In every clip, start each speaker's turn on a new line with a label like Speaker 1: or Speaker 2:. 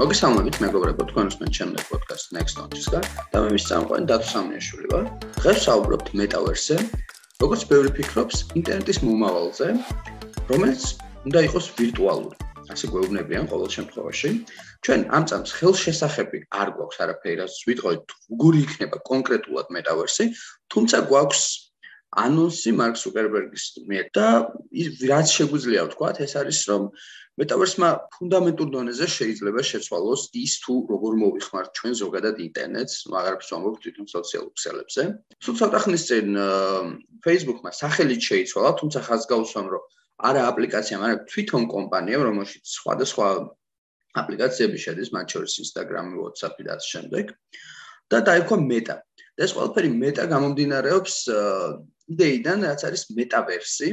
Speaker 1: მოგესალმებით მეგობრებო, თქვენ უსმენთ ჩემს პოდკასტ Next Launch-ისგან და მე მის წამყვანი დათო სამიაშვილი ვარ. დღეს საუბრობთ მეტავერსზე, როგორც ბევრი ფიქრობს ინტერნეტის მომავალზე, რომელიც უნდა იყოს ვირტუალური. ასე გვეუბნებიან ყოველ შემთხვევაში. ჩვენ ამ წამს ხელშესახები არ გვაქვს არაფერი, რაც ვიტყოდით, როგორი იქნება კონკრეტულად მეტავერსი, თუმცა გვაქვს ანონსი მარკ ზუკერბერგის მიერ და რაც შეგვიძლია ვთქვა, ეს არის რომ მეტავერსმა ფუნდამენტურ დონეზე შეიძლება შეცვალოს ის თუ როგორ მოვიხმართ ჩვენ ზოგადად ინტერნეტს, მაგარებს ვამბობ თვითონ სოციალურ ქსელებზე. სულ ცოტა ხნის წინ Facebook-მა სახელით შეიცვალა, თუმცა ხაზ გავუსვამ, რომ არა აპლიკაცია, მაგრამ თვითონ კომპანია, რომელშიც სხვადასხვა აპლიკაციები შედის, მათ შორის Instagram, WhatsApp-ი და ასე შემდეგ. და დაიქვა Meta. და ეს ყველაფერი Meta გამომდინარეობს იდეიდან, რაც არის მეტავერსი,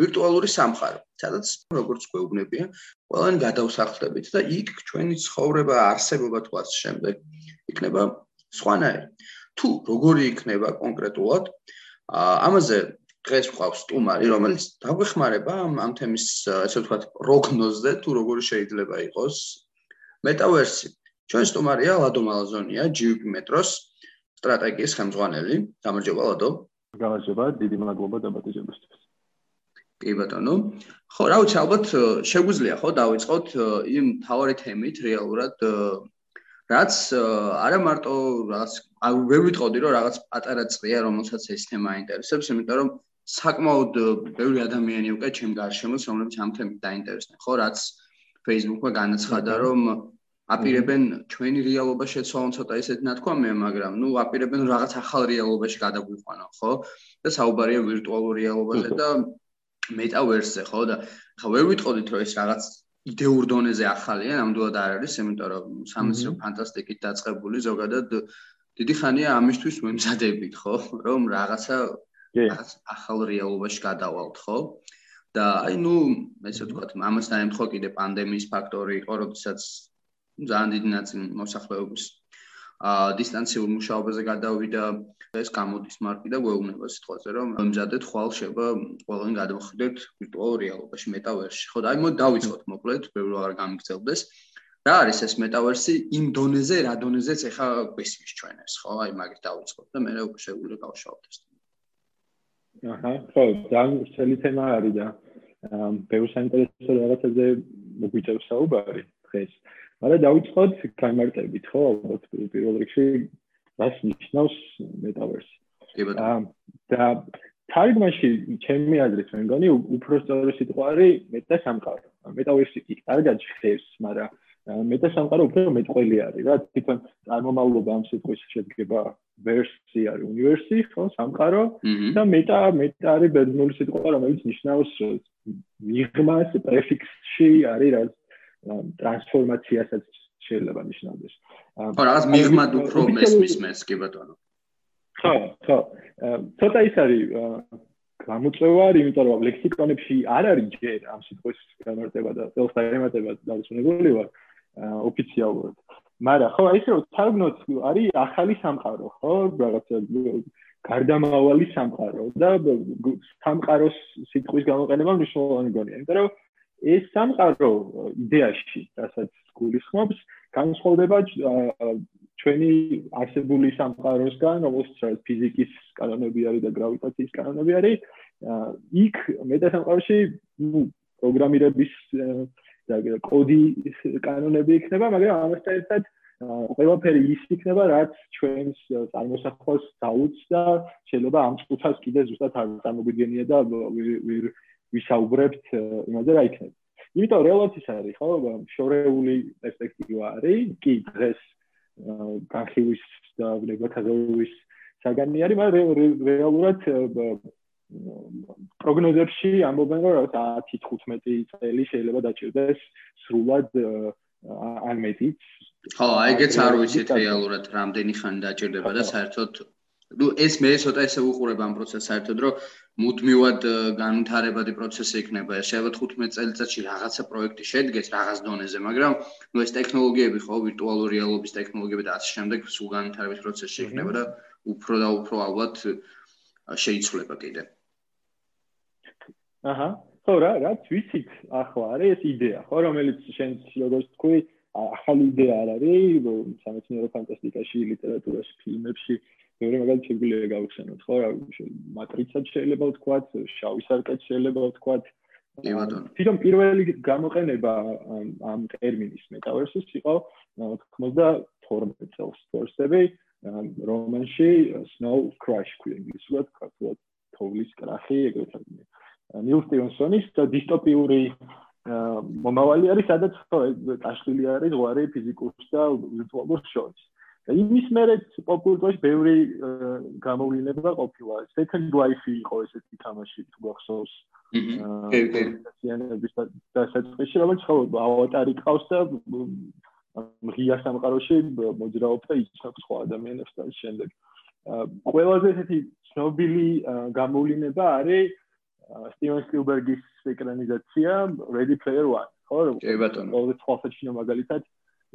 Speaker 1: ვირტუალური სამყარო, სადაც როგორც გვეუბნებიან, ყველანი გადავსახლებით და იქ ჩვენი ცხოვრება, არსებობა ასე შემდეგ იქნება სხვანაირი. თუ როგორი იქნება კონკრეტულად, ამაზე დღეს ვყავს სტუმარი, რომელიც დაგვეხმარება ამ ამ თემის, ასე ვთქვათ, პროგნოზზე, თუ როგორი შეიძლება იყოს მეტავერსი. ჩვენ სტუმარია ლადო მალაზონია, GUP მეტროს სტრატეგიის ხელმძღვანელი. გამარჯობა ლადო.
Speaker 2: გამარჯობა, დიდი მადლობა დაბატებისთვის.
Speaker 1: კი ბატონო. ხო, რა ვიცი, ალბათ შეგვიძლია ხო დავიწყოთ იმ თავარი თემით რეალურად რაც არა მარტო რაღაც ვერ ვიტყოდი რომ რაღაც პატარა წრია რომელსაც ეს თემა აინტერესებს, იმიტომ რომ საკმაოდ ბევრი ადამიანი უკვე ჩემ გარშემოს რომლებიც ამ თემით დაინტერესდნენ, ხო, რაც Facebook-მა განაცხადა რომ აპირებენ ჩვენი რეალობა შეცვალონ ცოტა ისეთ ნათქვამია, მაგრამ ნუ აპირებენ რაღაც ახალ რეალობაში გადაგვიყვანო, ხო? და საუბარია ვირტუალურ რეალობაზე და მეტავერსზე ხო? და ხა ვერ ვიტყოდით რომ ეს რაღაც იდეურ დონეზე ახალია ნამდვილად არ არის იმიტომ რომ სამეცნიერო ფანტასტიკით დაწყებული ზოგადად დიდი ხანია ამისთვის მომზადებით ხო? რომ რაღაცა რაღაც ახალ რეალობაში გადავალთ ხო? და აი ნუ ესე ვთქვათ ამასთან ემთხო კიდე პანდემიის ფაქტორი იყო როდესაც ძალიან დიდი ნაწილი მოსახლეობის აა დისტანციურ მუშაობაზე გადავიდა ეს გამოდის მარკი და გვეუბნება სიტყვაზე რომ მომზადეთ ხვალ შეება ყველანი გადავხვდეთ ვირტუალურ რეალობაში მეტავერსში. ხო და აი მოდი დავიწყოთ მოკლედ ბევრი აღარ გამიგზელდეს რა არის ეს მეტავერსი? იმ დონეზე რა დონეზეც ეხა გვესმის ჩვენ ეს ხო? აი მაგით დავიწყოთ და მე უკვე შეგვიძლია გავშალოთ ეს
Speaker 2: აჰა ხო ძალიან ცელი თემა არის და ბევრი საინტერესო რაღაცებზე მოგვიწევს საუბარი დღეს მაგრამ დავიწყოთ გამარტებით ხო? ალბათ პირველ რიგში რას ნიშნავს მეტავერსი კი ბატონო. და თარგმანში ჩემი აზრით მე მგონი უფრო სწორი სიტყვა არის მეტა სამყარო. მეტავერსი კი კარგად შეხებს მაგრამ მეტა სამყარო უფრო მეტყველი არის რა. თვითონ წარმომავლობა ამ სიტყვის შედგება ვერსი არის უნივერსი ხო სამყარო. და მეტა მეტა არის ბერძნული სიტყვა რომელიც ნიშნავს მიღმას პრეფიქსში არის რა ტრანსფორმაციასაც შეიძლება ნიშნავდეს.
Speaker 1: ხო, რაღაც მიღმად უფრო მესმის მეს კი ბატონო.
Speaker 2: ხო, ხო. ცოტა ის არის გამოწვევა, იმიტომ რომ ლექსიკონებში არ არის ჯერ ამ სიტყვის გამარტება და წელს დაემატება დაუსუნებული ვარ ოფიციალურად. მაგრამ ხო, ის რომ თარგმნოთ არის ახალი სამყარო, ხო? რაღაც გარდამავალი სამყარო და სამყაროს სიტყვის გამოყენება მნიშვნელოვანი გონია, იმიტომ რომ ეს სამყარო იდეაში, რასაც გულისხმობს, განსხვავდება ჩვენი არსებული სამყაროსგან, როგორც ფიზიკის კანონები არის და გრავიტაციის კანონები არის. იქ მეტასამყაროში, ну, პროგრამირების და კოდის კანონები იქნება, მაგრამ ამასთან ერთად ყველაფერი ის იქნება, რაც ჩვენს წარმოსახვას დაუც და შეიძლება ამ წუთას კიდე ზუსტად არ წარმოგვიდგენია და ვერ ვისაუბრებთ იმაზე რა იქნება. იმიტომ რეალურად ის არის, ხო, შორეული პერსპექტივა არის, კი დღეს განხილვის და ნეგატივის საგანი არის, მაგრამ რეალურად პროგნოზებში ამბობენ, რომ 10-15 წელი შეიძლება დაჭირდეს სრულად ან მეტიც.
Speaker 1: ხო, აი ეგეც არ ვიცით რეალურად რამდენი ხანი დაჭირდება და საერთოდ ну ეს მე ცოტა ესე უყურებ ამ პროცესს საერთოდ რომ მუდმივად განვითარებადი პროცესი იქნება. შეიძლება 15 წელიწადში რაღაცა პროექტი შედგეს რაღაც დონეზე, მაგრამ ნუ ეს ტექნოლოგიები ხო, ვირტუალური რეალობის ტექნოლოგიები და ასე შემდეგ სულ განვითარების პროცესში იქნება და უფრო და უფრო ალბათ შეიცვლება კიდე.
Speaker 2: აჰა. ხო რა, რა ვიცით ახლა არის ეს იდეა, ხო, რომელიც შენ როგორც თქვი, ახალი იდეა არ არის სამეცნიერო ფანტასტიკაში, ლიტერატურაში, ფილმებში. მეორე მაგალითად შეგვიძლია გავხსენოთ, ხო, რა მატრიცაც შეიძლება ვთქვათ, შავი სარკეც შეიძლება ვთქვათ. კი ბატონო. თვითონ პირველი გამოყენება ამ ტერმინის მეტავერსის იყო 92 წელს, თორსები რომანში Snow Crash ქვია ინგლისურად, ქართულად თოვლის კრახი, ეგრეთ წოდებული. ნილ სტივენსონის დისტოპიური მომავალი არის, სადაც ხო ტაშხილი არის ზღვარი ფიზიკურს და ვირტუალურ შოუს. იმის მერე პოპულარობაში ბევრი გამოვლინება ყოფილა. Second Life იყო ესეთი თამაში თუ გახსოვს. კი. და საწყისში რომელიც ხო ავატარი ყავს და ღია სამყაროში მოძრაობს და იცნობს სხვა ადამიანებს და შემდეგ. ყველაზე ესეთი ცნობილი გამოვლინება არის სტივენ სპილბერგის ეკრანიზაცია Ready Player One, ხო?
Speaker 1: კი ბატონო.
Speaker 2: ყოველ თვალსაჩინო მაგალითად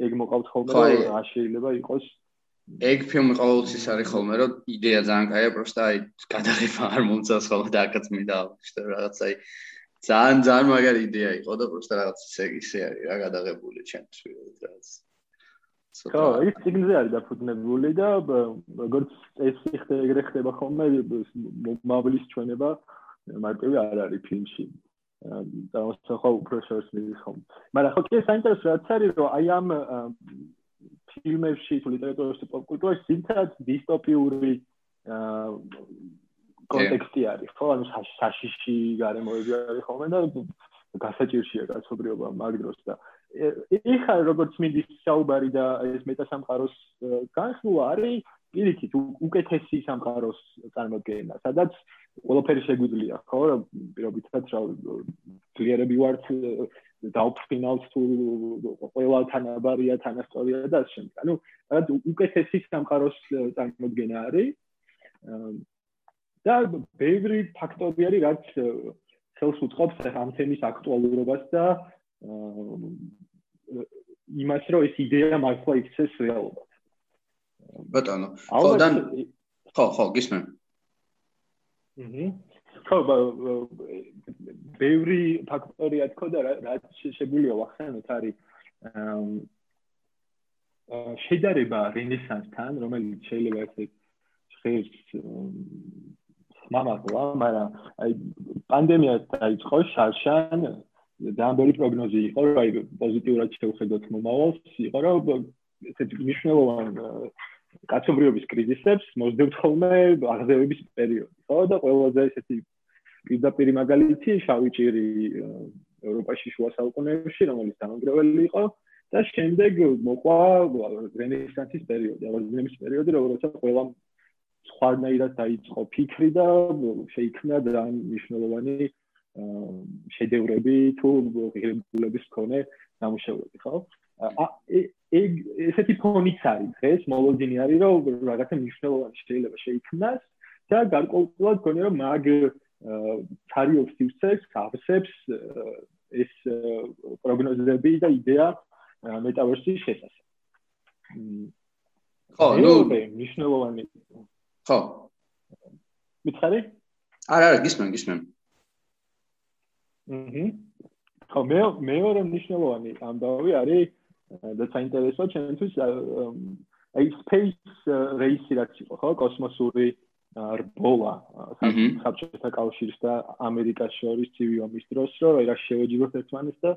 Speaker 2: ეგ მოყავთ ხოლმე რომ რა შეიძლება იყოს
Speaker 1: ეგ ფილმი ყოველთვის არის ხოლმე რომ იდეა ძალიან კაია, პროსტა აი გადაღება არ მომწონს ხოლმე და აკაც მინდა აღნიშნო რაღაც აი ძალიან ძალიან მაგარი იდეა იყო და პროსტა რაღაც ისე ისე არის რა გადაღებული ჩემთვის რაღაც
Speaker 2: ხო, ის სიგნალზე არის დაფუძნებული და როგორც ეს ხდება, ეგრე ხდება ხოლმე მომავლის ჩვენება მარტივი არ არის ფილმში. და მოსახო უფრო შორს მიდის ხომ. მაგრამ ხო კი საინტერესო რაც არის რომ აი ამ ფილმებში თუ ლიტერატურაში პოპკულტურაში ძირითადად დისტოპიური კონტექსტი არის, ხო? ანუ საშიში გარემოები არის ხოლმე და გასაჭირშია კაცობრიობა მაგ დროს და ეხლა როგორც მინდის საუბარი და ეს მეტასამყაროს განხილვა არის პირიქით უკეთესი სამყაროს წარმოქმნა, სადაც ყველაფერი შეგვიძლია, ხო? პირობითაც რა ძლიერები ვართ დაუფრინავთ თუ ყველა თანაბარია, თანასწორია და ასე შემდეგ. ანუ რაღაც უკეთესი სამყაროს წარმოქმნა არის. და ბევრი ფაქტორი არის, რაც ხელს უწყობს ამ თემის აქტუალურობას და იმას, რომ ეს იდეა მართლა იქცეს რეალურად.
Speaker 1: ბატონო, ხო და ხო, ხო, გისმენ.
Speaker 2: აჰა. ხო, ბევრი ფაქტორია თქო და რაც შეგვიძლია ვახსენოთ არის შედარება რენესანსთან, რომელიც შეიძლება ესე ხეს მამაკლა, მაგრამ აი პანდემია დაიწყო შარშან ძალიან ბევრი პროგნოზი იყო, რომ აი პოზიტიურად შევხედოთ მომავალს, იყო რომ ესეთი მნიშვნელოვანი კაცობრიობის კრიზისებს მოძებთ ხოლმე აღზევების პერიოდი, ხო და ყველაზე ესეთი პირდაპირ მაგალითი შავი ჭირი ევროპაში შუა საუკუნეებში, რომელიც დამანგრეველი იყო და შემდეგ მოყვა რენესანსის პერიოდი, აღზევების პერიოდი, როცა ყველა სხვანაირად დაიწყო ფიქრი და შეიქმნა ძალიან მნიშვნელოვანი შედევრები თუ ღირებულების მქონე ნამუშევრები, ხო? ეგ ესეთი ფონიც არის დღეს, მოლოდინი არის, რომ რაღაცა მნიშვნელოვანი შეიძლება შეიქმნას და გარკვეულად გონია რომ მაგ ცარიოს სივრცეს ავსებს ეს პროგნოზები და იდეა მეტავერსის შესახებ.
Speaker 1: ხო, ნუ
Speaker 2: მნიშვნელოვანი.
Speaker 1: ხო.
Speaker 2: მითხარი?
Speaker 1: არა, არა, გისმენ, გისმენ.
Speaker 2: აჰა. ხო, მე მეორე მნიშვნელოვანი ამბავი არის და საინტერესო ჩემთვის აი space race რაც იყო, ხო, კოსმოსური რბოლა საბჭოთა კავშირის და ამერიკას შორის ცივი ომის დროს, რომ რა შევეჯიბოთ ერთმანეთს და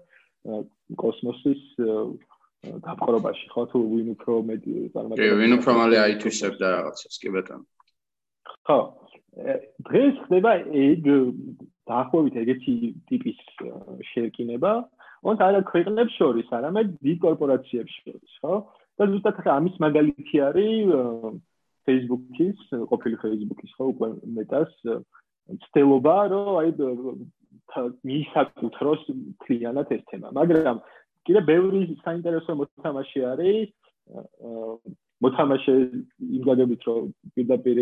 Speaker 2: კოსმოსის დაპყრობაში, ხო, თუ ვინ უფრო მეტი
Speaker 1: წარმატება. კი, ვინ უფრო მალე აითვისებდა რაღაცას, კი ბატონო.
Speaker 2: ხო. დღეს ხდება ეგ დაახლოებით ეგეთი ტიპის შერკინება, ოღონდ არა ქვეყნებს შორის, არამედ დიდ კორპორაციებს შორის, ხო? და ზუსტად ახლა ამის მაგალითი არის Facebook-ის, ყოფილი Facebook-ის, ხო, უკვე მეტას ცდელობა, რომ აი მიისაკუთროს ქლიანად ეს თემა. მაგრამ კიდე ბევრი საინტერესო მოთამაშე არის მოთამაშე იმ გადაგებით რომ პირდაპირ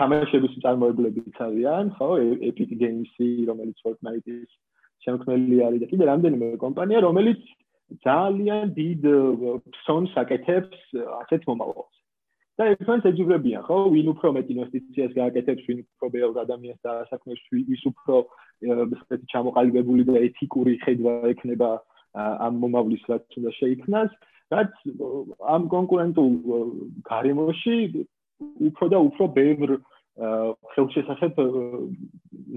Speaker 2: თამაშების წარმოებლებიც არიან, ხო, Epic Games-ი, რომელიც Fortnite-ის შემქმნელი არის და კიდე რამდენიმე კომპანია, რომელიც ძალიან დიდ ფსონს აკეთებს ასეთ მომავალს. და ერთმანეთს ეჯიბრებიან, ხო? ვინ უფრო მეტ ინვესტიციას გააკეთებს, ვინ უფრო ბევრ ადამიანს დაასაქმებს, ვის უფრო ესეთი ჩამოყალიბებული და ეთიკური ხედვა ექნება ამ მომავლის რაც უნდა შეიქმნას, რაც ამ კონკურენტულ გარემოში უფრო და უფრო ბევრ ხელშესახებ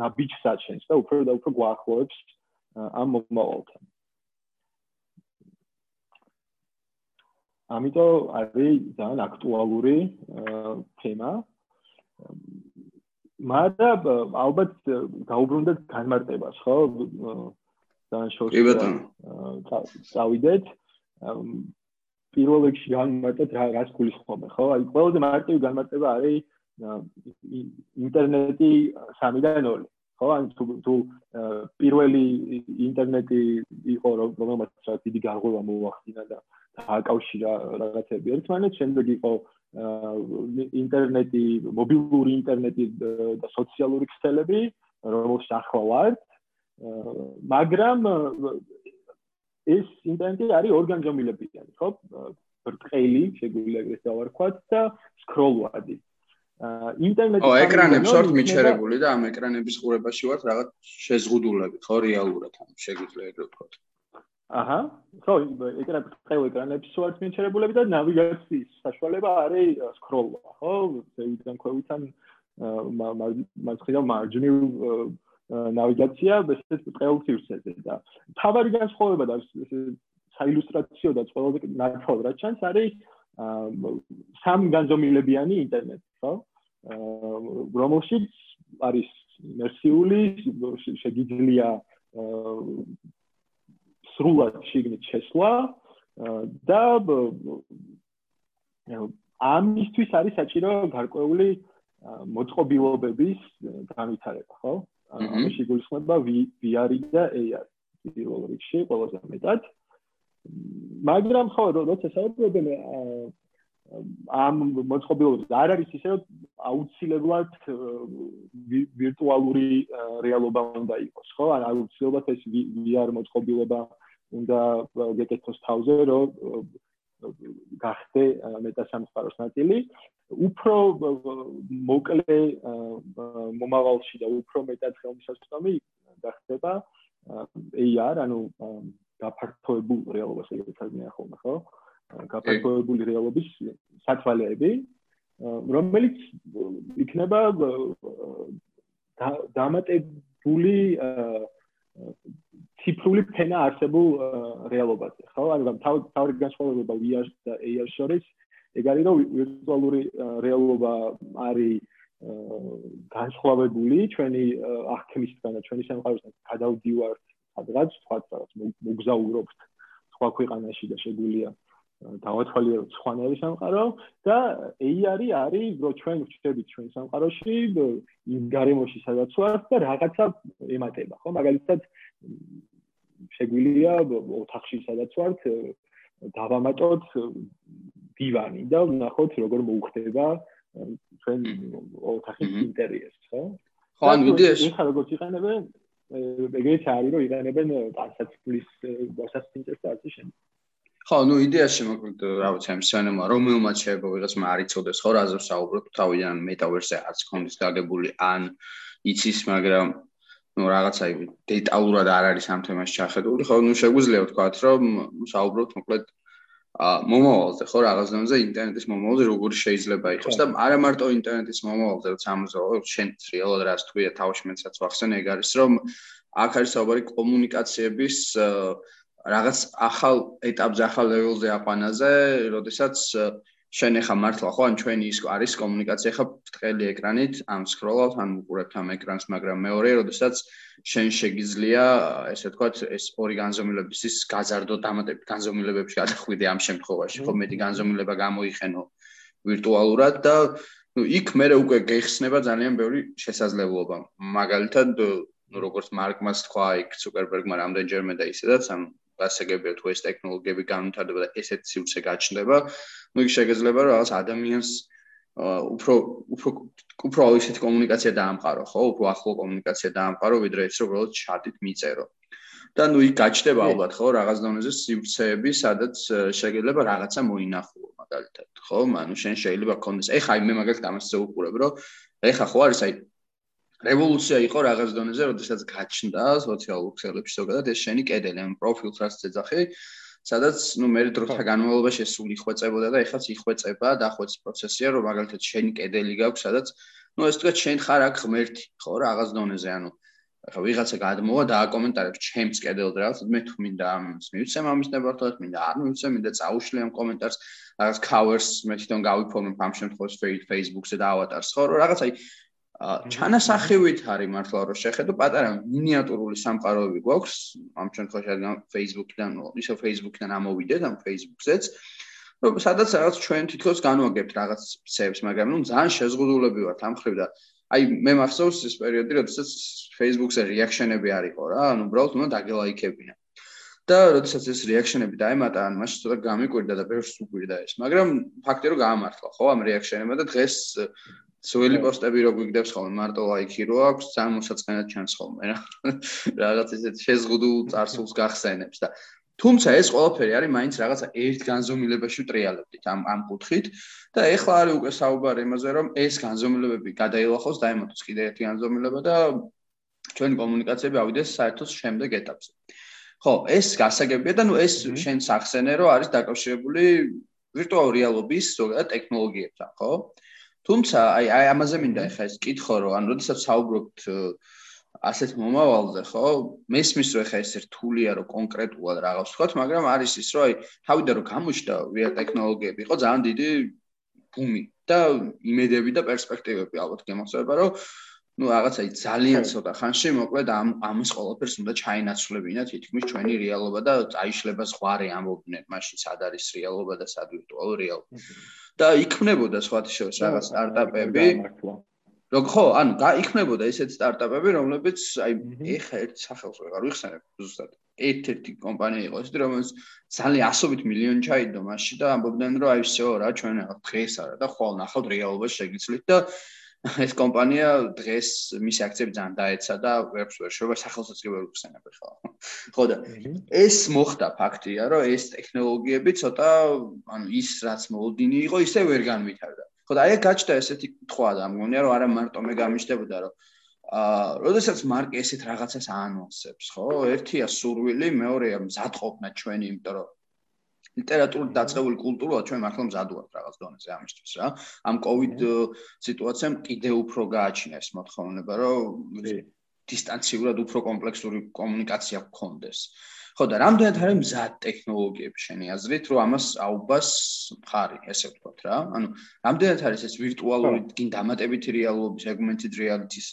Speaker 2: ნაბიჯს აჩენს და უფრო და უფრო გვაახლოებს ამ მომავალთან. ამიტომ არის ძალიან აქტუალური თემა. მაგრამ ალბათ გაუბრუნდეთ განმარტებას, ხო? ძალიან შორს. კი ბატონო. წავიდეთ. პირველ რიგში განმარტეთ რა რას გულისხმობ, ხო? აი ყველაზე მარტივი განმარტება არის ინტერნეტი 3-დან 2. ხო? ან თუ თუ პირველი ინტერნეტი იყო რომელმაც რა დიდი გარღვევა მოახდინა და დააკავშირა რაღაცები ერთმანეთს, შემდეგ იყო ინტერნეტი, მობილური ინტერნეტი და სოციალური ქსელები, რომელშიც ახლა ვართ. მაგრამ ეს ინტერნეტი არის ორგანიზმილებიანი, ხო? ბრტყელი, შეგვიძლია ეგრეთ დავარქვათ და სკროლვადი.
Speaker 1: ინტერნეტი ო ეკრანებს ვართ მიჩერებული და ამ ეკრანების ყურებაში ვართ რაღაც შეზღუდულები, ხო, რეალურად ამ შეგვიძლია ეგრეთ ვთქვათ.
Speaker 2: აჰა, ხო, ეკრან ბრტყელ ეკრანებს ვართ მიჩერებულები და ნავიგაციის საშუალება არის სკროლვა, ხო? ზეიდან ქვევითან მარცხნიდან მარჯვნივ ნავიგაცია ესეთ ბრტყელ სივრცეზე და თავარი განსხვავება და საილუსტრაციო და ყველაზე ნაცვლად რაც ჩანს არის სამ განზომილებიანი ინტერნეტი, ხო? რომელშიც არის იმერსიული, შეგიძლია სრულად შეგნით შესვლა და ამისთვის არის საჭირო გარკვეული მოწყობილობების განვითარება, ხო? ამაში გულისხმობა VR და AR. პირველ რიგში ყველაზე მეტად. მაგრამ ხო, როცა საუბრობენ ამ მოწყობილობებს არ არის ისე რომ აუცილებლად ვირტუალური რეალობა უნდა იყოს, ხო? ან აუცილებლად ეს VR მოწყობილობა უნდა გეკეთოს თავზე, რომ გახდე მეტასამყაროს ნაწილი. უფრო მოკლე მომავალში და უფრო მეტად ხელმისაწვდომი გახდება AR, ანუ გაფართოებულ რეალობას ეგრეთ წარდგენა ხოლმე, ხო? გაფართოებული რეალობის სათვალეები, რომელიც იქნება დამატებული ციფრული ფენა არსებულ რეალობაზე, ხო? ანუ თავი განსხვავება VR და AR შორის ეგ არის რომ ვირტუალური რეალობა არის განსხვავებული ჩვენი აღქმისგან და ჩვენი სამყაროსთან გადავდივართ სადღაც სხვა რაღაც მოგზაურობთ სხვა ქვეყანაში და შეგვიძლია დავათვალიეროთ სხვანაირი სამყარო და AI არის რომ ჩვენ ვჩნდებით ჩვენ სამყაროში იმ გარემოში სადაც ვართ და რაღაცა ემატება ხო? მაგალითად შეგვიძლია ოთახში სადაც ვართ დავამატოთ დივანი და ვნახოთ როგორ მოუხდება ჩვენ ოთახის ინტერიერს ხო?
Speaker 1: ხო ანუ იდეაში
Speaker 2: ხა როგორც იყენებენ ეგრეთ არის რომ იყენებენ პასაცფლის გასასწინწეს და ასე შემდეგ
Speaker 1: ხო, ну იდეაში მოკლედ რა ვიცი, ამ სცენამა რომელმაც შეიძლება ვიღაცმა არ იცოდეს ხო რაზე საუბრობ, თავიდან მეტავერსზე არც კონდეს დაგებული ან იცის, მაგრამ ну რაღაცა დეტალურად არ არის ამ თემას ჩახედული, ხო, ну შეგვიძლია ვთქვათ, რომ საუბრობთ მოკლედ ა მომავალზე ხო რაღაც დონეზე ინტერნეტის მომავალზე როგორი შეიძლება იყოს და არა მარტო ინტერნეტის მომავალზე რაც ამაზო შენ რეალურად რას თქვია თავში მეცაც ვახსენე ეგ არის რომ აქ არის საუბარი კომუნიკაციების რაღაც ახალ ეტაპზე, ახალ ლეველზე აყვანაზე, როდესაც შენ ახლა მართლა ხო ან ჩვენი ის არის კომუნიკაცია ხა ბრტყელი ეკრანით, ამ სკროლავთ, ან უყურებთ ამ ეკრანს, მაგრამ მეორე, როდესაც შენ შეგიძლია, ესე ვთქვათ, ეს ორი განზომილების ის გაზარდო დამატებით განზომილებებში გადახვიდე ამ შემთხვევაში, ხო მეტი განზომილება გამოიხენო ვირტუალურად და ну იქ მე უკვე გეხსნება ძალიან ბევრი შესაძლებლობა. მაგალითად, ну როგორც მარკმას თქვა იქ ცუკერბერგმა რამდენჯერმე და ისედაც ამ გასაგებია თუ ეს ტექნოლოგიები განვითარდება და ესეთი სივრცე გაჩნდება, ну იქ შეიძლება რაღაც ადამიანს უფრო უფრო უფრო ისეთი კომუნიკაცია დაამყარო, ხო? უფრო ახლო კომუნიკაცია დაამყარო, ვიდრე ის რომ უბრალოდ ჩატით მიწერო. და ნუ იქ გაჩნდება ალბათ, ხო, რაღაც დონეზე სივრცეები, სადაც შეიძლება რაღაცა მოინახულო, მაგალითად, ხო? ანუ შენ შეიძლება გქონდეს, ეხა მე მაგალითად ამას ვუყურებ, რომ ეხა ხო არის აი რევოლუცია იყო რაღაც დონეზე, როდესაც გაჩნდა სოციალურ ქსელებში ზოგადად ეს შენი კედელი, ამ პროფილს რაც ეძახი, სადაც ნუ მე დროთა განმავლობაში სულ იხვეწებოდა და ეხლაც იხვეწება და ახლაც პროცესია, რომ მაგალითად შენი კედელი გაქვს, სადაც ნუ ეს თქვა შენ ხარ აქ ღმერთი, ხო, რაღაც დონეზე, ანუ ახლა ვიღაცა გადმოვა და აკომენტარებს ჩემს კედელზე რაღაც მე თუ მინდა ამის მივცემ ამის ნებართვას მინდა არ მივცემ მინდა წაუშვი ამ კომენტარს რაღაც cover-ს მე თვითონ გავიფორმებ ამ შემთხვევაში Facebook-ზე და ავატარს ხო რომ რაღაც აი ჩანასახივით არის მართლა რომ შეხედო პატარა მინიატურული სამყაროები გვაქვს ამ შემთხვევაში Facebook-დან ისე Facebook-დან ამოვიდეთ ამ Facebook-ზეც. რომ სადაც რაღაც ჩვენ თითქოს განვაგებთ რაღაც ცებს მაგრამ ნუ ძალიან შეზღუდულები ვართ ამ ხრივ და აი მე მახსოვს ეს პერიოდი როდესაც Facebook-ზე რეაქშენები არისო რა ანუ უბრალოდ უნდა დაგელაიქებინა. და როდესაც ეს რეაქშენები დაემატა ან მაშინ ცოტა გამიკვირდა და ბევრს უკვირდა ეს მაგრამ ფაქტია რომ გაამართლა ხო ამ რეაქშენებმა და დღეს სუელი პოსტები რო გვიგდებს ხოლმე მარტო ლაიქი რო აქვს ძალიან მოსაწყენად ჩანს ხოლმე რა. რაღაც ისეთ შეზღუდულ წარსულს გახსენებს და თუმცა ეს ყველაფერი არის მაინც რაღაცა ერთ განზომილებაში ტრიალებდით ამ ამ კუთხით და ეხლა არის უკვე საუბარი იმაზე რომ ეს განზომილებები გადაილახოს და ემოთოს კიდე ერთი განზომილება და ჩვენი კომუნიკაციები ავიდეს საერთოდ შემდეგ ეტაპზე. ხო ეს გასაგებია და ნუ ეს შენ სახსენე რომ არის დაკავშირებული ვირტუალურ რეალობის ზოგადად ტექნოლოგიებთან ხო თუმცა აი აი ამაზე მინდა ახლა ეს კითხო რომ ან როდესაც საუბრობთ ასეთ მომავალზე ხო? მესმის რომ ახლა ეს რთულია რომ კონკრეტულად რაღაც ვთქვათ მაგრამ არის ის რომ აი თავიდან რომ გამოჩნდა VR ტექნოლოგიები იყო ძალიან დიდი ბუმი და იმედები და პერსპექტივები ალბათ გემოსება რომ ну რაღაცაი ძალიან ცოტა ხანში მოკლედ ამ ამის ყოველფერს უნდა ჩაინაცვლებინა თითქმის ჩვენი რეალობა და წაიშლება ზღვარი ამობდნენ მაშინ სად არის რეალობა და სად ვირტუალური რეალობა და იქმნებოდა სხვათა შორის რაღაც სტარტაპები როგორ ხო ანუ გაიქმნებოდა ესეთ სტარტაპები რომლებიც აი ეხა ერთ სახელს ვეღარ ვიხსენებ ზუსტად ერთ-ერთი კომპანია იყო ესეთი რომელიც ძალიან ასობით მილიონი ჩაიდო მასში და ამბობდნენ რომ აი всё რა ჩვენ დღეს არა და ხვალ ნახავთ რეალობას შეგიცვლით და ეს კომპანია დღეს მის აქციები ძალიან დაეცა და ვერც ვერ შევა სახელსაც კი ვერ უხსენებ ხო. ხო და ეს მოხდა ფაქტია, რომ ეს ტექნოლოგიები ცოტა ანუ ის რაც მოლოდინი იყო, ისე ვერ განვითარდა. ხო და აი გაჩნდა ესეთი თქვა და მგონია რომ არა მარტო მე გამიშტებოდა რომ აა, როდესაც მარკი ესეთ რაღაცას აანონსებს, ხო? ერთია სურვილი, მეორეა მზადყოფნა ჩვენი, იმიტომ რომ ლიტერატურული დაწყებული კულტურა ჩვენ მართლა მზად ვართ რაღაც დონეზე ამისთვის რა. ამ კოვიდ სიტუაციამ კიდე უფრო გააჩინა ეს მოთხოვნება, რომ დისტანციურად უფრო კომპლექსური კომუნიკაცია გქონდეს. ხო და რამდენად არის მზად ტექნოლოგიები შენი აზრით, რომ ამას აუბას მხარი, ესე ვთქვათ რა. ანუ რამდენად არის ეს ვირტუალური გინ დამატებითი რეალობის, augmented reality-ის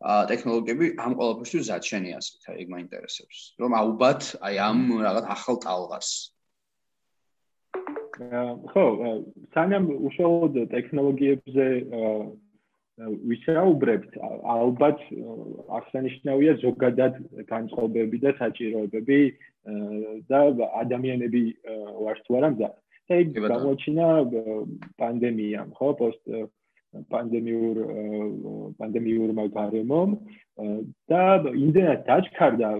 Speaker 1: ტექნოლოგიები ამ ყოველფერში მზად შენი აზრით, აი ეგ მაინტერესებს. რომ აუბათ აი ამ რაღაც ახალ ტალღას.
Speaker 2: ხო, სანამ უშუალოდ ტექნოლოგიებზე ვისაუბრებთ, ალბათ აღსანიშნავია ზოგადად განწყობები და საჭიროებები და ადამიანები ვართ თუ არა მზად. და ეგ გამოჩინა პანდემიამ, ხო, პოსტ პანდემიურ პანდემიურმა გარემომ და იმდენად დაჩქარდა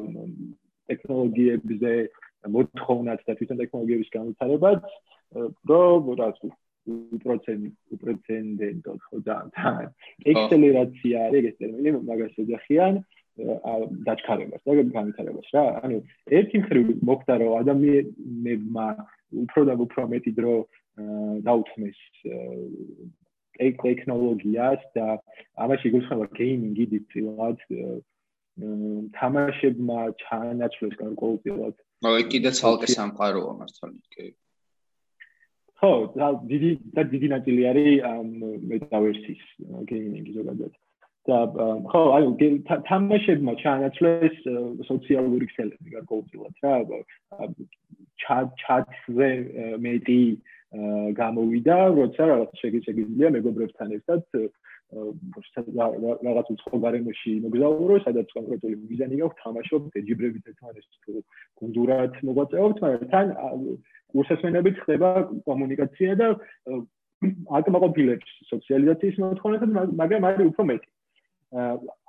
Speaker 2: ტექნოლოგიებზე მოთხოვნაც და თვითონ ტექნოლოგიების განვითარებაც, რომ რაც უპროცენტ უპროცენტენტო ხო და ექსელერაცია არის ეს ტერმინი მაგას ეძახიან დაჩქარებას და განვითარებას რა. ანუ ერთი მხრივ მოხდა რომ ადამიანებმა უფრო და უფრო მეტი დრო დაუთმეს ტექნოლოგიას და ამაში გულისხმობა გეიმინგი დიდწილად თამაშებმა ჩაანაცვლეს გარკვეულწილად
Speaker 1: მაგრამ კიდე ცალკე სამყაროა მართალი კი
Speaker 2: ხო დიდი და დიდი ნაწილი არის მეტავერსის გეიმინგი ზოგადად. და ხო აი თამაშებმა ჩაანაცვლეს სოციალური ქსელები გარკვეულწილად რა ჩატ ჩატზე მეტი გამოვიდა როცა რაღაც შეგიძლია მეგობრებთან ერთად რაღაც უცხო გარემოში მოგზაურო, სადაც კონკრეტული მიზანი გაქვს თამაშობ ეჯიბრებით ერთმანეთს თუ გუნდურად მოგვაწევთ, მაგრამ თან კურსესმენებით ხდება კომუნიკაცია და აკმაყოფილებს სოციალიზაციის მოთხოვნას, მაგრამ არის უფრო მეტი.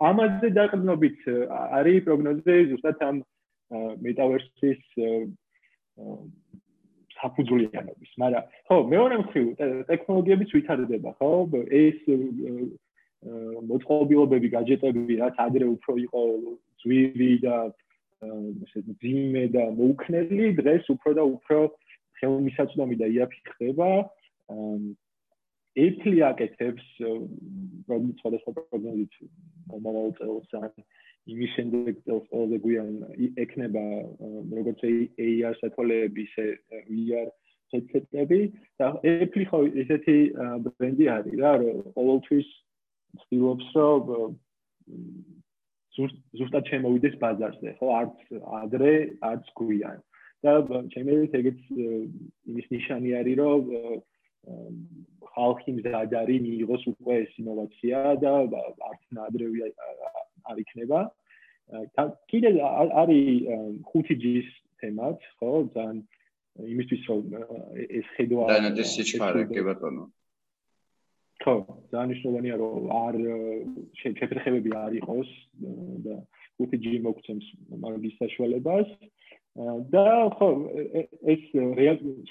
Speaker 2: ამაზე დაყრდნობით არის პროგნოზი ზუსტად ამ მეტავერსის საფუძვლიანობის, მაგრამ ხო, მეორე მხრივ ტექნოლოგიებიც ვითარდება, ხო? ეს მოწყობილობები, გაჯეტები, რაც ადრე უფრო იყო ძვირი და ესე ძიმე და მოუქნელი, დღეს უფრო და უფრო ხელმისაწვდომი და იაფი ხდება. ეფლი აკეთებს პრობლემ სხვადასხვა პროგრამით მომავალ წელს ან იმის შემდეგ წელს ყველაზე გვიან ექნება როგორც AR სათვალეები, ისე VR headset-ები და ეფლი ხო ესეთი ბრენდი არის რა, რომ ყოველთვის ცდილობს რომ ზუსტად შემოვიდეს ბაზარზე, ხო, არც ადრე, არც გვიან. და ჩემი ეგეც იმის ნიშანი არის, რომ ხალხი მზად არის მიიღოს უკვე ეს ინოვაცია და არც ნადრევი არ იქნება. კიდე არის 5G-ის თემაც, ხო, ძალიან იმისთვის რომ ეს ხედვა
Speaker 1: და ნადის სიჩქარე კი ბატონო.
Speaker 2: ხო, ძალიან მნიშვნელოვანია რომ არ შეფერხებები არ იყოს და 5G მოგვცემს მაგის საშუალებას. და ხო ეს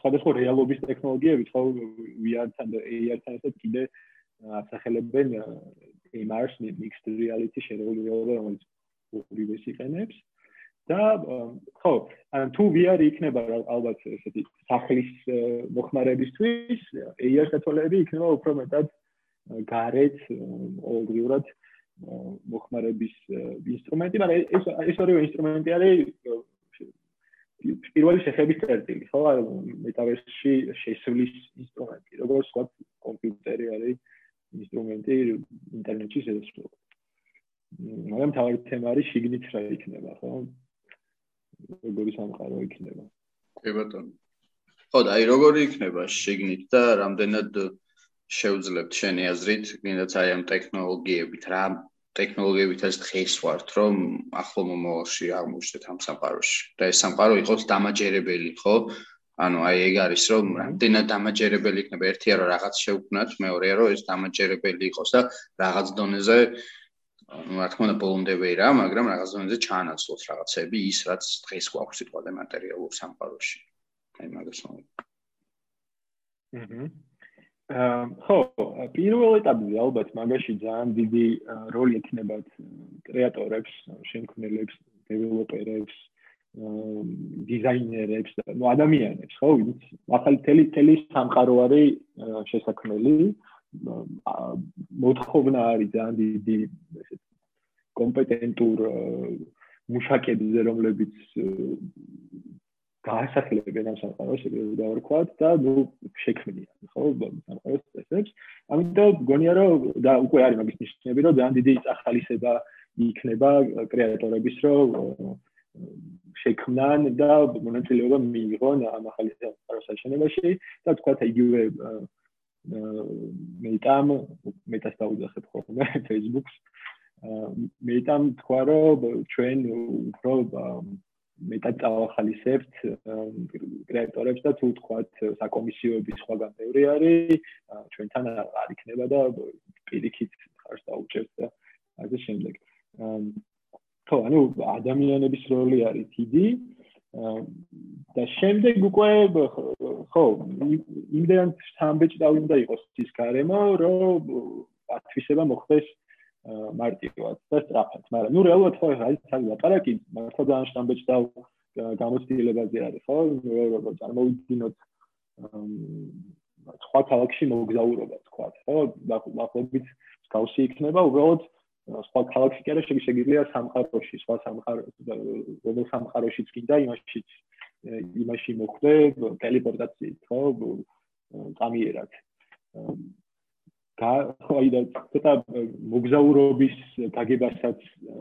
Speaker 2: სხვადასხვა რეალობის ტექნოლოგიები ხო VR-თან AR-თან ერთად კიდე ასახელებენ MR-ს mixed reality შერეული რეალობა რომელიც ორივეს იყენებს. და ხო ან თუ VR იქნება ალბათ ესეთი სახლის მოხმარებისთვის AR სათვალეები იქნება უფრო მეტად გარეთ ყოველდღიურად მოხმარების ინსტრუმენტი მაგრამ ეს ეს ორივე ინსტრუმენტი არის პირველი შეხების წერტილი, ხო? მეტავერსში შესვლის ინსტრუმენტი, როგორც სხვა კომპიუტერი არის ინსტრუმენტი ინტერნეტში შესვლა. მაგრამ თავი თემა არის შიგნით რა იქნება, ხო? როგორი სამყარო იქნება.
Speaker 1: კი ბატონო. ხო, და აი როგორი იქნება შიგნით და რამდენად შეუძლებთ შენი აზრით, კიდაც აი ამ ტექნოლოგიებით რა ტექნოლოგიებით ეს დღეს ვართ, რომ ახლო მომავალში აღმოჩნდეთ ამ სამყაროში. და ეს სამყარო იყოს დამაჯერებელი, ხო? ანუ აი ეგ არის, რომ რამდენად დამაჯერებელი იქნება ერთია რომ რაღაც შეუქმნათ, მეორეა რომ ეს დამაჯერებელი იყოს და რაღაც დონეზე ну, რა თქმა უნდა, ბოლომდები რა, მაგრამ რაღაც დონეზე ჩაანაცვლოს რაღაცები, ის რაც დღეს გვაქვს სიტყვა დემატერიალურ სამყაროში. აი მაგას მომი.
Speaker 2: აჰა. ხო, პირველ ეტაპზე ალბათ მაგაში ძალიან დიდი როლი ექნებათ კრეატორებს, შემქმნელებს, დეველოპერებს, დიზაინერებს, ну ადამიანებს, ხო, ვინც ახალი თელი თელი სამყარო არის შესაქმნელი. მოთხოვნა არის ძალიან დიდი ესეთ კომპეტენტურ მუშაკებზე, რომლებიც გაასახლებენ ამ სამყაროს ეგრევე დავარქვათ და ნუ შექმნიან ხო სამყაროს წესებს. ამიტომ გონია რომ და უკვე არის მაგის ნიშნები რომ ძალიან დიდი ახალისება იქნება კრეატორების რომ შექმნან და მონაწილეობა მიიღონ ამ ახალი სამყაროს აშენებაში. და თქვა იგივე მეტამ მეტას დაუძახებ ხოლმე Facebook-ს. მეტამ თქვა რომ ჩვენ უფრო მეტად წავახალისებთ კრეატორებს და თუ თქვათ საკომისიოების სხვაგან ბევრი არის ჩვენთან არ იქნება და პირიქით ხარს დაუჭერთ და ასე შემდეგ. ხო, ანუ ადამიანების როლი არის დიდი და შემდეგ უკვე ხო, იმდენ სამბეჭდავი უნდა იყოს ის გარემო, რომ ათვისება მოხდეს მარტივად და სწრაფად. მაგრამ ნუ რეალურად ხო არის ცალ ლაპარაკი, მართლა ძალიან შტამბეჭ და გამოცდილებაზე არის, ხო? რომ წარმოვიდგინოთ სხვა ქალაქში მოგზაურობა, თქვა, ხო? დაახლოებით გავსი იქნება უბრალოდ სხვა ქალაქში კი არა შეგიძლია სამყაროში, სხვა სამყარო, რომელ სამყაროშიც კიდე იმაშიც იმაში მოხდე ტელეპორტაციით, ხო? წამიერად. აი და ცოტა მოგზაურობის გაგებასაც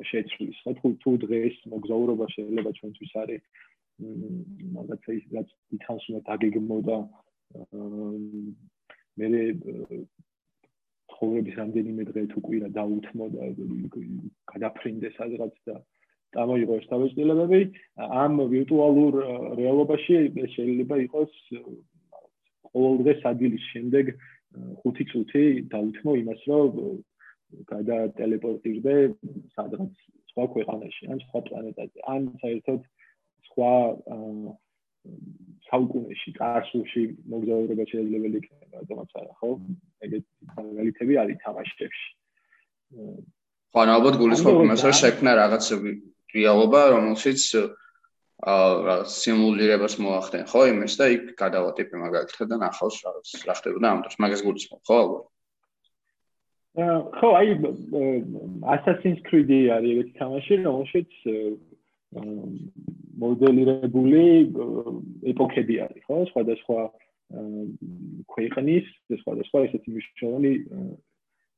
Speaker 2: შეცვლის. ხო თუ თუ დღეს მოგზაურობა შეიძლება ჩვენთვის არის მაგაცა ის რაც ითანს უნდა დაგეგმო და მე ცხოვრების რამდენიმე დღე თუ კვირა დაუთმო და გადაფრინდე სადღაც და წამოიღო ეს თავისუფლებები ამ ვირტუალურ რეალობაში შეიძლება იყოს ყოველდღე სადილის შემდეგ 5 წუთი დაუთმო იმას, რომ გადა ტელეპორტირდე სადღაც სხვა ქვეყანაში, ან სხვა პლანეტაზე, ან საერთოდ სხვა საუკუნეში, წარსულში მოგზაურობა შეიძლება იქნება, თუმცა არა, ხო? ეგეთ მაგალითები არის თამაშებში.
Speaker 1: ხო, ალბათ გულისხმობ იმას, რომ შექმნა რაღაც რეალობა, რომელშიც აა სიმულირებას მოახდენ, ხო, იმის და იქ გადავატიპე მაგალითად და ნახავს რაღაც რა ხდებოდა ამ დროს, მაგას გულისხმობ, ხო, ალბათ.
Speaker 2: ხო, აი Assassin's Creed-ი არის ეგეთი თამაში, რომელშიც მოდელირებული ეპოქები არის, ხო? სხვადასხვა ქვეყნის, სხვადასხვა ესეთი მნიშვნელოვანი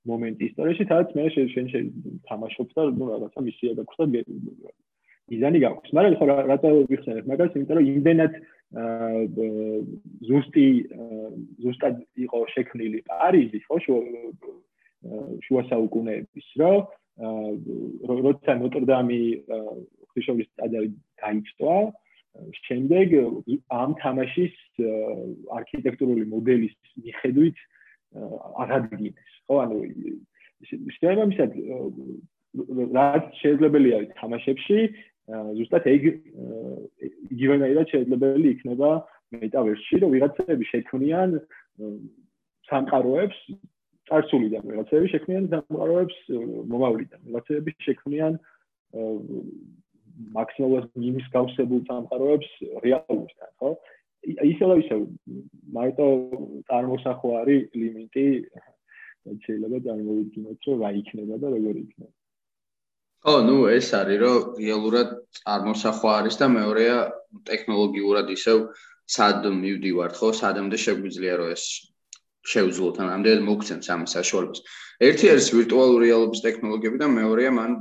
Speaker 2: მომენტი ისტორიაში, სადაც მე შენ შენ თამაშობ და ნუ რაღაცა მისია გაქვს და იზანი გაქვს. მაგრამ ხო რატო ვიხსენებ მაგას, იმიტომ რომ იმდენად ზუსტი ზუსტად იყო შექმნილი პარიზი, ხო, შუა საუკუნეების, რომ როცა ნოტრდამი ღვთისმშობლის ტაძარი დაიწვა, შემდეგ ამ თამაშის არქიტექტურული მოდელის მიხედვით აღადგინეს. ხო, ანუ შემამისად რაც შესაძლებელი არის თამაშებში, ზუსტად ეგ იგივენაირად შესაძლებელი იქნება მეტავერსში, რომ ვიღაცები შექმნიან სამყაროებს წარსულიდან, ვიღაცები შექმნიან სამყაროებს მომავლიდან, ვიღაცები შექმნიან მაქსიმალურად იმის გავსებულ სამყაროებს რეალურთან, ხო? ისე რა ისე მარტო წარმოსახვა არის ლიმიტი შეიძლება წარმოვიდგინოთ რომ რა იქნება და როგორ იქნება.
Speaker 1: ო, ნუ ეს არის რომ რეალურად წარმოსახვა არის და მეორეა ტექნოლოგიურად ისევ სად მივდივართ, ხო? სადამდე შეგვიძლია რომ ეს შევძლოთ, ამდენ მოგცემს ამის საშუალებას. ერთი არის ვირტუალური რეალობის ტექნოლოგიები და მეორეა მან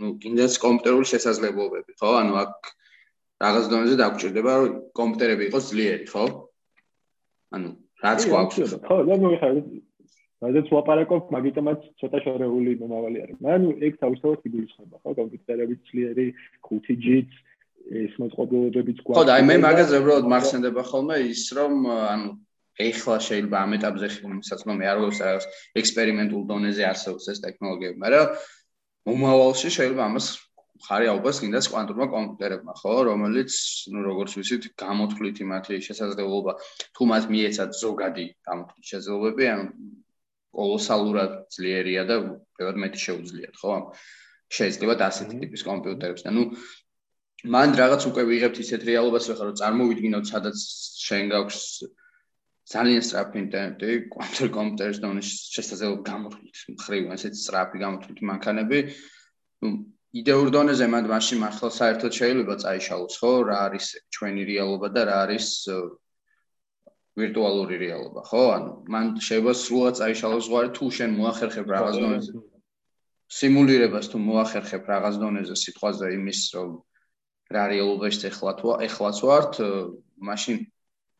Speaker 1: ну, კიდეც კომპიუტერული შესაძლებლობები, ხო? ანუ აქ რაღაც დონეზე დაგვჭირდება, რომ კომპიუტერები იყოს ძლიერი, ხო? ანუ რაც გვაქვს.
Speaker 2: ხო, და მოიხარ. რადგან ვაპარაკობ, მაგიტომაც ცოტა შორეული მომავალი არის. მაგრამ ეგ თავისთავად იგულისხმება, ხო? კომპიუტერები ძლიერი, 5G-ც ეს მოწყობილობებიც გვაქვს.
Speaker 1: ხო, და აი მე მაგაზე უბრალოდ მახსენდება ხოლმე ის, რომ ანუ ეხლა შეიძლება ამ ეტაპზე ხილმისაც რომ მე არ ვიყოს რაღაც ექსპერიმენტულ დონეზე არსებობს ეს ტექნოლოგიები, მაგრამ მომავალში შეიძლება ამას ხარი ალბათ გინდას კვანტურმა კომპიუტერებმა, ხო, რომელიც, ну, როგორც ვიცით, გამოთვლითი მათი შესაძლებლობა, თუ მათ მიეცათ ზოგადი გამოთვლის შესაძლებლობები, ანუ კოლოსალურად ძლიერია და ბევრად მეტი შეუძლიათ, ხო? შეიძლება ასეთი ტიპის კომპიუტერებს და, ну, მან რაღაც უკვე ვიღებთ ისეთ რეალობას, ხო, რომ წარმოვიდგინოთ, სადაც შენ გაქვს ძალიან სწრაფი ინტერნეტი, კვანტურ კომპიუტერის დონის შესაძლებლობა გამოთვლით, მხრივ ასეთ სწრაფი გამოთვლით მანქანები. ნუ იდეურ დონეზე მანდ მაშინ მართლა საერთოდ შეიძლება წაიშალოს, ხო, რა არის ჩვენი რეალობა და რა არის ვირტუალური რეალობა, ხო? ანუ მან შეიძლება სრულად წაიშალოს ზღვარი თუ შენ მოახერხებ რაღაც დონეზე. სიმულირებას თუ მოახერხებ რაღაც დონეზე სიტყვაზე იმის, რომ რა რეალობაში ეხლა თუ ეხლაც ვართ, მაშინ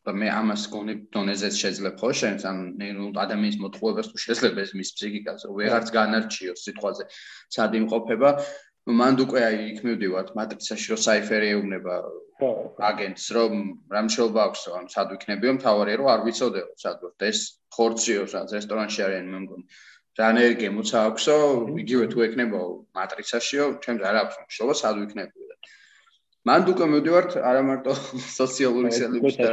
Speaker 1: და მე ამას გონებ დონეზეც შეძლებ ხო შენ ან ნუ ადამიანის მოთხოვებას თუ შეიძლება ეს მის ფსიქიკას რომ ვეღარც განარჩიოს სიტყვაზე სად იმყოფება მანდ უკვე აი იქ მივდივართ მატრიცაში რომ საიფერი ეუბნება აგენტს რომ რამშობა აქვს რომ სად ვიქნებიო მთავარია რომ არ ვიცოდეო სად ვარ. ეს ხორციო სად რესტორანში არიან მე მგონი რანერი გემოცა აქვსო იგივე თუ ეკნებაო მატრიცაშიო ჩემს არ აქვს მშობა სად ვიქნებიო მანდ უკვე მივდივართ არა მარტო სოციალური ქსელების და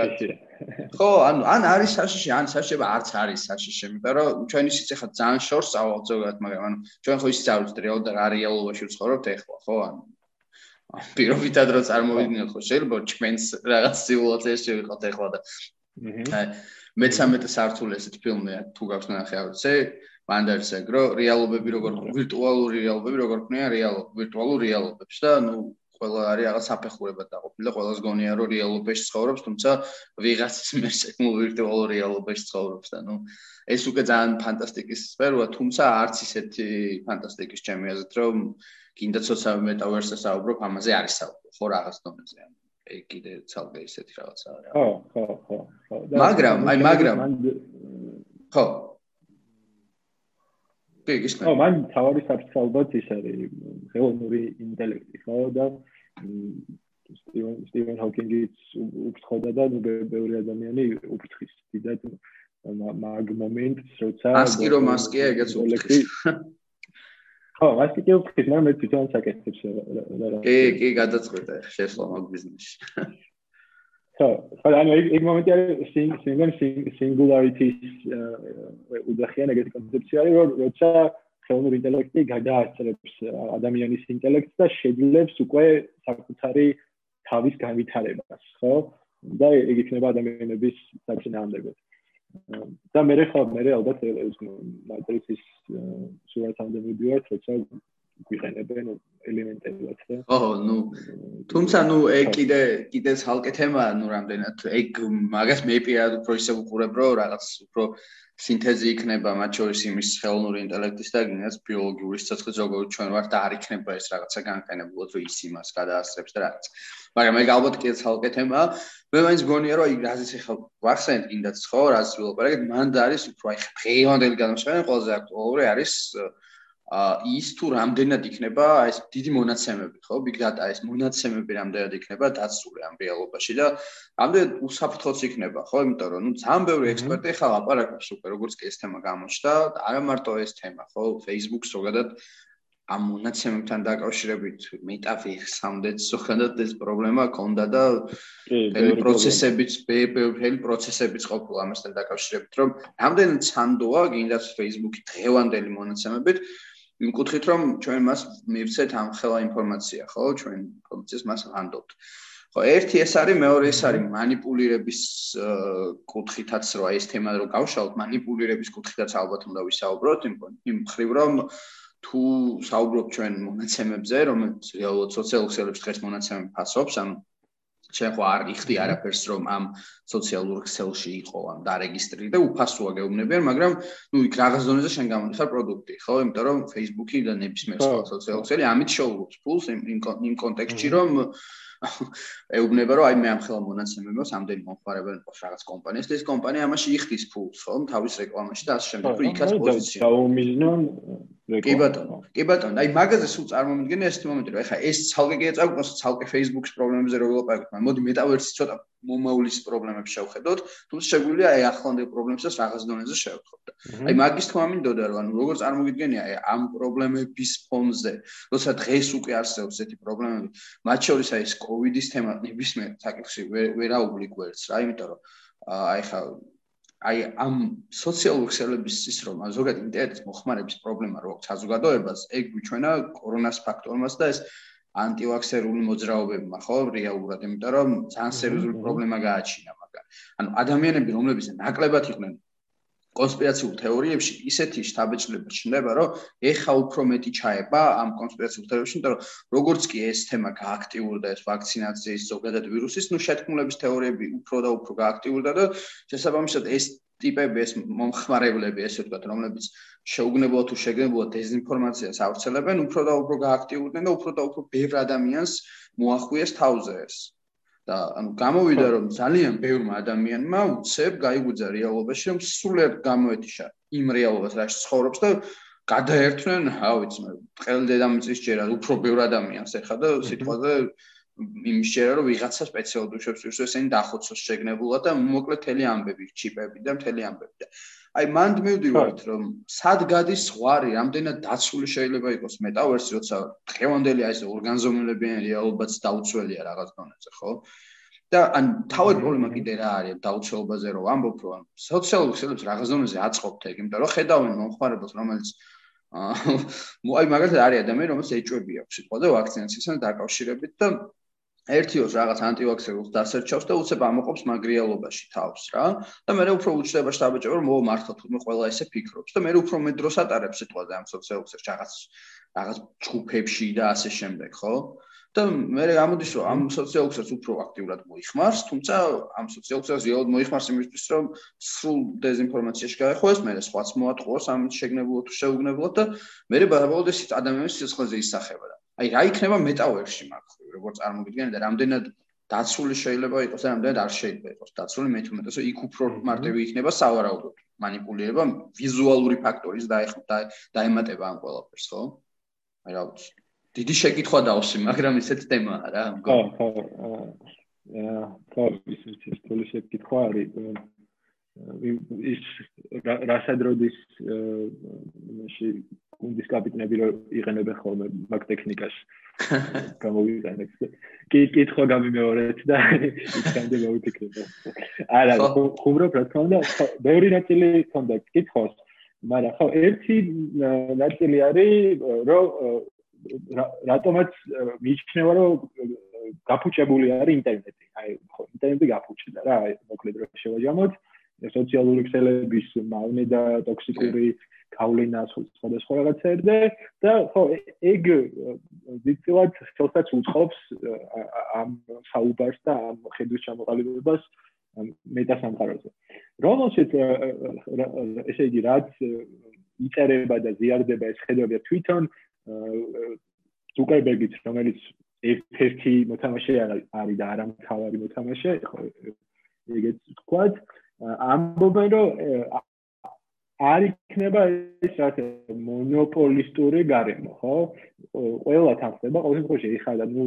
Speaker 1: ხო ანუ ან არის საშიში ან საშება არც არის საშიში იმიტომ რომ ჩვენ ისიც ახლა ძალიან შორს ზოგადად მაგრამ ანუ ჩვენ ხო ისიც არ ვიცით რეალურად რა რეალობაში ვცხოვრობთ ახლა ხო ანუ პირობითად რო წარმოვიდგინოთ ხო შეიძლება ჩვენს რაღაც სიმულაციაში ვიყოთ ახლა და აი მე-13 სართული ესეთ ფილმია თუ გაქვს ნახე არ ვიცი მანდარს ეგრო რეალობები როგორ ვირტუალური რეალობები როგორ ქმნიან რეალობ ვირტუალურ რეალობებს და ნუ ყველა არის რაღაც საფეხურებად დაყოფილი და ყველას გონია რომ რეალობაში ცხოვრობს, თუმცა ვიღაცის მიერ შექმნილ ვირტუალურ რეალობაში ცხოვრობს და ნუ ეს უკვე ძალიან ფანტასტიკის სფეროა, თუმცა არც ისეთი ფანტასტიკის ჩემი აზრით, რომ კიდე ცოტა მეტავერსზე საუბრობ, ამაზე არის საუბრო, ხო რაღაც დონეზე. აი კიდე ცალკე ისეთი რაღაცა
Speaker 2: არა. ხო, ხო, ხო, ხო.
Speaker 1: მაგრამ, აი მაგრამ ხო. კი, გისმენთ.
Speaker 2: ხო, მან თავი საფრთხეებად ის არის ხელოვნური ინტელექტი, ხო და სტივენ სტივენ ჰოკინგიც უფრთხოდა და ბევრი ადამიანი უფრთხის დიდად მაგ მომენტს როცა
Speaker 1: მასკი რომ მასკია ეგეც უფრთხის
Speaker 2: ხო მასკი კი უფრთხის მაგრამ მე თვითონ საკეთებს
Speaker 1: კი კი გადაწყვეტა შესვლა მაგ ბიზნესში
Speaker 2: ხო ხო ანუ ეგ მომენტი არის სინგენ სინგულარიტის უძახიან ეგეთი კონცეფცია არის რომ როცა ხელოვნური ინტელექტი გადაასწრებს ადამიანის ინტელექტს და შეძლებს უკვე საკუთარი თავის განვითარებას, ხო? და ეგ იქნება ადამიანების საწინააღმდეგო. და მე ხა მე ალბათ ეს მატრიცის სურათამდე მიდივარ, თორსა გვიყენებენ ელემენტებად და
Speaker 1: ხო, ნუ თუმცა ნუ ეგ კიდე კიდე ცალკე თემაა, ნუ რამდენად ეგ მაგას მე პირადად უფრო ისე ვუყურებ, რომ რაღაც უფრო სინთეზი იქნება მათ შორის იმის ხელოვნური ინტელექტის და გინდას ბიოლოგიური სიცოცხლე ზოგადად ჩვენ ვართ და არ იქნება ეს რაღაცა განყენებულად რომ ის იმას გადაასწრებს და რაღაც. მაგრამ ეგ ალბათ კიდე ცალკე თემაა. მე მაინც გონია რომ აი რაზეც ახლა ვახსენეთ კიდაც ხო, რაზეც ვილაპარაკეთ, მანდ არის უფრო აი დღევანდელი განმშრალება ყველაზე აქტუალური არის ის თუ რამდენად იქნება ეს დიდი მონაცემები, ხო? Big data ეს მონაცემები რამდენად იქნება დაცული ამ რეალობაში და რამდენად უსაფრთხოც იქნება, ხო? იმიტომ რომ ნუ ძალიან ბევრი ექსპერტი ხა ლაპარაკობს უკვე როგორც კი ეს თემა გამოჩნდა, არა მარტო ეს თემა, ხო? Facebook-ს ზოგადად ამ მონაცემებთან დაკავშირებით მეტავირსამდე ზოგადად ეს პრობლემა ქონდა და ეს პროცესებიც, ბევრი პროცესებიც ყოფილა ამასთან დაკავშირებით, რომ რამდენად სანდოა გინდათ Facebook-ი დღევანდელი მონაცემებით იმ კუთხით რომ ჩვენ მას მივცეთ ამ ხელა ინფორმაცია, ხო? ჩვენ ინფორმაციას მას ვანდობთ. ხო, ერთი ეს არის, მეორე ეს არის манипуლირების კუთხითაც რა ეს თემა რო გავშალოთ, манипуლირების კუთხითაც ალბათ უნდა ვისაუბროთ, იმ მხრივ რომ თუ საუბრობ ჩვენ მონაცემებზე, რომელიც რეალურად სოციალურ ქსელებში დღეს მონაცემები ფასობს, ანუ ჩვენ ხო არ იხდი არაფერს რომ ამ სოციალურ ქსელში იყო ამ დარეგისტრი და უფასოა გეუბნებიან, მაგრამ ნუ იქ რაღაც ზონაზე შენ გამოდიხარ პროდუქტი, ხო? იმიტომ რომ Facebook-ი და ნებისმიერ სოციალურ ქსელი ამით შოულობს ფულს იმ იმ კონტექსტში რომ ეუბნება რომ აი მე ამ ხელა მონაცემებს ამდენი მომხმარებელი ყავს რაღაც კომპანიას და ეს კომპანია ამაში იხდის ფულს, ხო? თავის რეკლამაში და ასე შემდეგ, რომ იქაც პოზიცია.
Speaker 2: დაუმიზნონ
Speaker 1: კი ბატონო, კი ბატონო, აი მაგაზე სულ წარმომიდგენია ეს მომენტი, რომ ეხლა ეს ცალკე კი ეწავკნოს ცალკე Facebook-ის პრობლემებზე რო ვილაპარაკოთ, მაგრამ მოდი მეტავერსი ცოტა მომავლის პრობლემებს შევხედოთ, თუმცა შეგვიძლია აი ახლანდელ პრობლემებსაც რაღაც დონეზე შევხედოთ. აი მაგის თქმა მინდოდა რომ ანუ როგორ წარმოგიდგენია აი ამ პრობლემების ფონზე, როცა დღეს უკვე არსებობს ესეთი პრობლემები, მათ შორის აი ეს COVID-ის თემა ნებისმიერ საკითხში ვერაუბლი გვერდს რა, იმიტომ რომ აი ხა აი ამ სოციალური ქსელების ის რომ ზოგადად ინტერნეტის მოხმარების პრობლემა რო საზოგადოებას ეგ გვიჩვენა კორონას ფაქტორმას და ეს ანტივაქსერული მოძრაობებმა ხო რეალურად იმიტომ რომ ძალიან სერიოზული პრობლემა გააჩინა მაგან ანუ ადამიანები რომლებიც ნაკლებად იყვნენ კონსპირაციულ თეორიებში ისეთი შთაბეჭდილება ჩნდება, რომ ეხა უფრო მეტი ჩაება ამ კონსპირაციულ თეორიებში, იმიტომ რომ როგორც კი ეს თემა გააქტიურდა, ეს ვაქცინაციის ზოგადად ვირუსის, ну შეთქმულების თეორიები უფრო და უფრო გააქტიურდა და შესაბამისად ეს ტიპები ეს მომხმარებლები ესე ვთქვათ, რომლებიც შეუგნებლო თუ შეგნებულად დეзинფორმაციას ავრცელებენ, უფრო და უფრო გააქტიურდნენ და უფრო და უფრო ბევრ ადამიანს მოახვიეს თავზე ეს. და ანუ გამოვიდა რომ ძალიან ბევრმა ადამიანმა უცებ გაიგუძა რეალობაში რომ სულად გამოეთიშა იმ რეალობას რაც ცხოვრობს და გადაერთვნენ, რა ვიცი მე, ყელ დედამიწის ჯერა უფრო ბევრ ადამიანს ეხა და სიტყვაზე იმის ჯერა რომ ვიღაცა სპეციალურ უშვებს ის ესენი დახოცოს შეგნებულად და მოკლე თელი ამბები, ჩიპები და მთელი ამბები და აი მანდ მივდივართ რომ სად გადის ზღვარი, რამდენად დაცული შეიძლება იყოს მეტავერსი, როცა დღევანდელი აი ეს ორგანიზმებიანი რეალობაც დაუცველია რაღაც დონეზე, ხო? და ან თავად პრობლემა კიდე რა არის დაუცველობაზე რომ ამბობ რომ სოციალურ ქსელებს რაღაც დონეზე აწყობთ ეგ, იმიტომ რომ ხედავენ მომხმარებელს, რომელიც აი მაგალითად არის ადამიანი, რომელსაც ეჭვები აქვს სიტყვა და ვაქცინაციასთან დაკავშირებით და ერთიოს რაღაც ანტივაქსერულს დასერჩავს და უცებ ამოყობს მაგრიალობაში თავს რა და მე უფრო უჩნდება შტაბეჭო რომ ო მართლა თურმე ყველა ესე ფიქრობს და მე უფრო მე დროს ატარებს სიტყვაზე ამ სოციალურ რაღაც რაღაც ჯგუფებში და ასე შემდეგ ხო და მე გამოდის რომ ამ სოციალურსაც უფრო აქტიურად მოიხმარს, თუმცა ამ სოციალურსაც რეალურად მოიხმარს იმისთვის, რომ სრულ დეзинფორმაციაში გაეხოს, მე სხვაც მოატყუოს ამ შეგნებულად თუ შეუგნებლად და მე ბოლოდე ადამიანის სიცხეზე ისახება რა. აი რა იქნება მეტავერში მაგხრივ, როგორ წარმოგიდგენთ და რამდენად დაცული შეიძლება იყოს და რამდენად არ შეიძლება იყოს დაცული, მე თვითონ ესე იქ უფრო მარტივი იქნება სავარაუდოდ манипулირება ვიზუალური ფაქტორის და დაემატება ამ ყველაფერს, ხო? აი რა ვიცი. დიდი შეკითხვა დავსი, მაგრამ ისეთ თემაა რა.
Speaker 2: ხო, ხო. აა, ხო, ის ის რთული შეკითხვა არის. ის რასადროდის იმაში გუნდის კაპიტნები რო იყენებენ ხოლმე მაგ ტექნიკაში. გამოვიყენეთ. კი კითხვა გამიმეორეთ და იქამდე მოვიფიქრეთ. არა, ხუმრობ რა თქმა უნდა, ბევრი ნაწილი ქონდა კითხოს. მაგრამ ხო ერთი ნაწილი არის რომ რატომაც მიიჩნევა რომ გაფუჭებული არის ინტერნეტი. აი ხო ინტერნეტი გაფუჭდა რა, აი მოკლედ რო შევაჯამოთ სოციალური ქსელების მავნე და ტოქსიკური გავლენა სხვადასხვა რაღაცებზე და ხო ეგ ვიცილად ხელსაც უწყობს ამ საუბარს და ამ ხედვის ჩამოყალიბებას მეტასამყაროზე. რომელშიც ესე იგი რაც იწერება და ზიარდება ეს ხედვები თვითონ ზუკერბერგიც რომელიც ერთ-ერთი მოთამაშე არის და არა მთავარი მოთამაშე, ხო ეგეც თქვათ, ამბობენ რომ არ იქნება ეს რა მონოპოლისტური გარემო, ხო? ყველა თანხდება, ყოველ შემთხვევაში ეხლა ნუ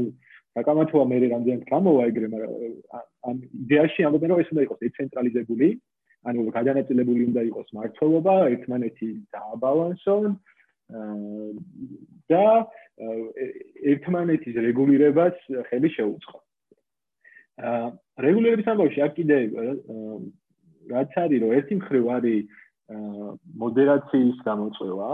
Speaker 2: საკამათოა მე რამდენად გამოვა ეგრე, მაგრამ ამ იდეაში ამბობენ რომ ეს უნდა იყოს დეცენტრალიზებული, ანუ გადანაწილებული უნდა იყოს მართლობა, ერთმანეთი დააბალანსონ და ერთმანეთის რეგულირებას ხელი შეუწყო. აა რეგულირების ამბავში აქ კიდე რაც არის რომ ერთი მხრივ არის მოდერაციის გამოწვევა,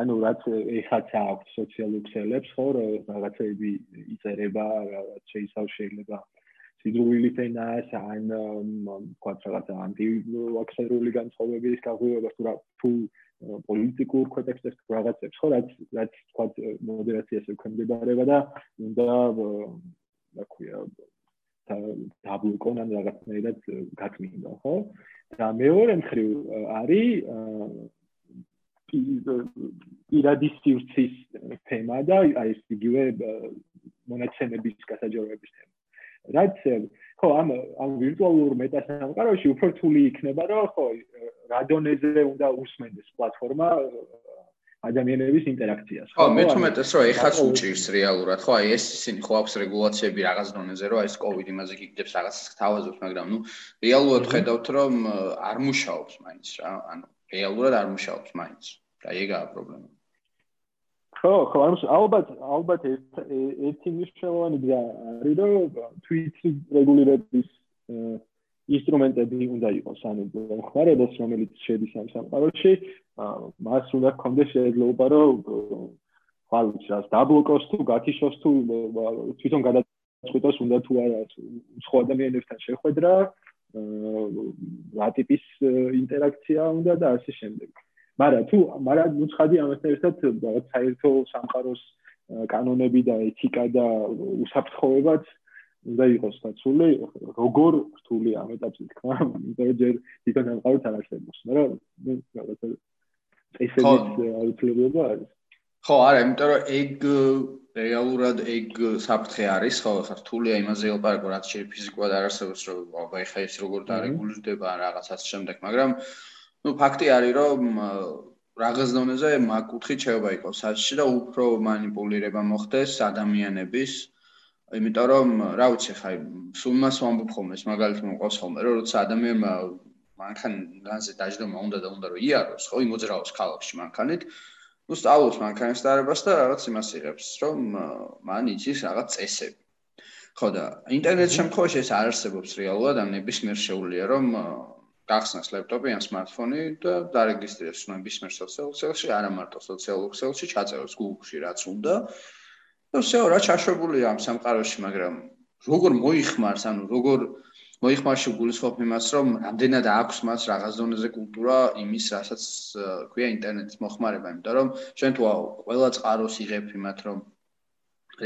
Speaker 2: ანუ რაც ეხაც აქვს სოციალურ ქსელებს, ხო, რაღაცები იწერება, რაღაც შეიძლება შეიძლება სიძულვილით ენას, ან თქვა რაღაცა ანტივაქსერული განწყობების გაღვივება თუ რა თუ პოლიტიკურ კონტექსტებს თუ რაღაცებს, ხო, რაც რაც თქვა მოდერაციას ექვემდებარება და უნდა რა ქვია დაბლოკონ ან რაღაცნაირად გაწმინდა, ხო? და მეორე მხრივ არის პირადი სივრცის თემა და აი ეს იგივე მონაცემების გასაჯაროების თემა. რაც ხო ამ ამ ვირტუალურ მეტასამყაროში უფრო რთული იქნება რომ ხო რადონეზე უნდა უსმენდეს პლატფორმა ადამიანების ინტერაქციას.
Speaker 1: ხო, მე თუმეტეს რომ ეხაც უჭირს რეალურად, ხო, აი ეს ისინი ხო აქვს რეგულაციები რაღაც დონეზე, რომ აი ეს COVID იმაზე გიგდებს რაღაცას თავაზობს, მაგრამ ნუ რეალურად ხედავთ რომ არ მუშაობს მაინც რა, ანუ რეალურად არ მუშაობს მაინც. და ეგაა პრობლემა.
Speaker 2: ხო, ხო, ანუ ალბათ ალბათ ერთი მნიშვნელოვანი და არის რომ Twitter რეგულირების ინსტრუმენტები უნდა იყოს, ანუ ხმარებას რომელიც შედის ამ სამყაროში, მას უნდა გქონდეს შეიძლება რომ ხალხს რას დაბლოკოს თუ გაქიშოს თუ თვითონ გადაწყვიტოს უნდა თუ არა სხვა ადამიანებთან შეხვედრა რა ტიპის ინტერაქცია უნდა და ასე შემდეგ. მაგრამ თუ მაგრამ უცხადი ამასთან ერთად რაღაც საერთო სამყაროს კანონები და ეთიკა და უსაფრთხოებაც უნდა იყოს დაცული, როგორ რთული ამ ეტაპზე თქმა, იმიტომ რომ ჯერ თვითონ ამყაროთ არ არსებობს, მაგრამ ნუ რაღაცა წესების აუცილებლობა არის.
Speaker 1: ხო, არა, იმიტომ რომ ეგ რეალურად ეგ საფრთხე არის, ხო, ხა რთულია იმაზე ელაპარაკო, რაც შეიძლება ფიზიკურად არ არსებობს, რომ აბა ეხა ეს როგორ დარეგულირდება რაღაცას შემდეგ, მაგრამ ну ფაქტი არის, რომ რაღაც დონეზე მაგ კუთხით შეიძლება იყოს საჭირო და უფრო манипулиრება მოხდეს ადამიანების იმიტომ რომ რა ვიცი ხაი სულ მას ვამბობ ხოლმე ეს მაგალითად მოყავს ხოლმე რომ როცა ადამიანმა მანქან განზე დაждომა უნდა და უნდა რომ იაროს ხო იმოძრაოს ქალაქში მანქანით ნუ სწავლობს მანქანის დარებას და რაღაც იმას იღებს რომ მან იცის რაღაც წესები. ხო და ინტერნეტ შემთხვევაში ეს არ არსებობს რეალურად ან ნებისმიერ შეუულია რომ გახსნას ლეპტოპი ან smartphone-ი და დარეგისტრიროს ნებისმიერ სოციალურ ქსელში არა მარტო სოციალურ ქსელში ჩაწეროს Google-ში რაც უნდა ну всё რა ჩაშვებულია ამ სამყაროში მაგრამ როგორ მოიხმარს ანუ როგორ მოიხმარში გულისხმობ იმას რომ რამდენად აქვს მას რაღაც ზონაზე კულტურა იმის რასაც ქვია ინტერნეტის მოხმარება იმიტომ რომ ჩვენ თუ ყველა წყაროს იღებ იმათ რომ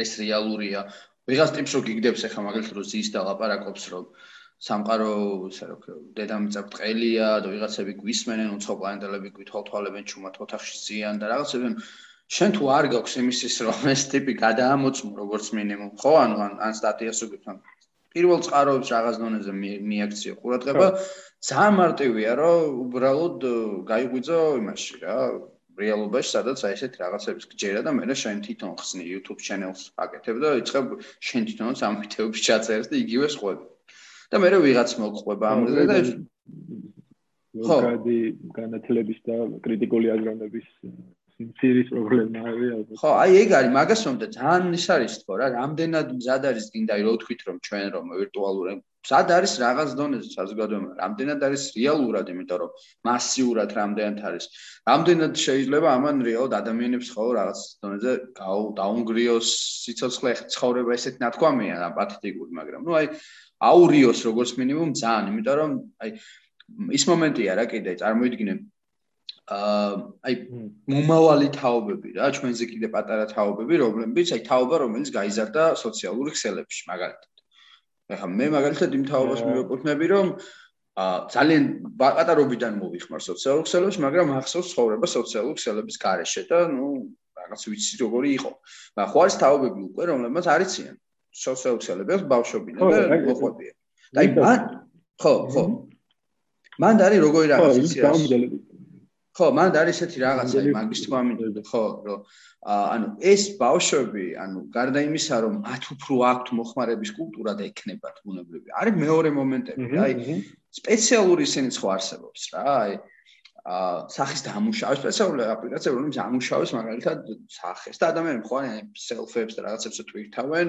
Speaker 1: ეს რეალურია ვიღაც ტიპს რო გიგდებს ახლა მაგალითად რო ზის და ლაპარაკობს რომ სამყარო ისე რა ქვია დედამიწა ბრტყელია და ვიღაცები გვისმენენ უცხო პლანეტელები გვითვალთვალებენ ჩუმად ოთახში ზიან და რაღაცები შენ თუ არ გაქვს იმისის რომ ეს ტიპი გადაამოწმო როგორც მინიმუმ ხო? ანუ ან ან სტატიას უგებთან პირველ წყაროებს რაღაც დონეზე მიაქციო. ყურადღება ძალიან მარტივია რომ უბრალოდ გაიგვიძო იმაში რა რეალობაში სადაც აი ესეთ რაღაცებს გჯერა და მე რა შენ თვითონ ხსნი YouTube channel-ს აკეთებ და იწყებ შენ თვითონაც ამ ვიდეოებს ჩაწერს და იგივე სხვები და მე რა ვიღაც მოყვება ამაზე და
Speaker 2: ხო. განათლების და კრიტიკული აზროვნების სიმცირის პრობლემაა ალბათ.
Speaker 1: ხო, აი ეგ არის, მაგას რომ და ძალიან ის არის თქო რა, რამდენად მზად არის გინდა რო თქვით რომ ჩვენ რომ ვირტუალური მზად არის რაღაც დონეზე საზოგადოება, რამდენად არის რეალურად, იმიტომ რომ მასიურად რამდენად არის. რამდენად შეიძლება ამან რეალურად ადამიანებს ხო რაღაც დონეზე დაუნგრიოს სიცოცხლე ცხოვრება ესეთ ნათქვამია და პათეტიკური, მაგრამ ნუ აი აურიოს როგორც მინიმუმ ძალიან, იმიტომ რომ აი ის მომენტია რა კიდე წარმოიდგინე აი მომავალი თაობები რა ჩვენზე კიდე პატარა თაობები რომლებიც აი თაობა რომელიც გაიზარდა სოციალური ქსელებში მაგალითად. ეხლა მე მაგალითად იმ თაობას მივეკუთვნები რომ აა ძალიან პატარობიდან მოვიხმარ სოციალურ ქსელებში მაგრამ ახსოვს ცხოვრება სოციალურ ქსელების გარეშე და ნუ რაღაც ვიცი როგორი იყო. მაგრამ ხო არის თაობები უკვე რომლებიც არიციან. სოციალურ ქსელებს ბავშვობიდან და მოყვებიან და აი მან ხო ხო. მან არის როგორი რაღაცა იცი ხო, მან არის ესეთი რაღაცა, მაგის მინდა, ხო, რომ ანუ ეს ბავშვები, ანუ გარდა იმისა, რომ მათ უფრო აქვთ მოხმარების კულტურა და ექნებათ ბუნებრივი. არის მეორე მომენტები, აი სპეციალური ისინი ხო არსებობს რა, აი ა სახის დამუშავება, სპეციალური აპლიკაციები, რომელიც ამუშავებს მაგალითად სახეს და ადამიანები ხო არიან სელფებს და რაღაცებს უთვირთავენ,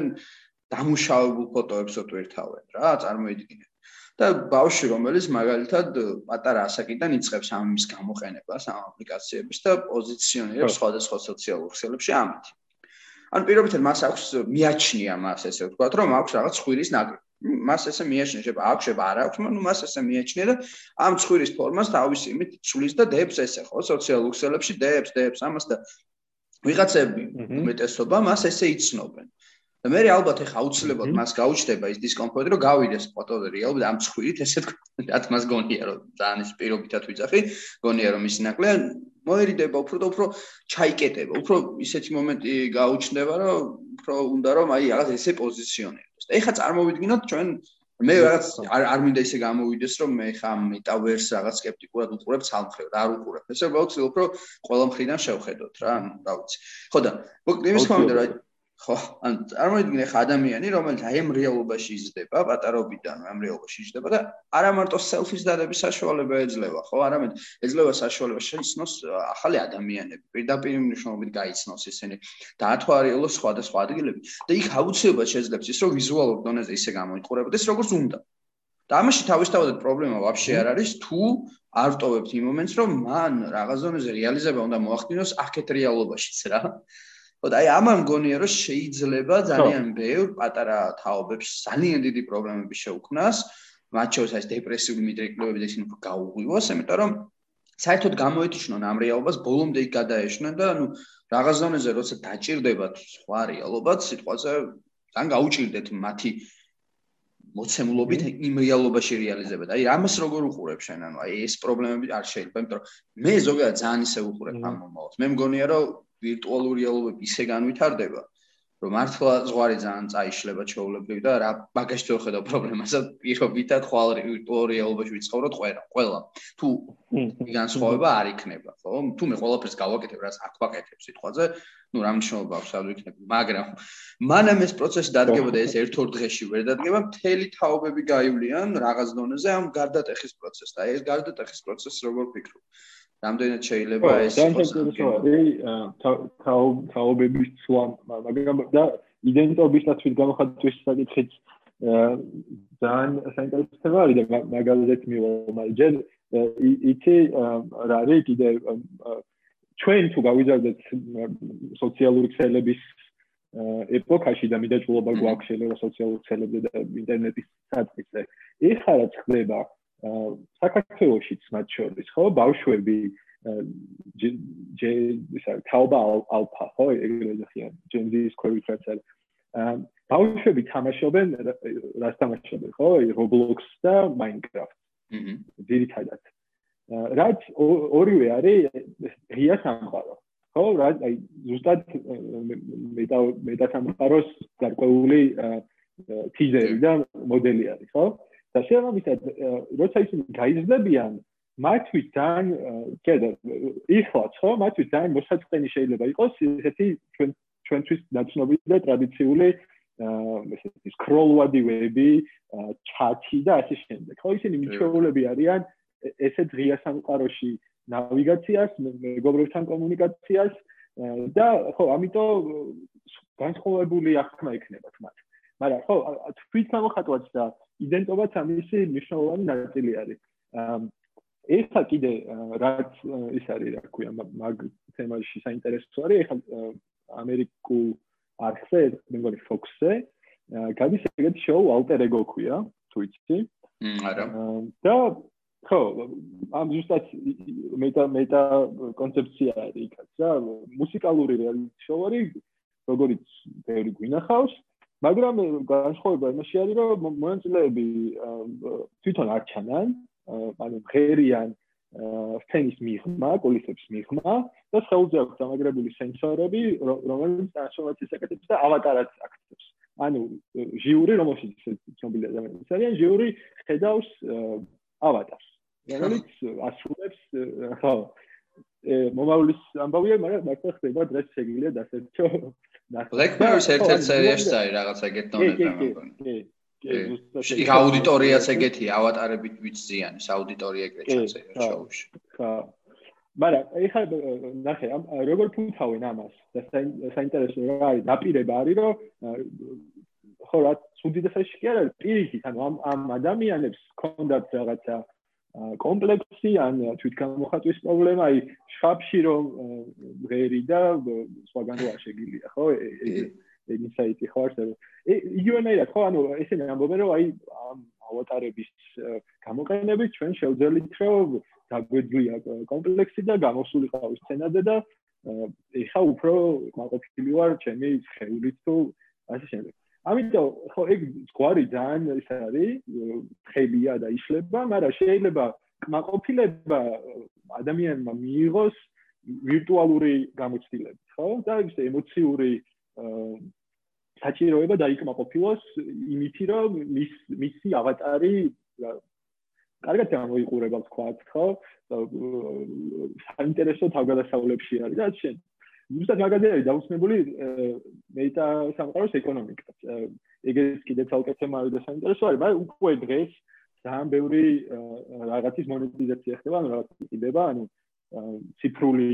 Speaker 1: დამუშავებულ ფოტოებს უთვირთავენ რა, წარმოიდგინეთ. და ბავშვი რომელიც მაგალითად პატარა ასაკიდან იწყებს ამის გამოყენებას ამ აპლიკაციების და პოზიციონირებს სხვადასხვა სოციალურ ქსელებში ამით. ან პირობითად მას აქვს მიაჩნია მას ესე ვთქვათ რომ აქვს რაღაც ხვირის ნაკლი. მას ესე მიაჩნია შეიძლება აქვს შეიძლება არ აქვს, მაგრამ მას ესე მიაჩნია და ამ ხვირის ფორმას თავის იმით ცვლის და დებს ესე ხო სოციალურ ქსელებში დებს დებს ამას და ვიღაცები უმეტესობა მას ესე იცნობენ. და მე ალბათ ეხა აუცილებლად მას გაუჩნდება ის დისკომფორტი, რომ გავიდეს ფოტოზე რეალურად ამ ცხვირით, ესეთ რად მას გონია რომ ძალიან ის პირობითად ვიძახი, გონია რომ ის ნაკლე მოერიდება, უფრო და უფრო ჩაიკეტება. უფრო ისეთი მომენტი გაუჩნდება, რომ უფრო უნდა რომ აი რაღაც ესე პოზიციონირდეს. და ეხა წარმოვიდგინოთ ჩვენ მე რაღაც არ არ მინდა ისე გამოვიდეს რომ მე ხა მეტავერს რაღაც скеპტიკურად უყურებ სამხრივ და არ უყურებ. ესე ვთქვათ, უფრო ყველა მხრიდან შევხედოთ რა, რა ვიცი. ხო და მოკ იმის გამომდინარე ხო, ან წარმოიდგინე ხა ადამიანი, რომელიც აი ამ რეალობაში იზრდება, პატარობიდან ამ რეალობაში იზრდება და არა მარტო სელფის დადების საშუალება ეძლევა, ხო, არამედ ეძლევა საშუალება შეიცნოს ახალი ადამიანები, პირდაპირ მნიშვნელობით გაიცნოს ისინი, დაათვალიეროს სხვადასხვა ადგილები და იქ აუცილებლად შეძლებს ის, რომ ვიზუალურ დონეზე ისე გამოიყურებოდეს, როგორც უნდა. და ამაში თავისთავად პრობლემა ვაფშე არ არის, თუ არ ვტოვებთ იმ მომენტს, რომ მან რაღაც დონეზე რეალიზება უნდა მოახდინოს აქეთ რეალობაშიც რა. ხო და აი ამან მგონია რომ შეიძლება ძალიან ბევრ პატარა თაობებს ძალიან დიდი პრობლემები შეუქმნას მათ შორის ეს დეპრესიული მიდრეკლებები და ისინი გაუღვივოს იმიტომ რომ საერთოდ გამოეთიშნონ ამ რეალობას ბოლომდე იქ გადაეშნენ და ანუ რაღაც ზონეზე როცა დაჭირდებათ სხვა რეალობაც სიტყვაზე ძალიან გაუჭirdეთ მათი მოცემულობით იმ რეალობაში რეალიზება და აი ამას როგორ უყურებ შენ ანუ აი ეს პრობლემები არ შეიძლება იმიტომ რომ მე ზოგადად ძალიან ისე უყურებ ამ მომავალს მე მგონია რომ ვირტუალური რეალობები ისე განვითარდება, რომ მართლა ზღვარი ძალიან წაიშლება ჩაოლებრივ და რა მაგაში თუ ხედავ პრობლემას, პირობითად ხვალ ვირტუალური რეალობაში ვიცხოვროთ ყველა, ყველა. თუ განსხვავება არ იქნება, ხო? თუ მე ყველაფერს გავაკეთებ, რაც აქ ვაკეთებ სიტყვაზე, ну, რა მნიშვნელობა აქვს ამ ვიქნები, მაგრამ მანამ ეს პროცესი დადგებოდა ეს ერთ-ორ დღეში ვერ დადგება, მთელი თაობები გაივლიან რაღაც დონეზე ამ გარდატეხის პროცესს და ეს გარდატეხის პროცესი როგორ ფიქრობ? რამდენად შეიძლება ეს იყოს
Speaker 2: თაობების ცვლა მაგრამ და იდენტობის დაცვის გამოხატვის საკითხიც ძალიან საინტერესო არის და მაგალითად მივალ მაგერ იცი რა არის კიდე ჩვენ თუ გავიზარდეთ სოციალური ქსელების ეპოქაში და მიდაჭულობა გვაქვს შეიძლება სოციალური ქსელებზე და ინტერნეტის საკითხზე ეხლა რაც ხდება საქართველოსიც მათ შორის ხო? ბავშვები ჯე ისა თაობა ალფა ხო? ეგრე ხიან ჯენზის ქვევიტრაცალ ბავშვები თამაშობენ რას თამაშობენ ხო? რობლოქს და ჰმმ ძირითადად. რაც ორივე არის ღია სამყარო ხო? რა აი ზუსტად მეტა მეტა სამყაროს გარკვეული თიზერი და მოდელი არის ხო და შემოვიდეთ როცა ისინი გაიზრდებიან მათთვის ძალიან კიდე იხლაც ხო მათთვის ძალიან მოსაწყენი შეიძლება იყოს ესეთი ჩვენ ჩვენთვის ნაცნობი და ტრადიციული ესეთი სკროლვადი ვები ჩატი და ასე შემდეგ ხო ისინი მიჩვეულები არიან ესე დღია სამყაროში ნავიგაციას, მეგობრებთან კომუნიკაციას და ხო, ამიტომ განსხვავებული ახმა იქნება თმათ. მაგრამ ხო, თვით გამოხატვაც და იდენტობაც ამისი მნიშვნელოვანი ნაწილი არის. ეხლა კიდე რაც ის არის, რა ქვია, მაგ თემაში საინტერესო არის, ეხლა ამერიკულ არხზე, მე მგონი Fox-ზე, გადის ეგეთი შოუ Alter Ego ქვია, თუ იცი?
Speaker 1: არა.
Speaker 2: და ხო, ამ ზუსტად მეტა მეტა კონცეფცია არის იქაც რა, მუსიკალური რეალიტი შოუ არის, როგორიც ბევრი გვინახავს, მაგრამ განსხვავება იმაში არის, რომ მონაწილეები თვითონ არ ჩანან, ანუ ღერიან სცენის მიღმა, კულისებს მიღმა და ხელზე აქვს დამაგრებული სენსორები, რომელიც ტრანსფორმაციას აკეთებს და ავატარად აკეთებს. ანუ ჟიური, რომელშიც ცნობილი ადამიანები არიან, ჟიური ხედავს ავატარს, რომელიც ასრულებს ხო მომავლის ამბავია, მაგრამ მართლა ხდება დღეს შეგიძლია დასერჩო.
Speaker 1: Black Mirror-ს ერთ-ერთ სერიაში წაი რაღაცა გეტონე და კი. იქ აუდიტორიაც ეგეთია, ავატარებით ვიციან, ეს აუდიტორია ეგრე ჩაწერა შოუში.
Speaker 2: ხა. მაგრამ ეხლა ნახე, როგორ ფუნქციონალ ამას? და საინტერესო რა არის, დაპირება არის, რომ ხო რა, სუდიდესაში კი არა, პირიქით, ანუ ამ ამ ადამიანებს კონდათ რაღაცა კომპლექსი ან თვითგამოხატვის პრობლემა, აი, შხაპში რომ ღერი და სხვაგან რა შეგილია, ხო? ეგ ინსაიტი ხო არსებობს. იგივენაირად ხო ანუ ესენი ამბობენ რომ აი ავატარების გამოყენებით ჩვენ შევძელით რომ დაგვეძლია კომპლექსი და გამოსულიყავ სცენაზე და ეხა უფრო მაყოფილი ვარ ჩემი ხეულით თუ ასე შემდეგ. ამიტომ ხო ეგ ზღვარი ძალიან ის არის ხებია და იშლება, მაგრამ შეიძლება კმაყოფილება ადამიანმა მიიღოს ვირტუალური გამოცდილებით, ხო? და ეს ემოციური საჭიროება დაიკმაყოფილოს იმითი რომ მის მისი ავატარი კარგად გამოიყურება თქვათ ხო საინტერესო თავგადასავლებში არის და შენ ზუსტად მაგაზე არის დაუცნებული მეტა სამყაროს ეკონომიკა. ეგეც კიდე ცალკე თემა არის და საინტერესო არის მაგრამ უკვე დღეს ძალიან ბევრი რაღაცის მონეტიზაცია ხდება ანუ რაღაც იყიდება ანუ ციფრული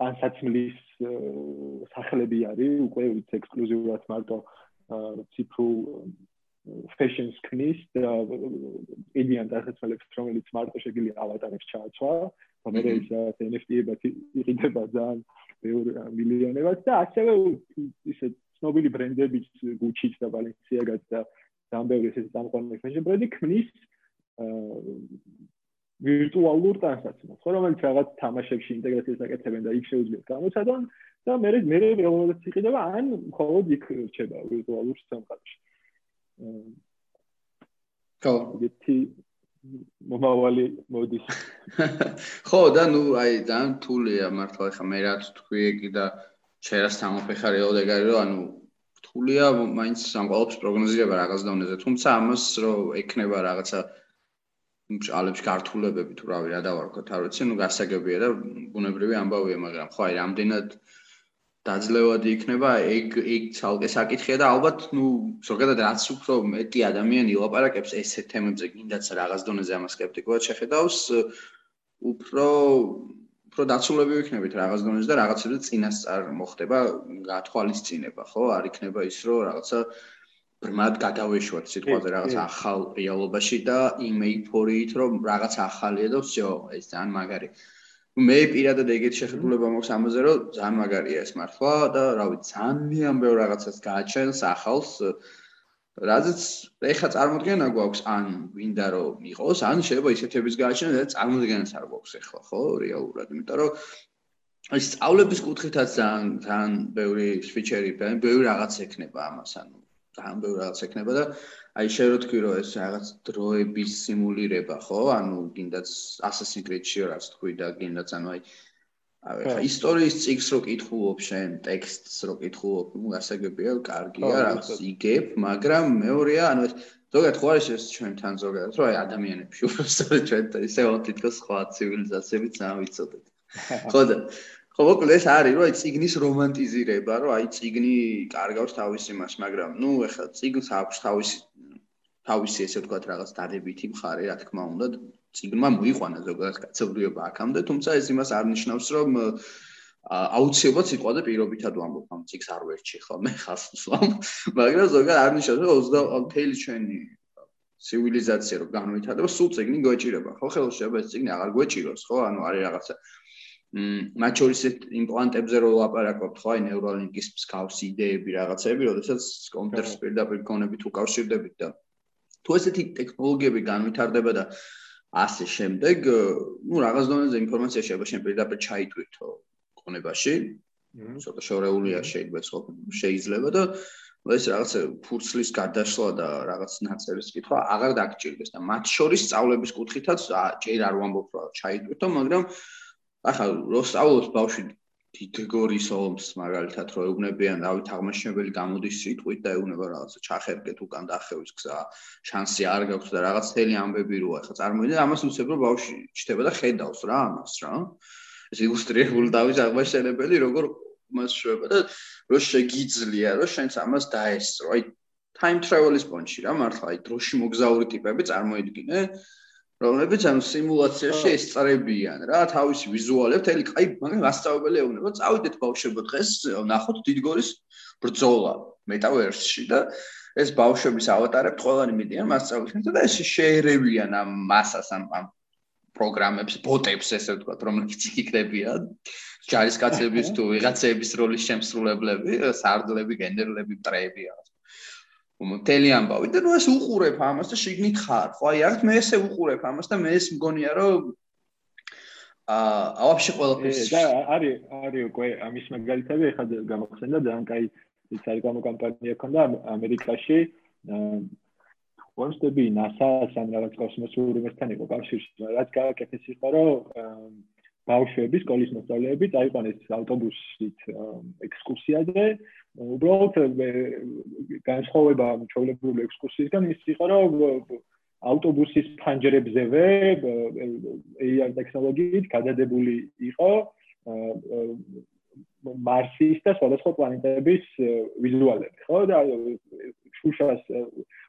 Speaker 2: განსაცმლის სახლები არის უკვე ექსკლუზიურად მარტო ციფრულ fashions knis და ედიან დასაცმელებს რომელიც მარტო შეგიძლია ავატარებს ჩააცვა და მე ის NFT-ებად იყიდება ძალიან ბევრი მილიონებად და ასევე ისე ცნობილი ბრენდებიც Gucci-ც და Balenciaga-ც და ძალიან ბევრი ესე დამყარებული fashion ბრენდი ქმნის ვირტუალურ ტრანსაქციას, ხო, რომელიც რაღაც თამაშებში ინტეგრაციას აკეთებენ და იქ შეუძლიათ გამოცადონ და მე მე რეალურად იყიდება ან მხოლოდ იქ რჩება ვირტუალურ სამყაროში. ითი მომავალი მოდის.
Speaker 1: ხო, და ნუ აი ძალიან თულია მართლა ხა მე რაც თქვი ეგი და შერას თამოფეხარი ოდეგარი რომ ანუ თულია მაინც სამყაროს პროგნოზირება რაღაც დონეზე, თუმცა ამას რომ ექნება რაღაცა მჭალებს გართულებები თუ რავი რა დავარქოთ არ ვიცი ნუ გასაგებია და ბუნებრივი ამბავია მაგრამ ხო აი რამდენად დაძლევადი იქნება ეგ ეგ ცალკე საკითხია და ალბათ ნუ ზოგადად რაც უფრო მეტი ადამიანი ილაპარაკებს ესეთ თემებზე კიდაც რაღაც დონეზე ამას სკეპტიკულად შეხედავს უფრო უფრო დაცულები ვიქნებით რაღაც დონეზე და რაღაცებზე წინასწარ მოხდება გათვალისწინება ხო არ იქნება ის რომ რაღაცა ბრმად გადავეშვათ სიტყვაზე რაღაც ახალ რეალობაში და იმეიფორით რომ რაღაც ახალია და всё ეს ძალიან მაგარი. მე პირადად ეგეთ შეხედულება მაქვს ამაზე რომ ძალიან მაგარია ეს მართლა და რა ვიცი ძალიან ბევრ რაღაცას გააჩენს ახალს რაზეც ეხა წარმოდგენა გვაქვს ან ვინდა რომ იყოს ან შეიძლება ისეთების გააჩენოს და წარმოდგენას არ გვაქვს ეხლა ხო რეალურად იმიტომ რომ აი სწავლების კუთხითაც ძალიან ძალიან ბევრი სვიჩერი ბევრი რაღაც ექნება ამას ანუ ძალიან ბევრი რაღაც ექნება და აი შენ რო თქვი რომ ეს რაღაც დროების სიმულირება ხო? ანუ გინდაც Assassin's Creed-ში რაც თქვი და გინდაც ანუ აი აი ისტორიის ციკლს რო კითხულობ შენ ტექსტს რო კითხულობ ნუ გასაგებია კარგია რაღაც იგებ მაგრამ მეორეა ანუ ეს ზოგადად ხო არის ეს ჩვენთან ზოგადად რომ აი ადამიანებში უბრალოდ ჩვენ ისე თითქოს სხვა ცივილიზაციებიც ძალიან ვიცოდეთ. ხო და ხო მოკლედ ეს არის რომ აი ციგნის რომანტიზირება რომ აი ციგნი კარგავს თავის იმას მაგრამ ნუ ეხლა ციგნს აქვს თავისი თავისი ესე ვთქვათ რაღაც დადებითი მხარე რა თქმა უნდა ციგნმა მოიყვანა ზოგადად კაცობრიობა აქამდე, თუმცა ეს იმას არ ნიშნავს, რომ აუცილებლად სიტყვაზე პირობითად ვამბობ ამ ციგს არ ვერჩი ხო მე ხალხს ვსვამ მაგრამ ზოგადად არ ნიშნავს რომ 20 თელი ჩვენი ცივილიზაცია რო განვითარდება სულ ციგნი გვეჭირება ხო ხელში აბა ეს ციგნი აღარ გვეჭიროს ხო ანუ არის რაღაცა მათ შორის იმპლანტებზე რო ლაპარაკობთ ხო აი ნეურალინკის მსგავსი იდეები რაღაცები როდესაც კომპიუტერს პირდაპირ კონებით უკავშირდებით და თუ ესეთი ტექნოლოგიები განვითარდება და ასე შემდეგ ნუ რაღაც დონეზე ინფორმაცია შეიძლება შენ პირდაპირ ჩაიტვირთო ქონებაში. ცოტა შორეულია შეიძლება ხო შეიძლება და ეს რაღაც ფურცლის გადაშლა და რაღაც ნაწერის კითხვა აღარ დაგჭირდეს და მათ შორის სწავლების კუთხითაც ჯერ არ ვამბობ რა ჩაიტვირთო, მაგრამ ახლა რო სწავლობს ბავშვი დიდგორის ომს მაგალითად რო ეუბნებიან დავით აღმაშენებელი გამოდის სიტყვით და ეუბნება რაღაცა ჩახერგეთ უკან დახევის გზა შანსი არ გაქვს და რაღაც თელი ამბები როა. ახლა წარმოიდგინე ამას უცებ რომ ბავშვი ჩდება და ხედავს რა ამას რა. ეს ილუსტრირებული დავის აღმაშენებელი როგორ მას შვება და რო შეგიძლია რომ შენც ამას დაესწრო. აი time travel-ის პონჩი რა მართლა აი დროში მოგზაური ტიპები წარმოიდგინე რომლებიც ამ სიმულაციაში ესწრებიან რა თავისი ვიზუალები თელი აი მაგრამ გასწავლებელი ეუბნება წავიდეთ ბავშვებო დღეს ნახოთ დიდგორის ბრძოლა მეტავერსში და ეს ბავშვების ავატარები ყველანი მიდიან მასწავლებელთან და ეს შეერევიან ამ მასას ამ ამ პროგრამებს, ბოტებს, ესე ვთქვათ, რომლებიც იქნებიან ჯარისკაცების თუ ვიღაცების როლის შემსრულებლები, სარდლები, გენერლები, მტრეები რაღაც. მთელი ამბავი და ნუ ეს უყურებ ამას და შიგნით ხარ. ხო, აი, აქ მე ესე უყურებ ამას და მე ეს მგონია, რომ აა, ვაფშე ყველაფერს
Speaker 2: და არის არის უკვე ამის მაგალითები ეხლა გამოხსენდა და ან კაი ის არის გამოკამპანია ქონდა ამერიკაში კონსტები NASA-ს ან რაღაც კოსმოსურ უნივერსიტეტთან იყო კავშირში, რაც გააკეთეს იყო, რომ ბავშვები, სკოლის მოსწავლეები წაიყვანეს ავტობუსით ექსკურსიაზე. უბრალოდ განსხვავება ჩვეულებრივი ექსკურსიისგან ის იყო, რომ ავტობუსის ფანჯრებზევე AI ტექნოლოგიით გადადებული იყო მარსის და სხვადასხვა პლანეტების ვიზუალები, ხო? და შუშას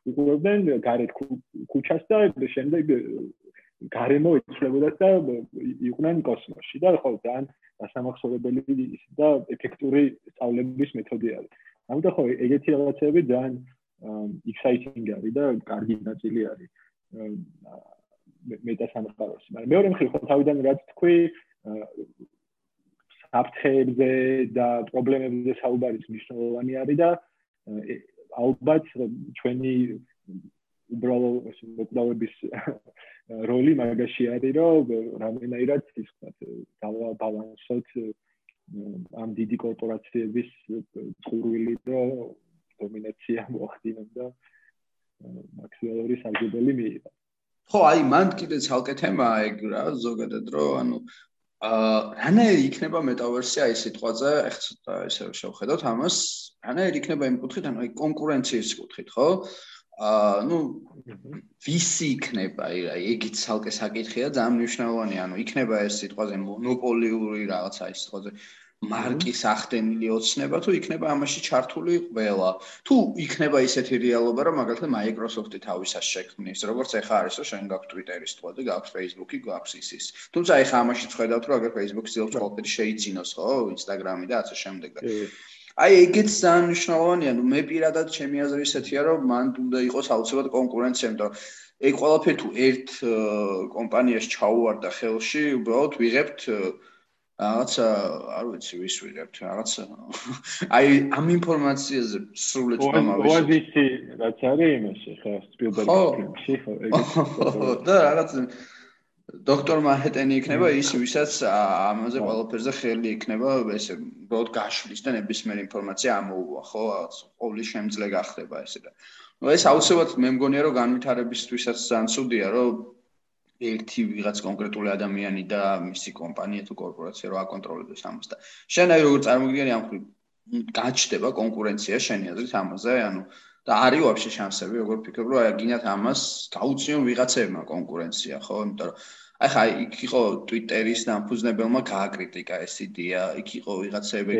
Speaker 2: უყურებდნენ გარეთ ქუჩას და შემდეგ გარემო იცვლებოდა და იყვნენ კოსმოსში და ხო ძალიან დასამახსოვრებელი და ეფექტური სწავლების მეთოდი არის. ამიტომ ხო ეგეთი რაღაცები ძალიან exciting არის და კარგი ნაწილი არის მეტასამყაროში. მაგრამ მეორე მხრივ ხო თავიდან რაც თქვი საფრთხეებზე და პრობლემებზე საუბარი მნიშვნელოვანი არის და ალბათ ჩვენი უბრალო მოკლავების როლი მაგაში არის რომ რამენაირად ის თქვა ბალანსოთ ამ დიდი კორპორაციების წურვილი რომ დომინაცია მოახდინონ და მაქსიმალური საგებელი მიიღო.
Speaker 1: ხო, აი მან კიდე ცალკე თემაა ეგ რა, ზოგადად რომ ანუ აა რანაირი იქნება მეტავერსია ეს სიტყვაზე, ეხლა ცოტა ესე შევხედოთ ამას. რანაირი იქნება იმ კუთხით, ანუ აი კონკურენციის კუთხით, ხო? აა ნუ ვისი იქნება, აი ეგიც ცალკე საკითხია, ძალიან მნიშვნელოვანია, ანუ იქნება ეს სიტყვაზე მონოპოლიური რაღაცა ის სიტყვაზე მარკის ახდენილი ოცნება თუ იქნება ამაში ჩართული ყველა. თუ იქნება ისეთი რეალობა რომ მაგალითად Microsoft-ი თავისას შექმნის როგორც ეხა არის რომ შენ გაქვს Twitter-ის თქო და გაქვს Facebook-ი გაქვს ის თუმცა ეხა ამაში ხედავთ რომ აგერ Facebook-ი ძილობს ყველაფერი შეიძინოს ხო Instagram-ი და ასე შემდეგ აი ეგეც ძალიან მნიშვნელოვანია ნუ მე პირადად ჩემი აზრი ისეთია რომ მან უნდა იყოს აუცილებლად კონკურენცია იმიტომ რომ ეგ ყველაფერი თუ ერთ კომპანიაში ჩაუვარდა ხელში უბრალოდ ვიღებთ რაღაცა არ ვიცი ვის ვიღებთ რაღაცა. აი ამ ინფორმაციაზე სრულად
Speaker 2: მომავლის ოაზისი რაც არის იმაში ხო. სპილბერგში ხო
Speaker 1: ეგეც და რაღაცა დოქტორ მაჰეტენი იქნება ის ვისაც ამაზე ყველაფერზე ხელი იქნება ესე უბრალოდ გაშლის და ნებისმიერ ინფორმაცია ამოუვა ხო? ყოველი შემძლე გახდება ესე და. ნუ ეს აუცილებლად მე მგონია რომ განვითარებისთვისაც ძალიან ცუდია რომ ერთი ვიღაც კონკრეტული ადამიანი და მისი კომპანია თუ კორპორაცია რა აკონტროლებს ამას და შენ აი როგორ წარმოგიდგენი ამ ხრი გაჩდება კონკურენცია შენი აზრით ამაზე ანუ და არის ვაფშე შანსები, როგორ ფიქრობ, რომ აი გინათ ამას გაუწიონ ვიღაცებმა კონკურენცია, ხო? იმიტომ რომ აი ხა იქ იყო Twitter-ის დამფუძნებელმა გააკრიტიკა ეს იდეა, იქ იყო ვიღაცები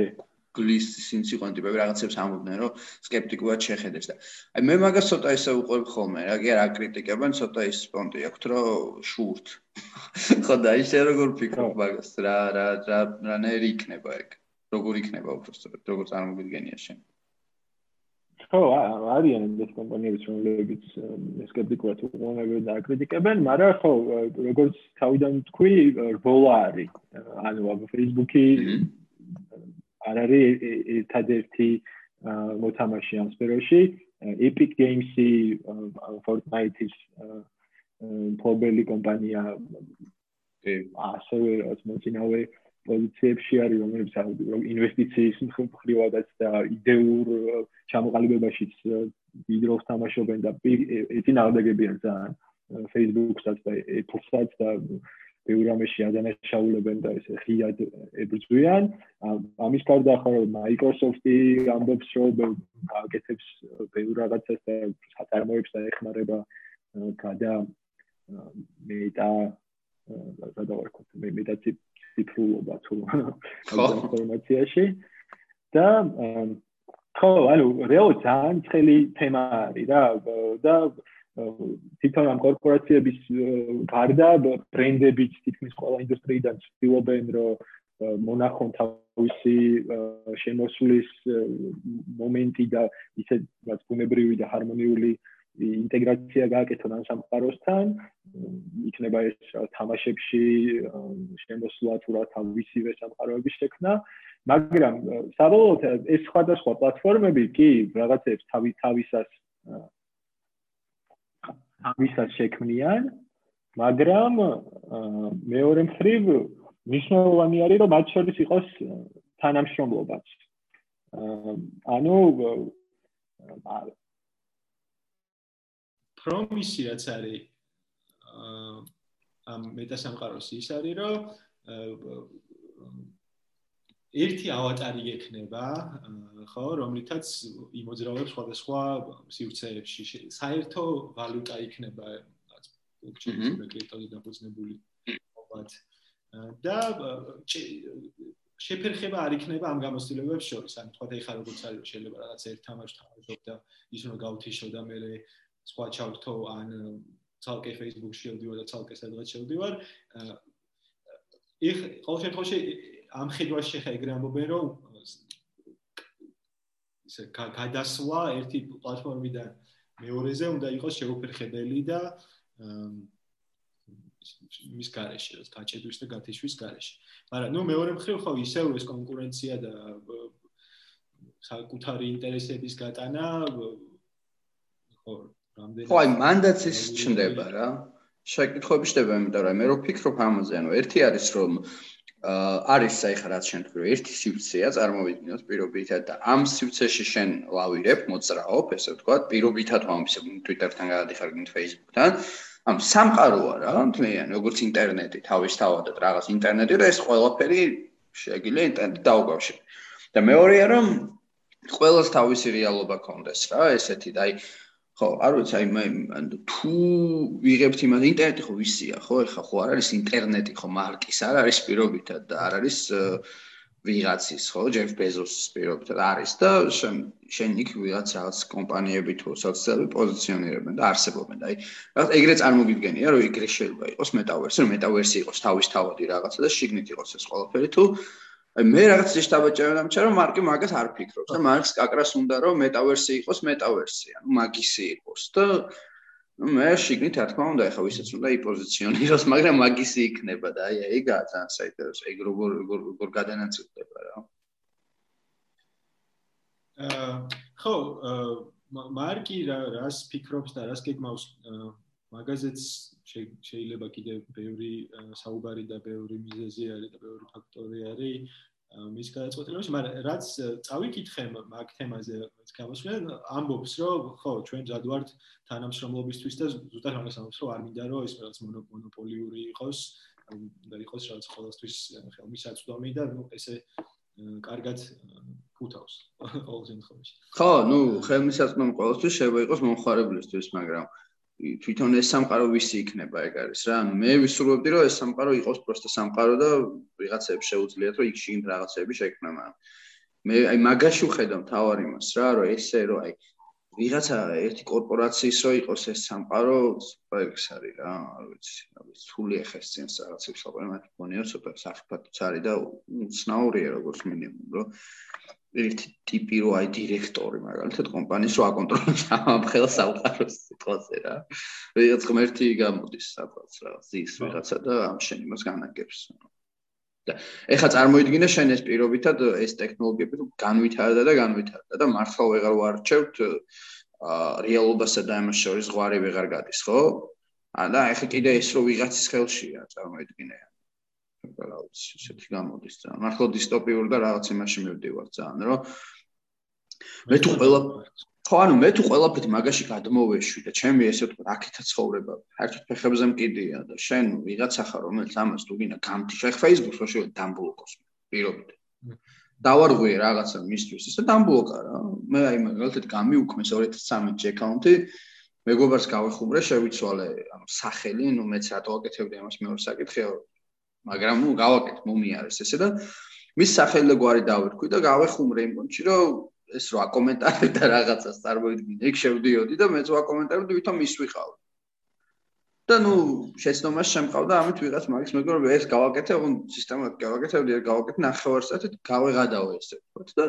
Speaker 1: გლის ისინც იყვნენ ტიპები რაღაცებს ამბობდნენ რომ скеპტიკურად შეხედეს და აი მე მაგას ცოტა ისე უყვებ ხოლმე რა კი რა კრიტიკებენ ცოტა ის პონტი აქვს რომ შურთ. ხო და ისე როგორ ფიქრობ მაგას რა რა რა რანერ იქნება ეგ? როგორ იქნება უფრო სწორედ როგორ წარმოგვიდგენია შენ?
Speaker 2: ხო, არიან ეს კომპანიები, რომლებიც სკეპტიკურად უყურებენ და აკრიტიკებენ, მაგრამ ხო, როგორც თავიდან თქვი, რბოლა არის. ანუ Facebook-ი mm-hmm. არ არის ერთადერთი მოთამაშე ამ სფეროში. Epic Games-ი Fortnite-ის მფლობელი კომპანია ასევე რაც მოწინავე აა პოზიციებში არის რომელიც ინვესტიციის მხრივადაც და იდეურ ჩამოყალიბებაშიც დიდ როლს თამაშობენ და ეწინააღმდეგებიან ძალიან Facebook-საც და Apple-საც და ევრამეში ადანაშაულებენ და ესე ხიად ებრძვიან. ამის გარდა ახლა Microsoft-ი ამბობს, რომ გაკეთებს ბევრ რაღაცას და საწარმოებს და ეხმარება გადა მეტა გადავარქოთ მე მეტა ციფრულობა თუ ინფორმაციაში. და ხო, ანუ რეალურად ძალიან ცხელი თემა არის რა. და თვითონ ამ კორპორაციების გარდა ბრენდებიც თითქმის ყველა ინდუსტრიიდან ცდილობენ რომ მონახონ თავისი შემოსulis მომენტი და ისე რაც ბუნებრივი და ჰარმონიული ინტეგრაცია გააკეთონ ამ სამყაროსთან იქნება ეს თამაშებში შემოსulat თუ რა თავისივე სამყაროების შექმნა მაგრამ საბოლოოდ ეს სხვადასხვა პლატფორმები კი რაღაცებს თავი თავისას ამისაც შექმნიან, მაგრამ მეორე მხრივ მნიშვნელოვანი არის რომ მათ შორის იყოს თანამშრომლობაც. ანუ
Speaker 3: პრომისი რაც არის ამ მეტასამყაროს ის არის რომ ერთი ავატარი ექნება, ხო, რომლითაც იმოძრავებს სხვადასხვა სივრცეებში. საერთო ვალუტა იქნება, რაც ბლოკჩეინის კრიპტოზე დაფუძნებული ობათ. და შეფერხება არ იქნება ამ გამოცდილებებს შორის. ანუ თქვა ეხლა როგორც არის შეიძლება რაღაც ერთ თამაშს თამაშობ და ის უნდა გავთიშო და მე სხვა ჩავთო ან ცალკე Facebook-ში შევდივარ და ცალკე სადღაც შევდივარ. ეხ ყოველ შემთხვევაში ამ ხედვაში ხა ეგრე ამბობენ რომ ისე გადასვლა ერთი პლატფორმიდან მეორეზე უნდა იყოს შეუფერხებელი და მის garaში, რაც გაჭედვის და გათიშვის garashi. მაგრამ ნუ მეორე მხრივ ხო ისევ ეს კონკურენცია და საკუთარი ინტერესების გატანა ხო
Speaker 1: რამდენი ხო აი მანდაც ის ჩნდება რა. შეკითხები შდება, იმიტომ რომ მე რო ფიქრობ ამაზე, ანუ ერთი არის რომ არის საერთოდ რაც თქვი, ერთი სივრცეა წარმოვიდგინოთ პირობითად და ამ სივრცეში შენ ლავირებ, მოძრაობ, ესე ვთქვათ, პირობითად ვამბობ Twitter-თან გადადიხარ, გინდ Facebook-თან. ამ სამყაროა რა, მთლიანი, როგორც ინტერნეტი, თავისთავად რაღაც ინტერნეტი და ეს ყველაფერი შეგიძლია ინტერნეტ დაუკავშირო. და მეორეა რომ ყველას თავისი რეალობა კონდეს რა, ესეთი და აი ხო, არ ვიცი, აი მე თუ ვიღებთ იმას ინტერნეტი ხო ვისია, ხო? ეხა ხო არ არის ინტერნეტი ხო მარკის, არ არის პირობითად და არ არის ვიღაცის, ხო? ჯეფ ბეზოსის პირობითად არის და შენ იქ ვიღაც რაღაც კომპანიები თუ სოციალური პოზიციონირებენ და არსებობენ და აი რაღაც ეგრე წარმოგიდგენია, რომ ეგრე შეიძლება იყოს მეტავერსი, რომ მეტავერსი იყოს თავისთავადი რაღაცა და შიგნით იყოს ეს ყველაფერი თუ აი მე რაღაც დაბაჭერა დამჭა რომ მარკი მაგას არ ფიქრობს და მარკს კაკრას უნდა რომ მეტავერსი იყოს მეტავერსი ანუ მაგისი იყოს და ну მე შიგნით რა თქმა უნდა ეხა ვისაც უნდა იპოზიციონიროს მაგრამ მაგისი იქნება და აი ეგაა ძალიან საინტერესო ეგ როგორ როგორ გადანაწილდება რა.
Speaker 3: აა ხო მარკი რას ფიქრობს და რას გეგმავს მაგაზეც შეიძლება კიდე ბევრი საუბარი და ბევრი მიზეზი არის და ბევრი ფაქტორი არის მის გადაწყვეტილებაში, მაგრამ რაც წავიკითხე მაგ თემაზე, რაც გამოსვლენ, ამბობს, რომ ხო, ჩვენ მზად ვართ თანამშრომლობისთვის და ზუსტად ამას ამბობს, რომ არ მინდა რომ ეს რაღაც მონოპოლიური იყოს, და იყოს რაღაც ყოველთვის ხელმისაწვდომი და ნუ ესე კარგად ფუთავს ყოველ შემთხვევაში.
Speaker 1: ხო, ნუ ხელმისაწვდომი ყოველთვის შეიძლება იყოს მომხარებლისთვის, მაგრამ თვითონ ეს სამყარო ვისი იქნება ეგ არის რა. ანუ მე ვისურვებდი რომ ეს სამყარო იყოს პროსტა სამყარო და ვიღაცებს შეუძლიათ რომ იქ შიგნით რაღაცები მაგრამ მე აი მაგაში ვხედავ თავარ იმას რა, რომ ესე რომ აი ვიღაცა ერთი კორპორაციის რო იყოს ეს სამყარო, პროექტს არის რა, არ ვიცი, ვიცი, სული ახეს წინს რაღაცებს ლაპარაკობ, მგონია ცოტა საფრთხეთიც არის და უცნაურია როგორც მინიმუმ, რომ ერთი ტიპი რო აი დირექტორი მაგალითად კომპანიის რო აკონტროლებს ამ ხელს სამყაროს სიტყვაზე რა. ვიღაც ღმერთი გამოდის სადღაც რა, ზის ვიღაცა და ამ შენ იმას განაგებს. და ეხლა წარმოიდგინე შენ ეს პირობითად ეს ტექნოლოგიები განვითარდა და განვითარდა და მართლა ვეღარ ვარჩევთ აა რეალობასა და ამას შორის ზღვარი ვეღარ გადის, ხო? და ეხლა კიდე ეს რო ვიღაცის ხელშია, წარმოიდგინე. რა ვიცი, ესეთი გამოდის ძალიან. მართლა დისტოპიურ და რაღაც იმაში მივდივარ ძალიან, რომ მე თუ ყველა ხო ანუ მე თუ ყველაფერი მაგაში გადმოვეშვი და ჩემი ესე ვთქვა აქეთა ცხოვრება საერთოდ ფეხებზე მკიდია და შენ ვიღაცა ხარ რომელიც ამას თუ გინდა გამთიშე Facebook-ს ვაშო დამბლოკოს პირობით დავარღვე რაღაცა მისთვის ესე დამბლოკა რა მე აი მაგალითად გამიუქმეს 2013 აკაუნტი მეგობარს გავეხუბრე შევიცვალე ანუ სახელი ნუ მეც რატო აკეთებდი ამას მეორე საკითხია მაგრამ ნუ გავაკეთე მომიარეს ესე და მის სახელი და გვარი დავერქვი და გავეხუმრე იმ პონჩი რომ ეს რა კომენტარი და რაღაცას წარმოიდგინე, იქ შევდიოდი და მეც ვა კომენტარები ვითომ მისვიყავ. და ნუ შეცდომას შემყავდა ამით ვიღაც მაგის მეგობრები ეს გავაკეთე, ოღონ სისტემატურად გავაკეთებდი, ეს გავაკეთე ნახევარსაათით, გავეღადავე ესე ვთქვათ და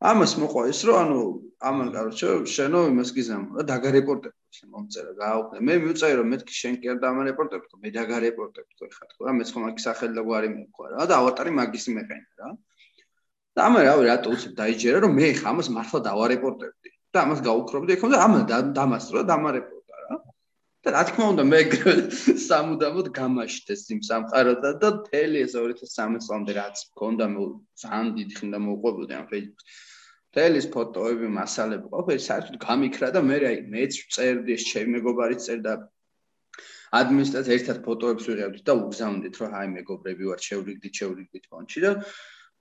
Speaker 1: ამას მოყვა ის რომ ანუ ამან კაროჩე შენო იმას გიზამ და დაგარეპორტებ ესე მომწერა გააუქმე მე მივწერე რომ მეთქი შენ კი არ დამარეპორტებ თქო მე დაგარეპორტებ თქო ეხა თქო რა მეც ხომ აქ სახელი და გვარი მექვა რა. და ავატარი მაგის მეყენა რა. და ამე რავი რატო უცებ დაიჯერა რომ მე ხა ამას მართლა დავარეპორტებდი. და ამას გაუქრობდი ეხლა და ამა დამასწრო და დამარეპორტა რა. და რა თქმა უნდა მე სამუდამოდ გამაშთეს იმ სამყაროთა და თელი ეს 2013 წლამდე რაც მქონდა ძალიან დიდი ხნდა მოუყვებოდი ამ Facebook-ს თელის ფოტოები, მასალები ყოფილი საერთოდ გამიქრა და მე აი მეც წერდი ეს ჩემი მეგობარიც წერდა. ადმინისტრაციას ერთად ფოტოებს ვიღებდით და უგზავნდით რომ აი მეგობრები ვარ შევრიგდით შევრიგდით ფონჩი და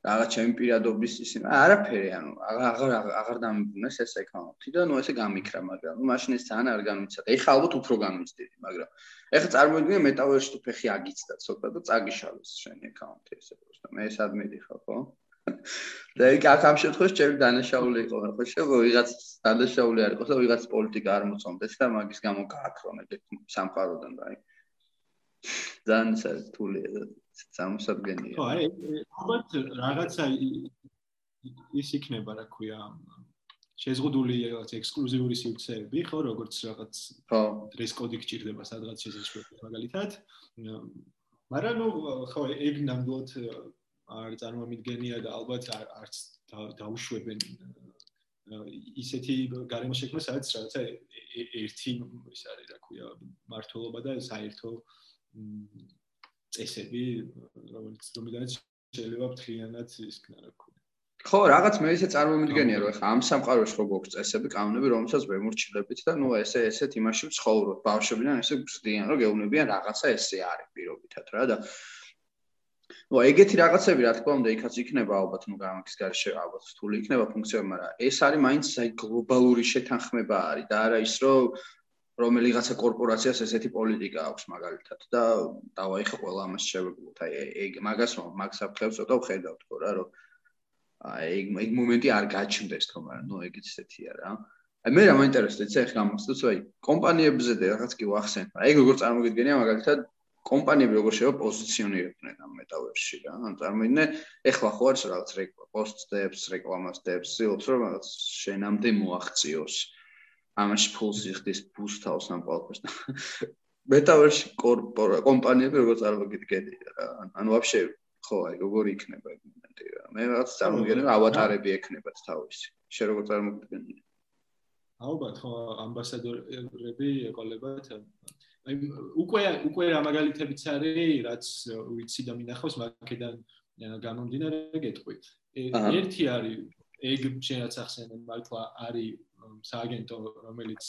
Speaker 1: რაღაც ჩემი პირადობის ისე არაფერი ანუ აღარ აღარ დამიბუნეს ეს აკაუნტი და ნუ ესე გამიქრა მაგრამ ნუ მაშინ ეს ძალიან არ გამიცადა. ეხლა ალბათ უფრო გამიცდები მაგრამ ეხლა წარმოიდგინე მეტავერში თუ ფეხი აგიცდა ცოტა და წაგიშალოს შენი აკაუნტი ესე პროსტა მე ეს ადმინი ხარ ხო და იქ აქ ამ შემთხვევაში ჩემი დანაშაული იყო ხო შეიძლება ვიღაც დანაშაული არ იყოს და ვიღაც პოლიტიკა არ მოწონდეს და მაგის გამო გააქრონ ეგ სამყაროდან და აი ძალიან საერთულია და სამსადგენია.
Speaker 2: ხო, აი, ალბათ რაღაცა ის იქნება, რა ქვია, შეზღუდული რაღაც ექსკლუზიური სივრცეები, ხო, როგორც რაღაც
Speaker 1: ხო,
Speaker 2: დრეს კოდი გჭირდება სადღაც შესაძლოა მაგალითად. მაგრამ ნუ ხო, ეგ ნამდვილად არ წარმომიდგენია და ალბათ არც დაუშვებენ ისეთი გარემო შექმნა, სადაც რაღაცა ერთი ის არის, რა ქვია, მართლობა და საერთო წესები, რომელიც რომიდანაც შეიძლება ფრთხილად ისქნა რა ქვია.
Speaker 1: ხო, რაღაც მე ისე წარმომიდგენია, რომ ეხა ამ სამყაროში რო გვაქვს წესები, კანონები, რომელსაც ვერ მორჩილებით და ნუ ესე ესეთ იმაში ვცხოვრობ. ბავშვებიდან ესე გწდიან, რომ გეუბნებიან რაღაცა ესე არის პირობითად რა და ნუ ეგეთი რაღაცები რა თქმა უნდა იქაც იქნება ალბათ ნუ გამაკის გარშე ალბათ რთული იქნება ფუნქციები, მაგრამ ეს არის მაინც აი გლობალური შეთანხმება არის და არა ის რომ რომელიღაცა კორპორაციას ესეთი პოლიტიკა აქვს მაგალითად და დავა ეხა ყველა ამას შევეგულოთ. აი ეგ მაგას მაგ საფრთხებს ცოტა ვხედავთ ხო რა რომ აი ეგ ეგ მომენტი არ გაჩნდეს თქო მაგრამ ნუ ეგ ისეთია რა აი მე რა მაინტერესებს ეს ახლა ამასთვისაც აი კომპანიებზე და რაღაც კი ვახსენებ. აი ეგ როგორ წარმოგიდგენია მაგალითად კომპანიები როგორ შეიძლება პოზიციონირებდნენ ამ მეტავერსში რა ან წარმოიდგინე ეხლა ხო არის რაღაც პოსტებს რეკლამას დებს ცდილობს რომ რაღაც შენამდე მოაღწიოს ამაში ფულს იხდის ბუსტავს ამ ყველაფერს. მეტავერში კორპორა კომპანიები როგორ წარმოგიდგენია რა. ანუ ვაფშე ხო, აი როგორ იქნება მომენტი რა. მე რაღაც წარმოგიდგენია ავატარები ექნებათ თავისი. შე როგორ წარმოგიდგენია?
Speaker 2: ალბათ ხო ამბასადორები ეყოლებათ აი უკვე უკვე რა მაგალითებიც არის რაც ვიცი და მინახავს მაგედან გამომდინარე გეტყვით ერთი არის ეგ შეიძლება ახსენე მართლა არის სააგენტო რომელიც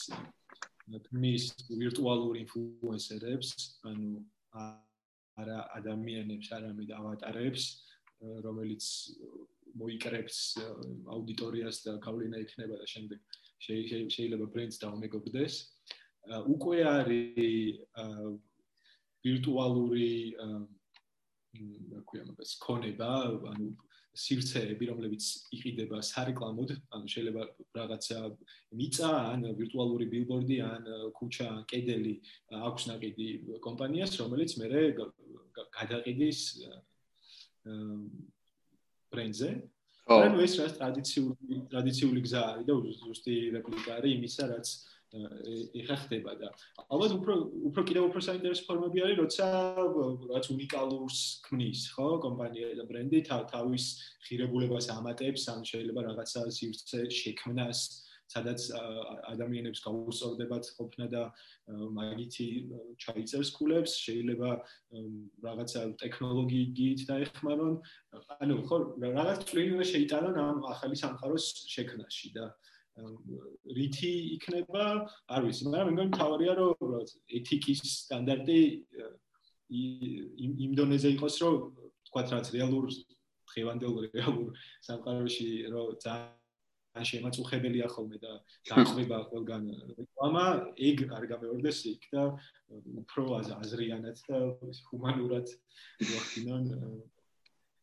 Speaker 2: მის ვირტუალურ ინფლუენსერებს ანუ არა ადამიანებს არამედ ავატარებს რომელიც მოიკრებს აუდიტორიას და გავლენა იქნება და შემდეგ შეიძლება ბრენდს დაუმეგობრდეს უკვე არის ვირტუალური რა ქვია მაგას ქონება ანუ სივრცეები, რომლებიც იყიდება სარეკლამოდ, ანუ შეიძლება რაღაცა მიწა ან ვირტუალური ბილბორდი ან ქუჩა ან კედელი აქვს ნაკიდი კომპანიას, რომელიც მე გადაყიდის ბრენდზე. ანუ ეს რა ტრადიციული ტრადიციული გზა არის და ზუსტი რეპლიკა არის იმისა, რაც ეხა ხდება და ალბათ უფრო უფრო კიდევ უფრო საინტერესო ფორმები არის, როცა რაც უნიკალურს ქმნის, ხო, კომპანია და ბრენდი თავის ღირებულებას ამატებს, ან შეიძლება რაღაცა სივრცე შექმნას, სადაც ადამიანებს გაუსწორდებათ ყოფნა და მაგითი ჩაიწერს კულებს, შეიძლება რაღაცა ტექნოლოგიით დაეხმარონ. ანუ ხო, რაღაც წვლილი უნდა შეიტანონ ამ ახალი სამყაროს შექმნაში და რითი იქნება, არ ვიცი, მაგრამ მე მგონი თავარია რომ ეთიკის სტანდარტი იმ დონეზე იყოს, რომ თქვა რაც რეალურ ხევანდელ რეალურ სამყაროში რომ ძალიან შემაწუხებელია ხოლმე და დახვება ყველგან რეკლამა, ეგ არ გამეორდეს იქ და უფრო აზრიანად და ჰუმანურად მოახდინონ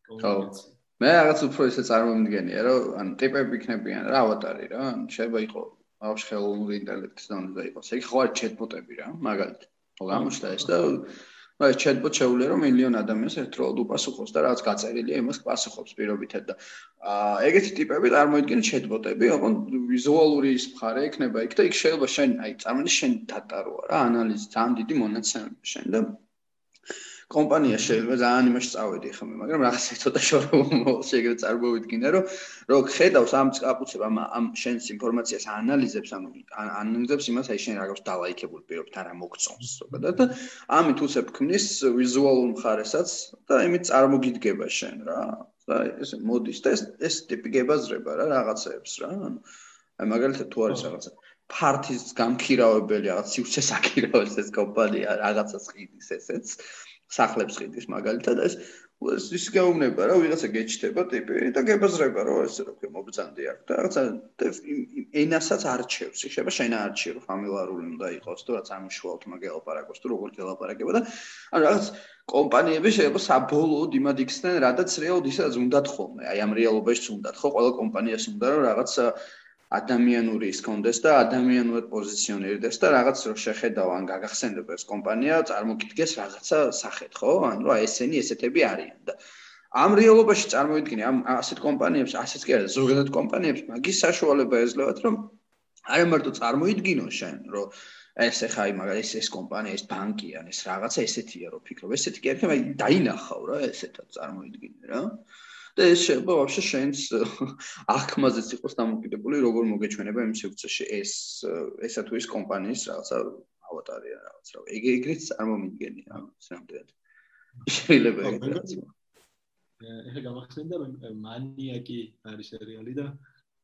Speaker 1: კომუნიკაცია. მე რაღაც უფრო ისე წარმომიდგენია რომ ან ტიპები იქნებიან რა ავატარი რა ან შეიძლება იყოს ბავშვ ხელოვნური ინტელექტის დონეზე იყოს. ეგ ხო არ ჩეტბოტები რა მაგალითად. ხო გამოჩნდა ეს და აი ჩეტბოტ შეუძლია რომ მილიონ ადამიანს ერთდროულად უპასუხოს და რაღაც გაწერილია იმას პასუხობს პირობითად და აა ეგეთი ტიპები წარმოიდგინე ჩეტბოტები ოღონ ვიზუალური ის მხარე იქნება იქ და იქ შეიძლება შენ აი წარმოიდგინე შენ დატაროა რა ანალიზი ძალიან დიდი მონაცემები შენ და კომპანია შეიძლება ძალიან იმაში წავედი ხომ, მაგრამ რაღაცა ცოტა შორომო შეიძლება წარმოვიდგინე, რომ რო ხედავს ამ კაპუცებს ამ ამ შენს ინფორმაციას ანალიზებს, ანუ ანალიზებს იმას, აი შენ რაღაც დალაიქებული პირობთ არა მოგწონს ზოგადად და ამით უსებ ქმნის ვიზუალურ მხარესაც და იმით წარმოგიდგება შენ რა. და ეს მოდის და ეს ეს ტიპი გებაზრება რა რაღაცებს რა. ანუ აი მაგალითად თუ არის რაღაცა ფართის გამქირავებელი რაღაც სივრცეს აკირავებს ეს კომპანია რაღაცას ყიდის ესეც სახლებს ყიდის მაგალითად ეს ის გაუნება რა ვიღაცა გეჩდება ტიპი და გებაზრება რომ ესე რო ქვია მობძანდი აქ და რაღაცა ენასაც არჩევს შეიძლება შენ არჩი რომ ფამილარული უნდა იყოს თუ რაც ამუშვალოთ მაგელაპარაკოს თუ როგორ გელაპარაკება და ანუ რაღაც კომპანიები შეიძლება საბოლოოდ იმად იქცნენ რადაც რეალოდ ისაც უნდათ ხოლმე. აი ამ რეალობაში უნდათ ხო? ყველა კომპანიას უნდა რომ რაღაც ადამიანური ის კონდეს და ადამიანურად პოზიციონირდეს და რაღაც რო შეხედავ ან გაგახსენებ ეს კომპანია წარმოგიდგეს რაღაცა სახეთ ხო? ანუ რა ესენი ესეთები არიან და ამ რეალობაში წარმოიდგინე ამ ასეთ კომპანიებს ასეც კი არა ზოგადად კომპანიებს მაგის საშუალება ეძლევათ რომ არა მარტო წარმოიდგინო შენ რომ ეს ახლა აი მაგალითად ეს ეს კომპანია ეს ბანკი ან ეს რაღაცა ესეთია რომ ფიქრობ ესეთი კი არა მაგრამ დაინახავ რა ესეთად წარმოიდგინე რა და ეს შეიძლება ვაფშე შენს აღქმაზეც იყოს დამოკიდებული როგორ მოგეჩვენება იმ სივრცეში ეს ესა თუ ის კომპანიის რაღაცა ავატარია რაღაც რა ეგ ეგრეთ წარმომიდგენია სამდრედ შეიძლება ეგრეთ
Speaker 2: ეხა გამახსენდა მანიაკი არის სერიალი და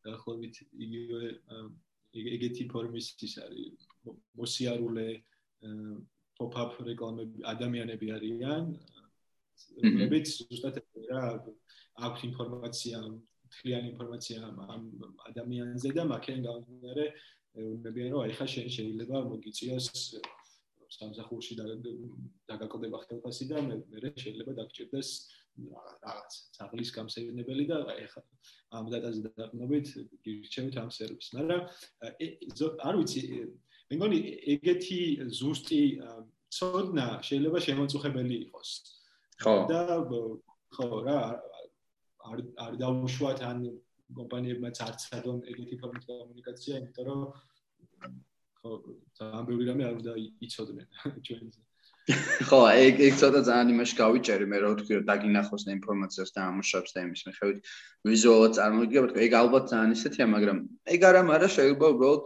Speaker 2: დაახლოებით იგივე ეგეთი ფორმის ის არის მოსიარულე pop-up რეკლამები ადამიანები არიან რომლებიც ზუსტად რა აქვს ინფორმაცია, თლიანი ინფორმაცია ამ ადამიანზე და მაქენ გამომდინარე უნებიან რომ აი ხა შენ შეიძლება მოგიწიოს სამსახურში და დაგაკლდება ხელფასი და მე შეიძლება დაგჭირდეს რაღაც ძაღლის გამსეირნებელი და აი ხა ამ დატაზე დაყნობით გირჩევით ამ სერვისს. მაგრამ არ ვიცი მე მგონი ეგეთი ზუსტი ცოდნა შეიძლება შემოწუხებელი იყოს. ხო. და ხო რა არ არ დაუშვათ ან კომპანიებმაც არ ცადონ ეგეთი ფორმის კომუნიკაცია, იმიტომ რომ ხო, ძალიან ბევრი რამე არ უნდა იცოდნენ ჩვენზე.
Speaker 1: ხო, ეგ ეგ ცოტა ძალიან იმაში გავიჭერი მე რა ვთქვი, რომ დაგინახოს და ინფორმაციას და ამუშავებს და იმის მიხედვით ვიზუალურად წარმოგიდგება, თქო, ეგ ალბათ ძალიან ისეთია, მაგრამ ეგ არა, მაგრამ შეიძლება უბრალოდ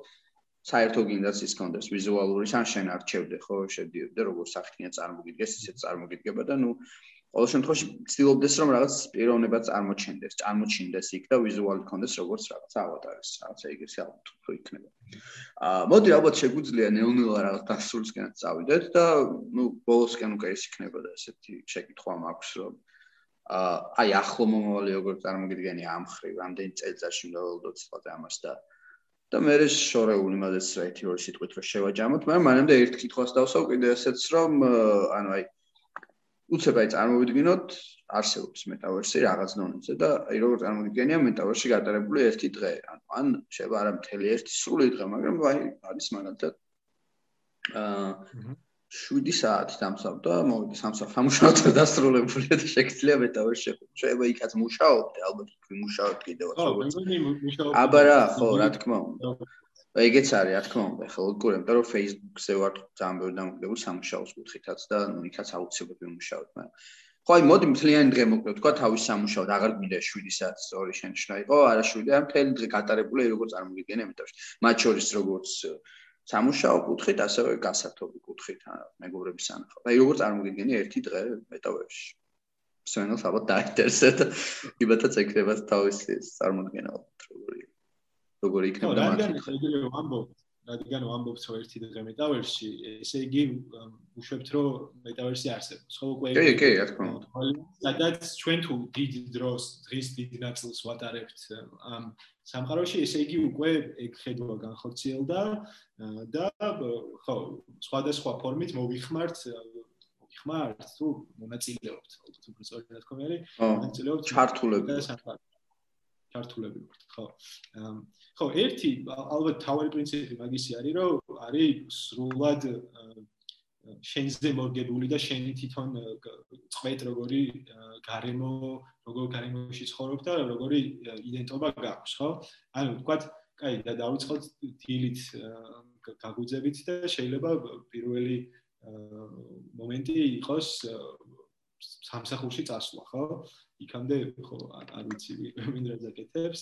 Speaker 1: საერთო გინდას ის კონდეს ვიზუალური, ან შენ არჩევდე, ხო, შედიოდე, როგორ სახთია წარმოგიდგეს, ისე წარმოგიდგება და ნუ ყოველ შემთხვევაში ცდილობდეს რომ რაღაც პიროვნება წარმოჩენდეს, წარმოჩინდეს იქ და ვიზუალი კონდეს როგორც რაღაც ავატარის, რაღაც ეგრე ალბათ უფრო იქნება. აა მოდი ალბათ შეგვიძლია ნელ-ნელა რაღაც დასრულისკენ წავიდეთ და ნუ ბოლოსკენ უკვე ის იქნება და ესეთი შეკითხვა მაქვს რომ აა აი ახლო მომავალი როგორ წარმოგიდგენი ამ ხრივ, რამდენი წელიწადში უნდა ველოდოთ სხვათა ამას და და მე ეს შორეული მაგას რა ერთი ორი სიტყვით რომ შევაჯამოთ, მაგრამ მანამდე ერთ კითხვას დავსვავ კიდე ესეც რომ ანუ აი უცებ აი წარმოვიდგინოთ არსებობს მეტავერსი რაღაც დონეზე და აი როგორ წარმოვიდგენია მეტავერსში გატარებული ერთი დღე. ანუ ან შევა არა მთელი ერთი სრული დღე მაგრამ აი არის მაგალითად აა 7 საათი დამსავდა მოვიდი სამსახურში დასრულებულია და შეგიძლია მეტავერსში შეიძლება იქაც მუშაობდე ალბათ იქ მუშაობ კიდევაც
Speaker 2: როგორც
Speaker 1: აბა რა ხო რა თქმა უნდა ეგეც არის, რა თქმა უნდა, ხო, უკვე, იმიტომ რომ Facebook-ზე ვარ ძალიან ბევრი დამოკიდებული სამუშაოს კუთხითაც და ნუ იქაც აუცილებლად ვიმუშაოთ, მაგრამ ხო, აი მოდი მთლიანი დღე მოკლედ თქვა თავის სამუშაოდ, აღარ გვინდა 7 საათი სწორი შენიშნა იყო, არა 7, ამ მთელი დღე გატარებული როგორ წარმოგიდგენ ამიტომ. მათ შორის როგორც სამუშაო კუთხით, ასევე გასართობი კუთხით, მეგობრების ანახავ. აი როგორ წარმოგიდგენი ერთი დღე მეტავებში. სვენელს ალბათ დაინტერესებს და იბათა წეკრება თავისი წარმოდგენა როგორია. როგორი იქნება
Speaker 2: და მაგით შეიძლება ვამბობ რადგან ვამბობთ რომ ერთი დღე მეტავერსში ესე იგი უშვებთ რომ მეტავერსი არსებობს. ხო უკვე
Speaker 1: კი კი რა თქმა უნდა.
Speaker 2: სადაც ჩვენ თუ დიდ დროს დღის დიდ ნაწილს ვატარებთ ამ სამყაროში ესე იგი უკვე ეგ ხედვა განხორციელდა და ხო სხვადასხვა ფორმით მოვიხმართ მოვიხმართ თუ მონაწილეობთ თუ პროცესში რა თქმა უნდა
Speaker 1: მონაწილეობთ ჩართულები
Speaker 2: ჩართულები ვართ ხო? ხო ერთი ალბათ თავი პრინციპი მაგისი არის რომ არის სრულად შენზე მორგებული და შენი თვითონ წვეთ როგორი გარემო როგორ გარემოში ცხოვრობ და როგორი იდენტობა გაქვს ხო? ანუ თქვა კაი და დავიწყოთ დილით გაგუძებით და შეიძლება პირველი მომენტი იყოს სამსახურში წასვლა, ხო? იქამდე ხო არ ვიცი ვინ რა ზაკეთებს.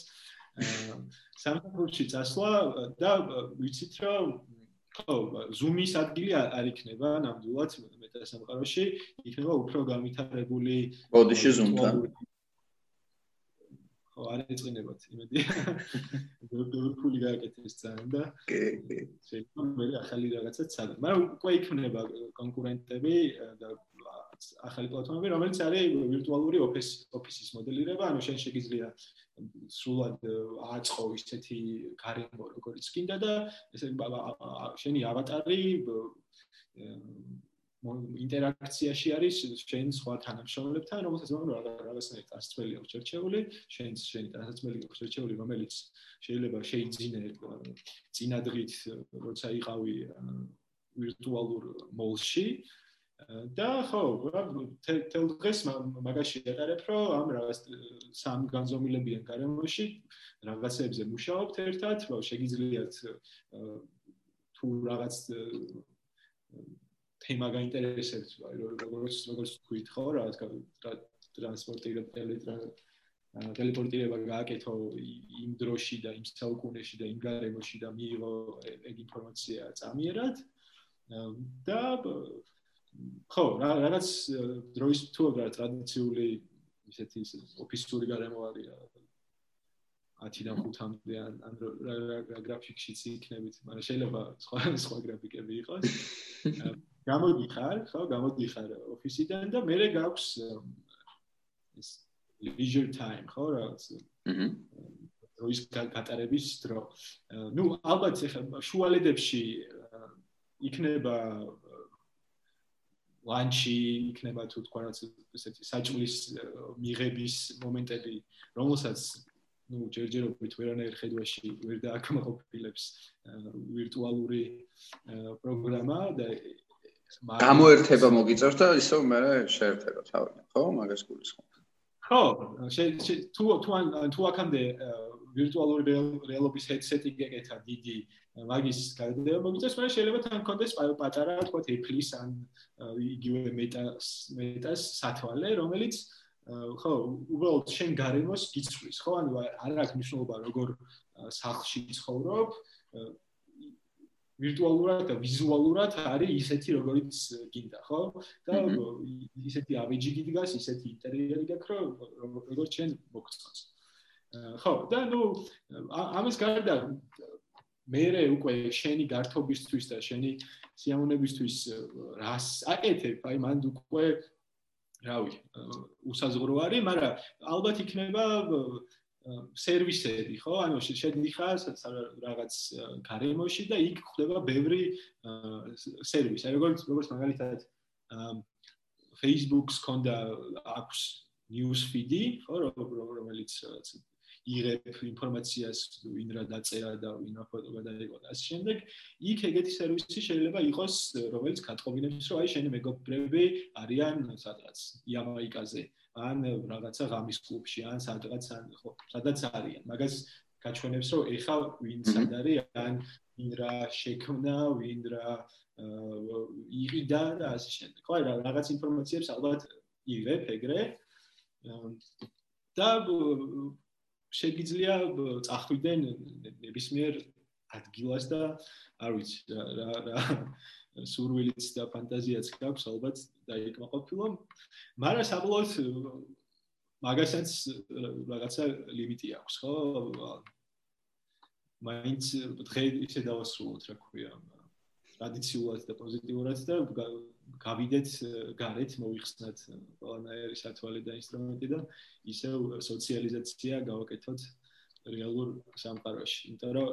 Speaker 2: აა სამსახურში წასვლა და ვიცით რომ ხო, Zoom-ის ადგილი არ იქნება ნამდვილად მეტასამყაროში, იქნება უფრო განვითარებული
Speaker 1: ბოდიში Zoom-თან.
Speaker 2: ხო, არ ეწინებათ, იმედი. ბევრი ფული გააკეთეს ძალიან და
Speaker 1: კი, კი.
Speaker 2: შეიძლება მე ახალი რაღაცა ცადა. მაგრამ უკვე იქნება კონკურენტები და ახალი პლატფორმები, რომელიც არის ვირტუალური ოფის ოფისის მოდელირება, ანუ შენ შეგიძლია სრულად აწყო ისეთი გარემო, როგორც გინდა და ესე შენი ავატარი ინტერაქციაში არის შენ სხვა თანამშრომლებთან, რომელსაც მაგრამ რაღაცნაირად ასწველი აქვს შერჩეული, შენ შენი თანამშრომელი აქვს შერჩეული, რომელიც შეიძლება შეიძინე წინადღით, როცა იყავი ვირტუალურ მოლში, და ხო, თელ დღეს მაგაში ეტარებ, რომ ამ რაღაც სამ განზომილებიან გარემოში რაღაცებზე მუშაობთ ერთად, რომ შეგიძლიათ თუ რაღაც თემა გაინტერესებთ, როგორც როგორც თქვით, ხო, რაღაც ტრანსპორტირება, ტელეპორტირება გააკეთო იმ დროში და იმ საუკუნეში და იმ გარემოში და მიიღო ეგ ინფორმაცია წამიერად. და ხო, რა რაღაც დროის თუ რა ტრადიციული ისეთი ოფისური გარემო არის 10-დან 5-მდე ან ან რა გრაფიკშიც იქნებით, მაგრამ შეიძლება სხვა სხვა გრაფიკები იყოს. გამოდიხარ, ხო, გამოდიხარ ოფისიდან და მე გაქვს ეს leisure time, ხო, რაღაც. აჰა. დროის გატარების დრო. ნუ ალბათ ახლა შუალედებში იქნება ლანჩი იქნება თუ თქვა რაც ესეთი საჭმლის მიღების მომენტები, რომელსაც ну ჯერჯერობით ვერანაირ ხედვაში ვერ დააკმაყოფილებს ვირტუალური პროგრამა და
Speaker 1: გამოერთება მოგიწევს და ისო მე შეერთება თავი ხო მაგას გულისხმობ?
Speaker 2: ხო თუ თუ თუ აქამდე ვირტუალური რეალობის headset-ი გეკეთა დიდი მაგის გადადება მოგიწევს, მაგრამ შეიძლება თან კონდეს პატარა, თქვა Apple-ის ან იგივე Meta-ს, Meta-ს სათვალე, რომელიც ხო, უბრალოდ შენ გარემოს გიცვლის, ხო? ანუ არ აქვს მნიშვნელობა როგორ სახლში ცხოვრობ, ვირტუალურად და ვიზუალურად არის ისეთი როგორიც გინდა, ხო? და ისეთი ავეჯი გიდგას, ისეთი ინტერიერი გაქვს, რომ როგორც შენ მოგწონს. ხო, და ნუ ამის გარდა მეરે უკვე შენი გართობისთვის და შენი სიამოვნებისთვის რას აკეთებ, აი მანდ უკვე რავი, უსაზღვრო არის, მაგრამ ალბათ იქნება სერვისები, ხო? ანუ შედიხარ რაღაც გარემოში და იქ ხდება ბევრი სერვისი. აი როგორც როგორც მაგალითად Facebook-ს ქონდა აქვს news feed-ი, ხო, რომელიც იღებ ინფორმაციას ვინ რა დაწერა და ვინ ფოტო გადაიღო და ასე შემდეგ. იქ ეგეთი სერვისი შეიძლება იყოს, რომელიც გათხოვინებს, რომ აი შენი მეგობრები არიან სადღაც იამაიკაზე, ან რაღაცა ღამის კლუბში, ან სადღაც ან ხო, სადაც არიან. მაგას გაჩვენებს, რომ ეხა ვინ სად არის, ან ვინ რა შექმნა, ვინ რა იღიდა და ასე შემდეგ. ხო, რა რაღაც ინფორმაციებს ალბათ იღებ ეგრე. და შეგიძლია წახვიდენ ნებისმიერ ადგილას და არ ვიცი რა რა სურვილიც და ფანტაზიაც გაქვს ალბათ დაიკმაყოფილო მაგრამ საბოლოოდ მაგასაც რაღაცა ლიმიტი აქვს ხო? მაინც დღე ისე დავასრულოთ რა ქვია ტრადიციულად და პოზიტიურად და გავიდეთ გარეთ, მოიხსნათ ყველანაირი სათვალე და ინსტრუმენტი და ისევ სოციალიზაცია გავაკეთოთ რეალურ სამყაროში. იმიტომ რომ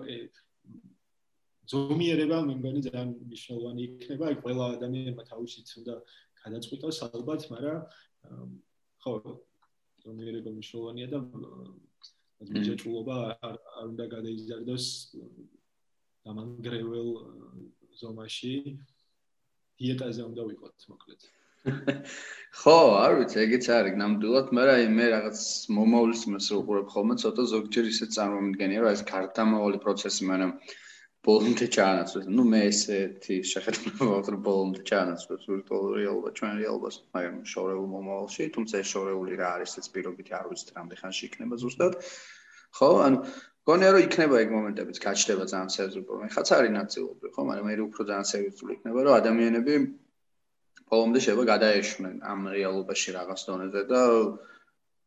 Speaker 2: ზომიერება მე მგონი ძალიან მნიშვნელოვანი იქნება, აი ყველა ადამიანმა თავისით უნდა გადაწყვიტოს ალბათ, მაგრამ ხო ზომიერება მნიშვნელოვანია და მიჯაჭულობა არ უნდა გადაიზარდოს დამანგრეველ ზომაში დიეტაზე უნდა ვიყოთ მოკლედ
Speaker 1: ხო, არ ვიცი, ეგეც არის ნამდვილად, მაგრამ აი მე რაღაც მომავლის იმას უყურებ ხოლმე, ცოტა ზოგჯერ ისე წარმომიდგენია, რომ ეს კარტამავალი პროცესი, მაგრამ ბოლომდე ჩაანაცვლეს. ნუ მე ესეთი შეხედულება ვაქვს, რომ ბოლომდე ჩაანაცვლეს ვირტუალურ რეალობა, ჩვენ რეალობას, მაგრამ შორეულ მომავალში, თუმცა ეს შორეული რა არის, ეს პირობით არ ვიცი, რამდენი ხანში იქნება ზუსტად. ხო, ანუ გონია რომ იქნება ეგ მომენტებიც გაჩნდება ძალიან სერიოზული მე ხაც არის ნაწილობრივ ხო მაგრამ მე უფრო ძალიან სერიოზული იქნება რომ ადამიანები ყოველდღე შეიძლება გადაეშვნენ ამ რეალობაში რაღაც დონეზე და აა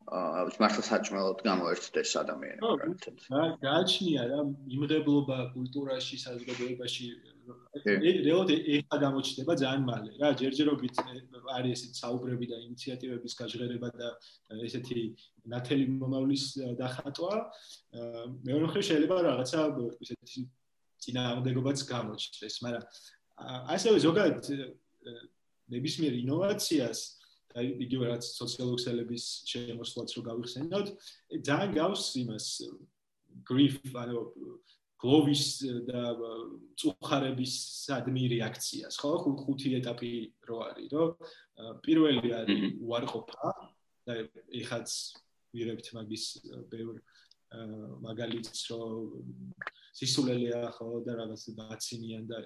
Speaker 1: მართლა საჭმელად გამოერთდეს ადამიანები.
Speaker 2: აა გააჩნია რა იმღებლობა კულტურაში, საზოგადოებაში რეალოდ ეხა გამოჩნდება ძალიან მალე რა ჯერჯერობით არის ესეთი საუბრები და ინიციატივების გაჟღერება და ესეთი ნათელი მომავლის დახატვა მეორე მხრივ შეიძლება რაღაცა ესეთი წინააღმდეგობაც გამოჩნდეს მაგრამ ასევე ზოგადად ნებისმიერ ინოვაციას და იგივე რაც სოციალური ქსელების შემოსვლაც რო გავიხსენოთ ძალიან გავს იმას grief ანუ გლოვის და წუხარების სადმი რეაქციას, ხო? ხუთი ეტაპი რო არის, რომ პირველი არის უარყოფა და ეხაც ვირებთ მაგის ბევრ მაგალითს, რომ სისულელეა ხო და რაღაც დაცინიან და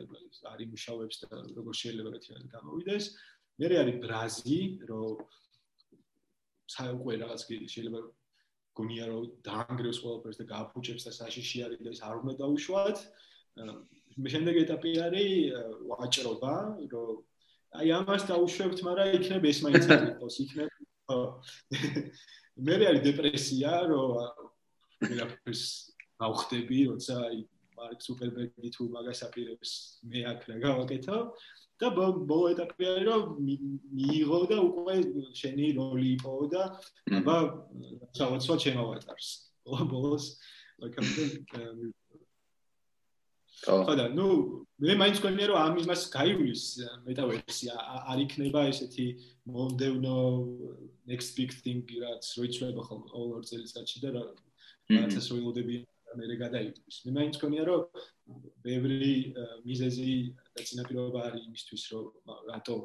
Speaker 2: არის მუშაობს და როგორ შეიძლება გეთიან გამოვიდეს. მე არის ბრაზი, რომ საერთოდ რაღაც შეიძლება გონია რომ დაანგრევს ყველაფერს და გააფუჭებს და საშიში არის და ეს არ უნდა დაუშვათ. მე შემდეგ ეტაპი არის ვაჭრობა, რომ აი ამას დაუშვებთ, მაგრამ იქნებ ეს მაინც იყოს, იქნებ მე არის დეპრესია, რომ ვიღაფერს გავხდები, როცა აი მარკ ზუკერბერგი თუ მაგას აპირებს მე აქ რა გავაკეთო. და ბოლო ეტაპი არის რომ მიიღო და უკვე შენი როლი იყო და აბა ჩავაცვა ჩემავატარს ბოლოს ლაკამდე ხოდა ნუ მე მაინც გქონია რომ ამ იმას გაივლის მეტავერსი არ იქნება ესეთი მომდევნო next big thing რაც როიცლება ხოლმე ყოველ წელიწადში და რაღაცას როილოდები მე გადაიწყოს. მე მაინც მგონია რომ ბევრი მიზეზი და წინაპირობა არის იმისთვის რომ რატო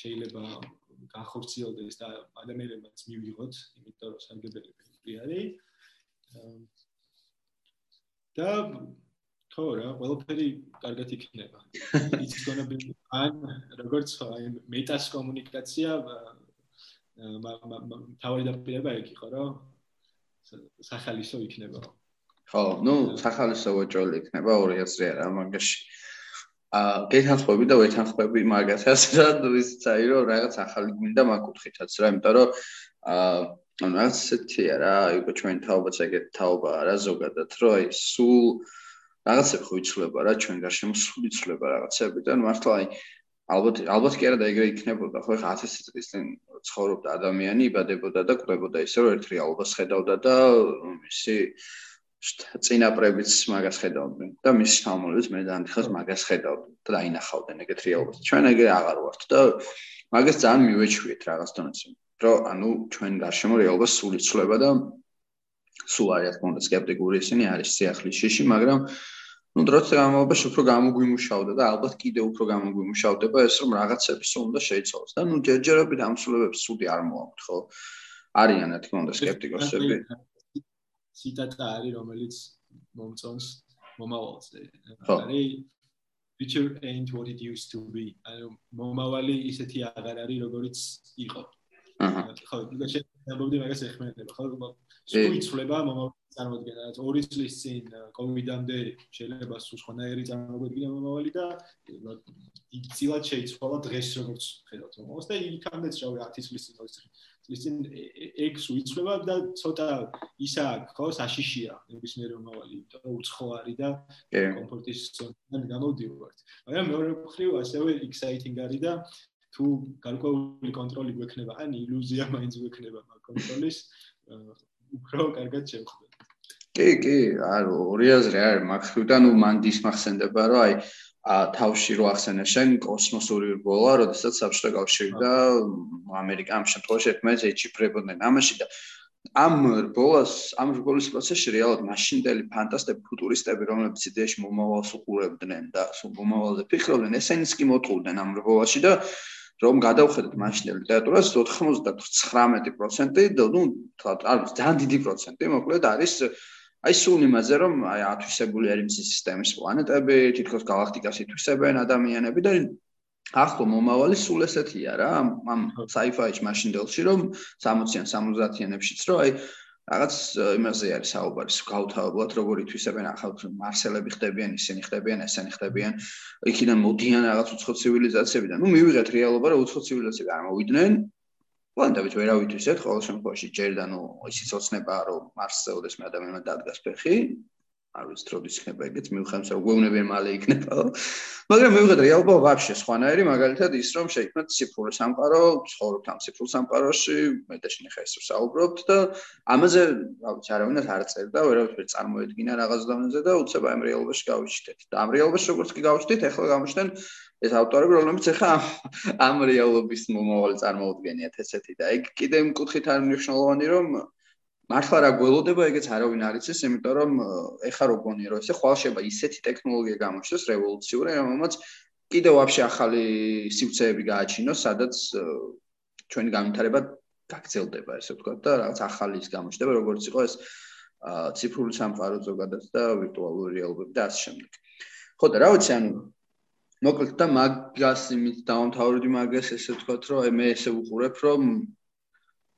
Speaker 2: შეიძლება განხორციელდეს და ადამიანებმაც მივიღოთ, იმიტომ რომ სარგებელი ფერი არის. და ხო რა, ყველაფერი კარგად იქნება. It's to be fun. როგორც აი მეტას კომუნიკაცია თავი დაპირება იქ ხო რა? სახალისო იქნება.
Speaker 1: ხო, ну, სახალისო ვაჭროლი იქნება 200 რა მაგაში. აა, გეთანხმები და ვეთანხმები მაგასაც და ვიცით აი რომ რაღაც ახალი გვინდა მაგკუთხითაც რა, იმიტომ რომ აა, ანუ რაღაც ესეთია რა, იყო ჩვენ თაობაც ეგეთ თაობა რა ზოგადად, რომ აი სულ რაღაცები ხო იცვლება რა ჩვენ გარშემო სულ იცვლება რაღაცები და მართლა აი ალბათ ალბათ კი არა და ეგრე იქნებოდა ხო ხა 1000 წლის წინ ცხოვრობდა ადამიანი იბადებოდა და კვდებოდა ისე რომ ერთ რეალობას ხედავდა და ისი წინაპრებიც მაგას ხედავდნენ და მის ჩამოლებიც მე დაანახეს მაგას ხედავდნენ და დაინახავდნენ ეგეთ რეალობას. ჩვენ ეგ აღარ ვართ და მაგას ძალიან მივეჩვიეთ რაღაც დონეზე. რომ ანუ ჩვენ გარშემო რეალობა სულ იცვლება და სულ არის რა თქმა უნდა скеპტიკური ისინი არის სიახლის შიში, მაგრამ ну დროთა განმავლობაში უფრო გამოგვიმუშავდა და ალბათ კიდე უფრო გამოგვიმუშავდება ეს რომ რაღაცები სულ უნდა შეიცვალოს და ну ჯერჯერობით ამ სულებებს სუდი არ მოაქვთ ხო არიან რა თქმა უნდა скеპტიკოსები
Speaker 2: ციტატა არის რომელიც მომწონს მომავალზე არის future ain't what it used to be. ანუ მომავალი ისეთი აღარ არის როგორიც იყო. აჰა. ხო და შეიძლება მაგას ეხმიანება ხო? სუიცვლება მომავალი წარმოადგენა რაც 2 წლის წინ კოვიდამდე შეიძლება სულ სხვანაირი წარმოგვიდგინა მომავალი და იწილად შეიცვალა დღეს როგორც ხედავთ. მომავალს და იქამდე შევი 10 წლის წინ 20 წლის წინ ეგ სუიცვლება და ცოტა ისა ხო საშიშია ნებისმიერ მომავალი იმიტომ რომ უცხო არის და კომფორტის ზონიდან გამოდივართ მაგრამ მეორე მხრივ ასევე exciting არის და თუ გარკვეული კონტროლი გვექნება ან ილუზია მაინც გვექნება მაგ კონტროლის უფრო კარგად შევხვდეთ
Speaker 1: კი, კი, არო, ორი აზრი არის მაგხრივ და ნუ მან დისმახსენდება, რომ აი თავში რო ახსენე შენ კოსმოსური რბოლა, როდესაც საბჭოთა კავშირი და ამერიკა ამ შემთხვევაში ერთმანეთს ეჩიფრებოდნენ ამაში და ამ რბოლას, ამ რბოლის პროცესში რეალურად მაშინდელი ფანტასტები, ფუტურისტები, რომლებიც იდეაში მომავალს უყურებდნენ და სულ მომავალზე ფიქრობდნენ, ესენიც კი მოტყუდნენ ამ რბოლაში და რომ გადავხედოთ მაშინდელ ლიტერატურას 99% და ნუ თქვა, ძალიან დიდი პროცენტი, მოკლედ არის აი სულ იმაზე რომ აი ათვისებული არის მისი სისტემის პლანეტები, თითქოს galaktikas ითვისებენ ადამიანები და ახლო მომავალი სულ ესეთია რა ამ sci-fi-ში მაშინდელში რომ 60-იან 70-იანებშიც რომ აი რაღაც იმაზე არის საუბარი, გავთავებულად როგორ ითვისებენ ახალ მარსელები ხდებიან, ისინი ხდებიან, ესენი ხდებიან. იქიდან მოდიან რაღაც უცხო ცივილიზაციებიდან. ნუ მივიღეთ რეალობა, რომ უცხო ცივილიზაციები არ მოვიდნენ, პლანეტებით ვერავითვისეთ, ყოველ შემთხვევაში ჯერ და ნუ ისიც ოცნებაა, რომ მარსზე ოდესმე ადამიანმა დადგას ფეხი. არ ვიცი, როდის იქნება ეგეც, მივხვდეთ, რომ გვეუბნებიან მალე იქნება. მაგრამ მივხვდეთ რეალობა ვაფშე სხვანაირი, მაგალითად ის, რომ შეიქმნა ციფრული სამყარო, ცხოვრობთ ამ ციფრულ სამყაროში, მე და შენ ხა ისე საუბრობთ და ამაზე, რა ვიცი, არავინ არ წერდა, ვერავითვე წარმოედგინა რაღაც დონეზე და უცებ ამ რეალობაში გავიჩნდეთ. და ამ რეალობაში როგორც კი გავიჩნდით, ახლა გამოჩნდნენ ეს ავტორები, რომლებიც ახლა ამ რეალობის მომავალი წარმოუდგენიათ ესეთი და ეგ კიდე იმ კუთხით არ მნიშვნელოვანი რომ მართლა რა გველოდება ეგეც არავინ არ იცის, იმიტომ რომ ეხა რო გონია რომ ესე ხვალშება ისეთი ტექნოლოგია გამოჩნდეს რევოლუციური, რომელმაც კიდე ვაფშე ახალი სივრცეები გააჩინოს, სადაც ჩვენი განვითარება გაგრძელდება, ესე ვთქვათ და რაღაც ახალი ის გამოჩნდება, როგორც იყო ეს ციფრული სამყარო ზოგადად და ვირტუალური რეალობები და ასე შემდეგ. ხო და რა ვიცი, ანუ მოკლედ და მაგას იმით დავამთავრდი მაგას ესე ვთქვათ, რომ აი მე ესე ვუყურებ, რომ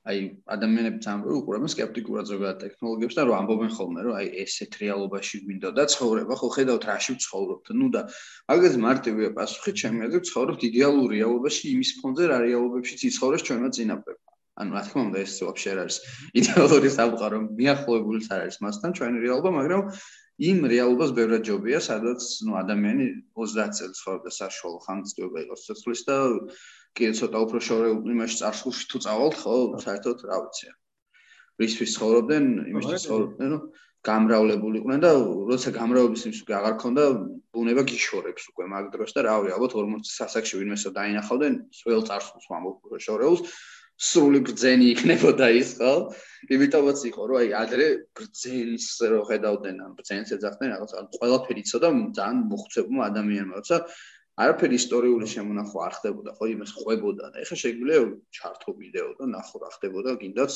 Speaker 1: აი ადამიანებს ამბობენ, უყურებენ скеპტიკურად ზოგადად ტექნოლოგიებს და რომ ამბობენ ხოლმე, რომ აი ესეთ რეალობაში გვინდოდა ცხოვრება, ხო ხედავთ რაში ვცხოვრობთ. ნუ და მაგას მარტივია პასუხი, ჩემი აზრით, ვცხოვრობთ идеალურ რეალობაში იმის ფონზე, რა რეალობებშიც იცხოვრეს ჩვენმა წინაპრებმა. ანუ რა თქმა უნდა ეს ვაფშე არ არის идеალური სამყარო, მიახლოებულიც არ არის მასთან ჩვენი რეალობა, მაგრამ იმ რეალობას ბევრად ჯობია, სადაც ნუ ადამიანი 30 წელს ცხოვრობდა საშუალო ხანგრძლივობა იყოს ცოცხლის და კიდე ცოტა უფრო შორეულ იმაში წარსულში თუ წავალთ, ხო, საერთოდ რა ვიცი. რისთვის ცხოვრობდნენ, იმისთვის ცხოვრობდნენ, რომ გამრავლებული იყვნენ და როცა გამრავლების იმის უკვე აღარ ქონდა, ბუნება გიშორებს უკვე მაგ დროს და რავი, ალბათ 40 სასაკში ვინმესო დაინახავდნენ, სულ წარსულს ვამბობ შორეულს, სრული ბრძენი იქნებოდა ის, ხო? იმიტომაც იყო, რომ აი ადრე ბრძენს რო ხედავდნენ, ან ბრძენს ეძახდნენ რაღაც, ან ყველაფერი იცოდა ძალიან მოხუცებულმა ადამიანმა, როცა არაფერი ისტორიული შემონახვა არ ხდებოდა, ხო, იმას ხვებოდა და ეხლა შეგვიძლია ჩართო ვიდეო და ნახო რა ხდებოდა, გინდაც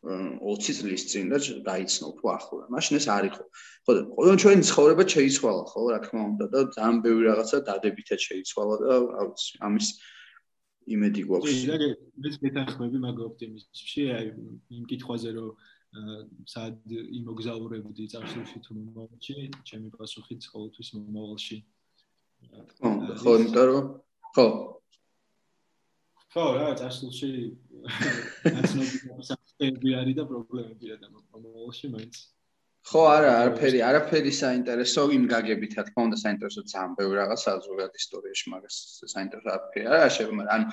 Speaker 1: 20 წლის წინ და დაიცნო თუ ახლა. მაშინ ეს არ იყო. ხო და ყოველ ჩვენი ცხოვრება შეიცვალა, ხო, რა თქმა უნდა და ძალიან ბევრი რაღაცა დადებითად შეიცვალა და რა ვიცი, ამის იმედი გვაქვს. კი,
Speaker 2: მეც გეთანხმები მაგ ოპტიმიზმში, აი იმ კითხვაზე რომ სად იმოგზაურებდი წარსულში თუ მომავალში, ჩემი პასუხიც ყოველთვის მომავალში.
Speaker 1: ხო, იმიტომ რომ ხო.
Speaker 2: ხო, რა წარსულში ნაცნობი საფრთხეები არის და პრობლემები არის და მომავალში მაინც
Speaker 1: ხო არა არაფერი არაფერი საინტერესო იმ გაგებით რა თქმა უნდა საინტერესო ძალიან ბევრი რაღაცა ზოგადად ისტორიაში მაგას საინტერესო არაფერი არა შეიძლება მაგრამ ანუ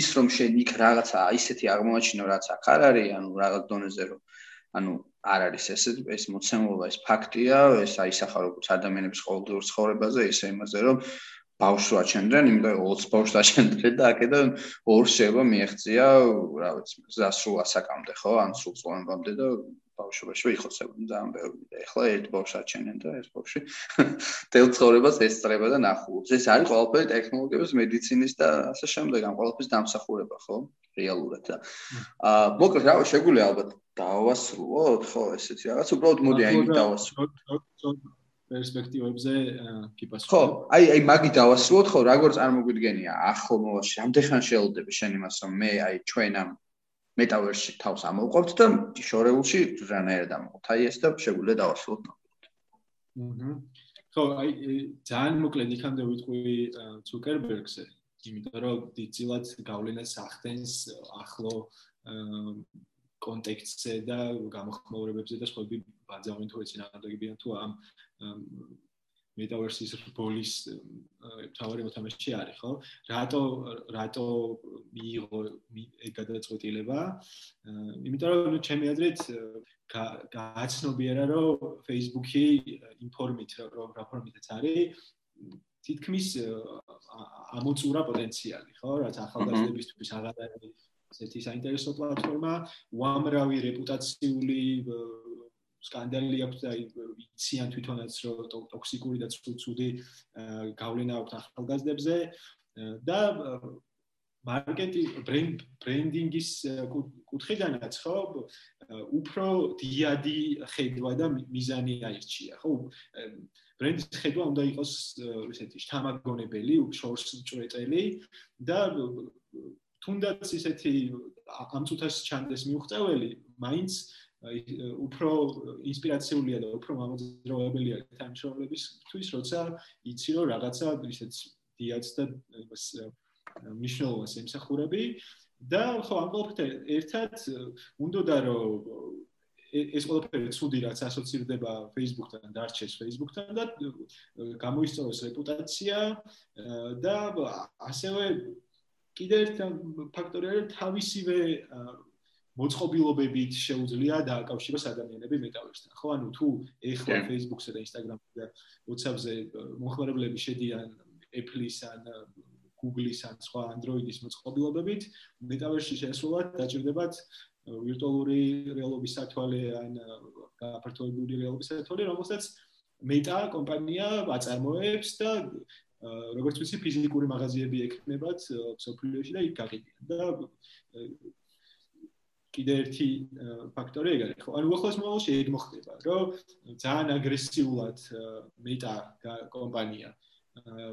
Speaker 1: ის რომ შენ იქ რაღაცა ისეთი აღმოაჩინო რაც აქ არ არის ანუ რაღაც დონეზე რომ ანუ არ არის ეს ეს მოცემულობა ეს ფაქტია ეს აისახა როგორც ადამიანების ყოველდღიურ ცხოვრებაზე ისე იმაზე რომ ბავშვს აჩენდნენ, იმიტომ რომ 20 ბავშვს აჩენდნენ და აქედან ორ შეიძლება მიეღწია, რა ვიცი, გზასრულ ასაკამდე, ხო? ან სულ წლოვანამდე და ბავშვობაში ვიხოცებოდი ძალიან ბევრი და ეხლა ერთ ბავშვს აჩენენ და ეს ბავშვი თელ ცხოვრებას ესწრება და ნახულობს. ეს არის ყველაფერი ტექნოლოგიების, მედიცინის და ასე შემდეგ, ამ ყველაფრის დამსახურება, ხო? რეალურად და აა მოკლედ რა შეგვიძლია ალბათ დავასრულოთ, ხო, ესეთი რაღაც, უბრალოდ მოდი აი დავასრულოთ.
Speaker 2: პერსპექტივებზე კიპას
Speaker 1: ხო აი აი მაგი დავასრულოთ ხო როგორ წარმოგვიდგენია ახო მოვალში ამდენ შეელოდები შენ იმას რომ მე აი ჩვენ ამ მეტავერსში თავს ამოვყავთ და შორეულში რანაირად ამოვყავთ აი ეს და შეგვიძლია დავასრულოთ.
Speaker 2: აჰა ხო აი ძალიან მოკლედ იქამდე ვიტყვი ცუკერბერგზე იმიტომ რომ დიდწილად გავლენას ახდენს ახლო კონტექსტზე და გამოხმაურებებზე და სხვები ბაძავენ თუ ეცი ნამდვილებიან თუ ამ მეტავერსის ბოლის თავარი მოთამაშე არის ხო? რატო რატო მიიღო ეგ გადაწყვეტილება? იმიტომ რომ ჩემი აზრით გააცნობიერა რომ Facebook-ი ინფორმით რომ რა ფორმითაც არის თითქმის ამოწურა პოტენციალი, ხო? რაც ახალგაზრდებისთვის აღარ არის ესეთი საინტერესო პლატფორმა, უამრავი რეპუტაციული სკანდალი აქვს და იციან თვითონაც რომ ტოქსიკური და ცუდი გავლენა აქვს ახალგაზრდებზე. და მარკეტი ბრენდ ბრენდინგის კუთხიდანაც ხო უფრო დიადი ხედვა და მიზანი აირჩია ხო? ბრენდის ხედვა უნდა იყოს ესეთი შთამაგონებელი შორს ჭრეტელი და თუნდაც ისეთი ამ წუთას ჩანდეს მიუღწეველი მაინც უფრო ინსპირაციულია და უფრო მამოძრავებელია თანამშრომლებისთვის, როცა იცი რომ რაღაცა ისეთ დიაც და იმას მნიშვნელობას ემსახურები. და ხო ამ ყოველთვის ერთად უნდოდა რომ ეს ყველაფერი ცუდი რაც ასოცირდება Facebook-თან, დარჩეს Facebook-თან და გამოისწოროს რეპუტაცია და ასევე კიდევ ერთ ფაქტორია რომ თავისივე მოწყობილობებით შეუძლია დააკავშიროს ადამიანები მეტავერსთან. ხო, ანუ თუ ეხლა Facebook-ზე და Instagram-ზე და WhatsApp-ზე მომხმარებლები შედიან Apple-ის ან Google-ის ან სხვა Android-ის მოწყობილობებით, მეტავერსში შესულად დაჭირდებათ ვირტუალური რეალობის სათვალე ან გაფართოებული რეალობის სათვალე, რომელსაც Meta კომპანია აწარმოებს და როგორც ვიცი ფიზიკური მაღაზიები ექნებათ სოფლიოში და იქ გაყიდიან და კიდე ერთი ფაქტორი ეგ არის. ხო ანუ ახლა შემოვალში ეგ მოხდება რომ ძალიან აგრესიულად მეტა კომპანია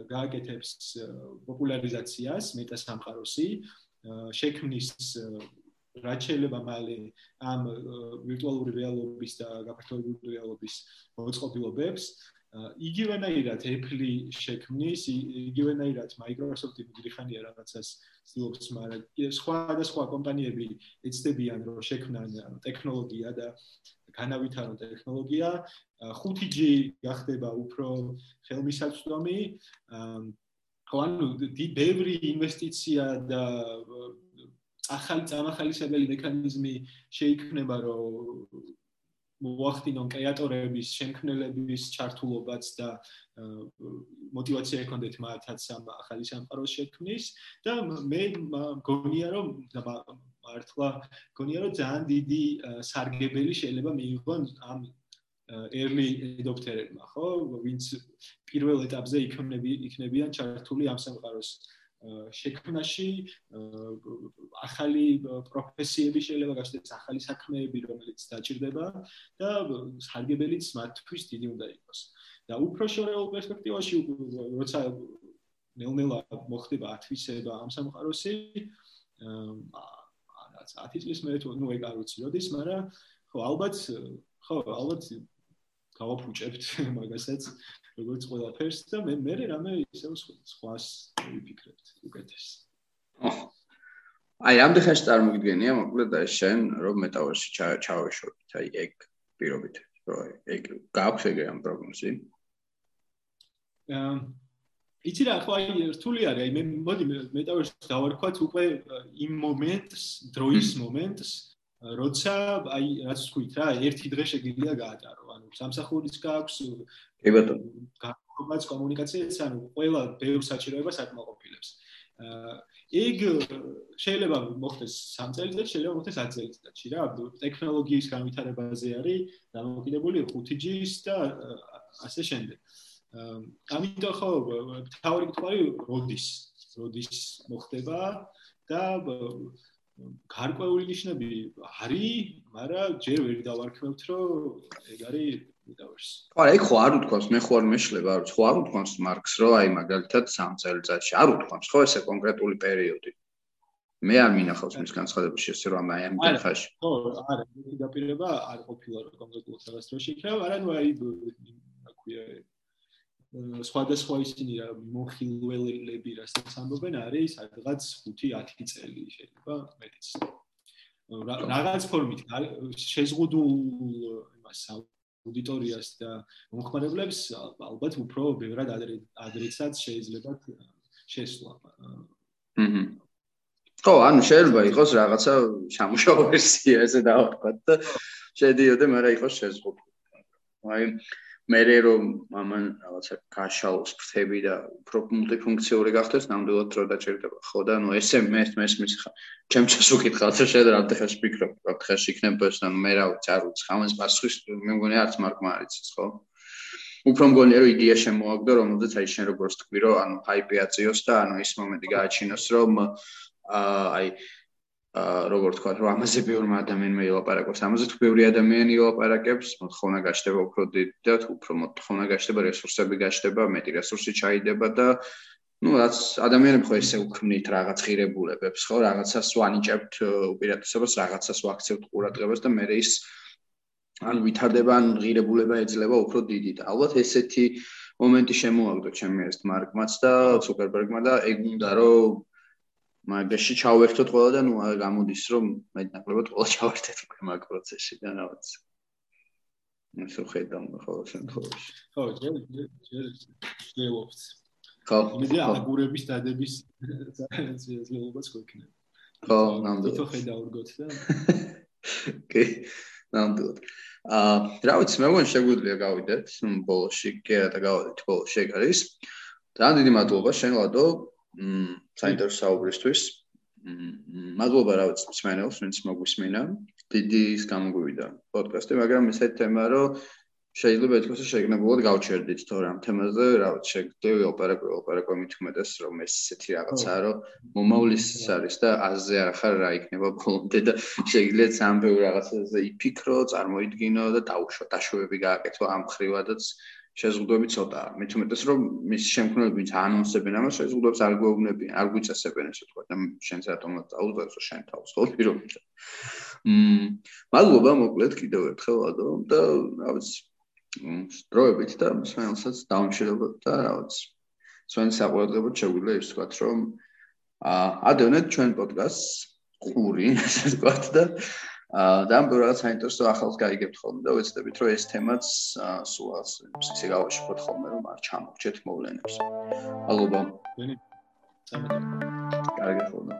Speaker 2: გააკეთებს პოპულარიზაციას მეტა სამყაროსი შექმნის რაც შეიძლება მალე ამ ვირტუალური რეალობის და გაფართოებული რეალობის მოწყობილობებს იგივენაირად Apple შექმნის, იგივენაირად Microsoft-ი მუდრიხანია რაღაცას ცდილობს, მაგრამ სხვა და სხვა კომპანიები ეცდებიან, რომ შექმნან ტექნოლოგია და განავითარონ ტექნოლოგია. 5G გახდება უფრო ხელმისაწვდომი. ანუ ბევრი ინვესტიცია და ახალი წამახალისებელი მექანიზმი შეიქმნება, რომ მოახდინონ კრეატორების, შემქმნელების ჩართულობაც და мотивация ექონდეთ მათაც ამ ახალი სამყაროს შექმნის და მე მგონია რომ მართლა მგონია რომ ძალიან დიდი სარგებელი შეიძლება მიიღონ ამ early adopter-ებმა, ხო, ვინც პირველ ეტაპზე იქნები იქნებიან ჩართული ამ სამყაროს შექმნაში ახალი პროფესიები შეიძლება გასცეს, ახალი საქმეები, რომელიც დაჭირდება და სარგებელიც მათთვის დიდი უნდა იყოს. და უფრო შორეულ პერსპექტივაში, როცა ნელ-ნელა მოხდება ათვისება ამ სამყაროსი, აა რაც 10 წლის მერე თუ ნუ ეგ არ ვიცი როდის, მაგრამ ხო ალბათ ხო ალბათ გავაფუჭებთ მაგასაც როგორც ყველაფერს და მე მე რამე ისევ სხვას ვიფიქრებთ უკეთეს.
Speaker 1: აი ამ დღეს წარმოგიდგენია მოკლედ და შენ რომ მეტავერსში ჩავეშორდით აი ეგ პირობით რომ ეგ გაქვს ეგ ამ პროგნოზი.
Speaker 2: აა იცი რა ხო აი რთული არის აი მე მოდი მეტავერსში დავარქვათ უკვე იმ მომენტს დროის მომენტს როცა აი რაც თქვით რა, ერთი დღე შეგიძლია გაატარო, ანუ სამსახურის გააქვს
Speaker 1: კი ბატონო.
Speaker 2: გაკეთებაც კომუნიკაციაც, ანუ ყველა ბევრ საჭიროებას აკმაყოფილებს. ეგ შეიძლება მოხდეს 3 წელიწადში, შეიძლება მოხდეს 10 წელიწადში რა. ტექნოლოგიის განვითარებაზე არის დამოკიდებული 5G-ის და ასე შემდეგ. ამიტომ ხო თავი კითხვარი როდის? როდის მოხდება და გარკვეული ნიშნები არის, მაგრამ ჯერ ვერ დავარქმევთ, რომ ეგ არის metaverse.
Speaker 1: ხო, ეგ ხო არ უთქვამს, მე ხო არ მეშლება, ხო არ უთქვამს მარკს, რომ აი მაგალითად 3 წელიწადში არ უთქვამს, ხო ესე კონკრეტული პერიოდი. მე არ მინახავს მის განცხადებას ესე რომ აი ამ
Speaker 2: ტემპაში. ხო, არა, მე დაპირება არ ყოფილა რომ კონკრეტულ რაღაც დროში იქნება, მაგრამ აი აკვია სხვადასხვა ისინი რა მოხილველები რასაც ამბობენ არის სადღაც 5-10 წელი შეიძლება მეტიც. რაღაც ფორმით შეზღუდულ იმას აუდიტორიას და მომხმარებლებს ალბათ უფრო ბევრად ადრეცად შეიძლება შესვლა.
Speaker 1: აჰა. ხო, ანუ შეიძლება იყოს რაღაცა სამუშაო ვერსია ესე დავარქვათ და შედიოდე, მაგრამ იყოს შეზღუდული. აი მერე რომ ამან რაღაცა გაშალოს ფრთები და უფრო მულტიფუნქციური გახდეს, ნამდვილად დრო დაჭერდება. ხო და ნუ ესე მე მესმის ხა. ჩემ ჩას უკითხავთ, რომ შეიძლება რამდენ ხელს ვფიქრობ, რა ხეს იქნება ეს, ანუ მე რა ვიცი, არ ვიცი, ამას პასუხის მე მგონი არც მარკმა არის ის, ხო? უფრო მგონია რომ იდეა შემოაგდო, რომელზეც აი შენ როგორც თქვი, რომ ანუ ჰაიპი აწიოს და ანუ ის მომენტი გააჩინოს, რომ აი როგორ თქვა რომ ამაზე ბევრი ადამიანმა ილაპარაკობს ამაზე თუ ბევრი ადამიანი ილაპარაკებს მოთხოვნა გაჩნდება უფრო დიდი და თუ უფრო მოთხოვნა გაჩნდება რესურსები გაჩნდება მეტი რესურსი ჩაიდება და ну რაც ადამიანები ხო ესე უქმნით რაღაც ღირებულებებს ხო? რაღაცას ვანიჭებთ უპირატესობას რაღაცას ვაქცევთ ყურადღებას და მე ის ან ვითარდება ან ღირებულება ეძლება უფრო დიდი და ალბათ ესეთი მომენტი შემოაგდო ჩემი ეს მარკმაც და ცუკერბერგმა და ეგ უნდა რომ მაგაში ჩავერთოთ ყველა და ნუ გამოდის რომ მეტნაკლებად ყველა ჩავერთეთ უკვე მაგ პროცესში და რაღაც. ისო ხედავ ხოლმე შემთხვევაში
Speaker 2: ხო ჯერ ჯერ შეიძლება ხო იმედი აგურების დადების ზეულობას გვექნება.
Speaker 1: ხო ნამდვილად.
Speaker 2: თვითონ ხედავ რგოთ და
Speaker 1: კი ნამდვილად. აა რა ვიცი მე მგონი შეგვიძლია გავიდეთ ბოლოში კი და გავიდეთ ბოლოში ეგ არის. ძალიან დიდი მადლობა შენ ლადო საინტერესო საუბრისთვის. მადლობა რა ვიცი მსმენელს, ვინც მოგვისმინა. დიდი ის გამოგვივიდა პოდკასტი, მაგრამ ესეთი თემა რომ შეიძლება ეთქოს შეგნებულად გავჩერდით თორე ამ თემაზე, რა ვიცი, შეგდები ოპერატორი, ოპერატორი მithmetes რომ ეს ესეთი რაღაცაა, რომ მომავლის არის და აზე არ ხარ რა იქნება ბოლომდე და შეიძლება სამ ბევრ რაღაცაზე იფიქრო, წარმოიდგინო და დაუშვა, დაშვები გააკეთო ამ ხრივადაც შეზღუდვები ცოტაა. მით უმეტეს რომ მის შემქმნელები ანონსებენ ამას, შეზღუდვებს არ გვეუბნებიან, არ გვიწესებენ ესე თქვა და შენც რატომაც დაუძახო შენ თავს ხო პირობით. მმ მადლობა მოკლედ კიდევ ერთხელ ადო და რა ვიცი დროებით და მსმენელსაც დაუმშვიდობოთ და რა ვიცი ჩვენ საყურებლად შეგვიძლია ის თქვა რომ აა ადევნეთ ჩვენ პოდკასტს ყური ესე თქვა და და ამ რაღაც საინტერესო ახალს გაიგებთ ხოლმე და ვეცდებით რომ ეს თემაც სულ ასე გავაშიფოთ ხოლმე რომ არ ჩამოგჩეთ მოვლენებს. ალბათ. კარგი ხოლმე.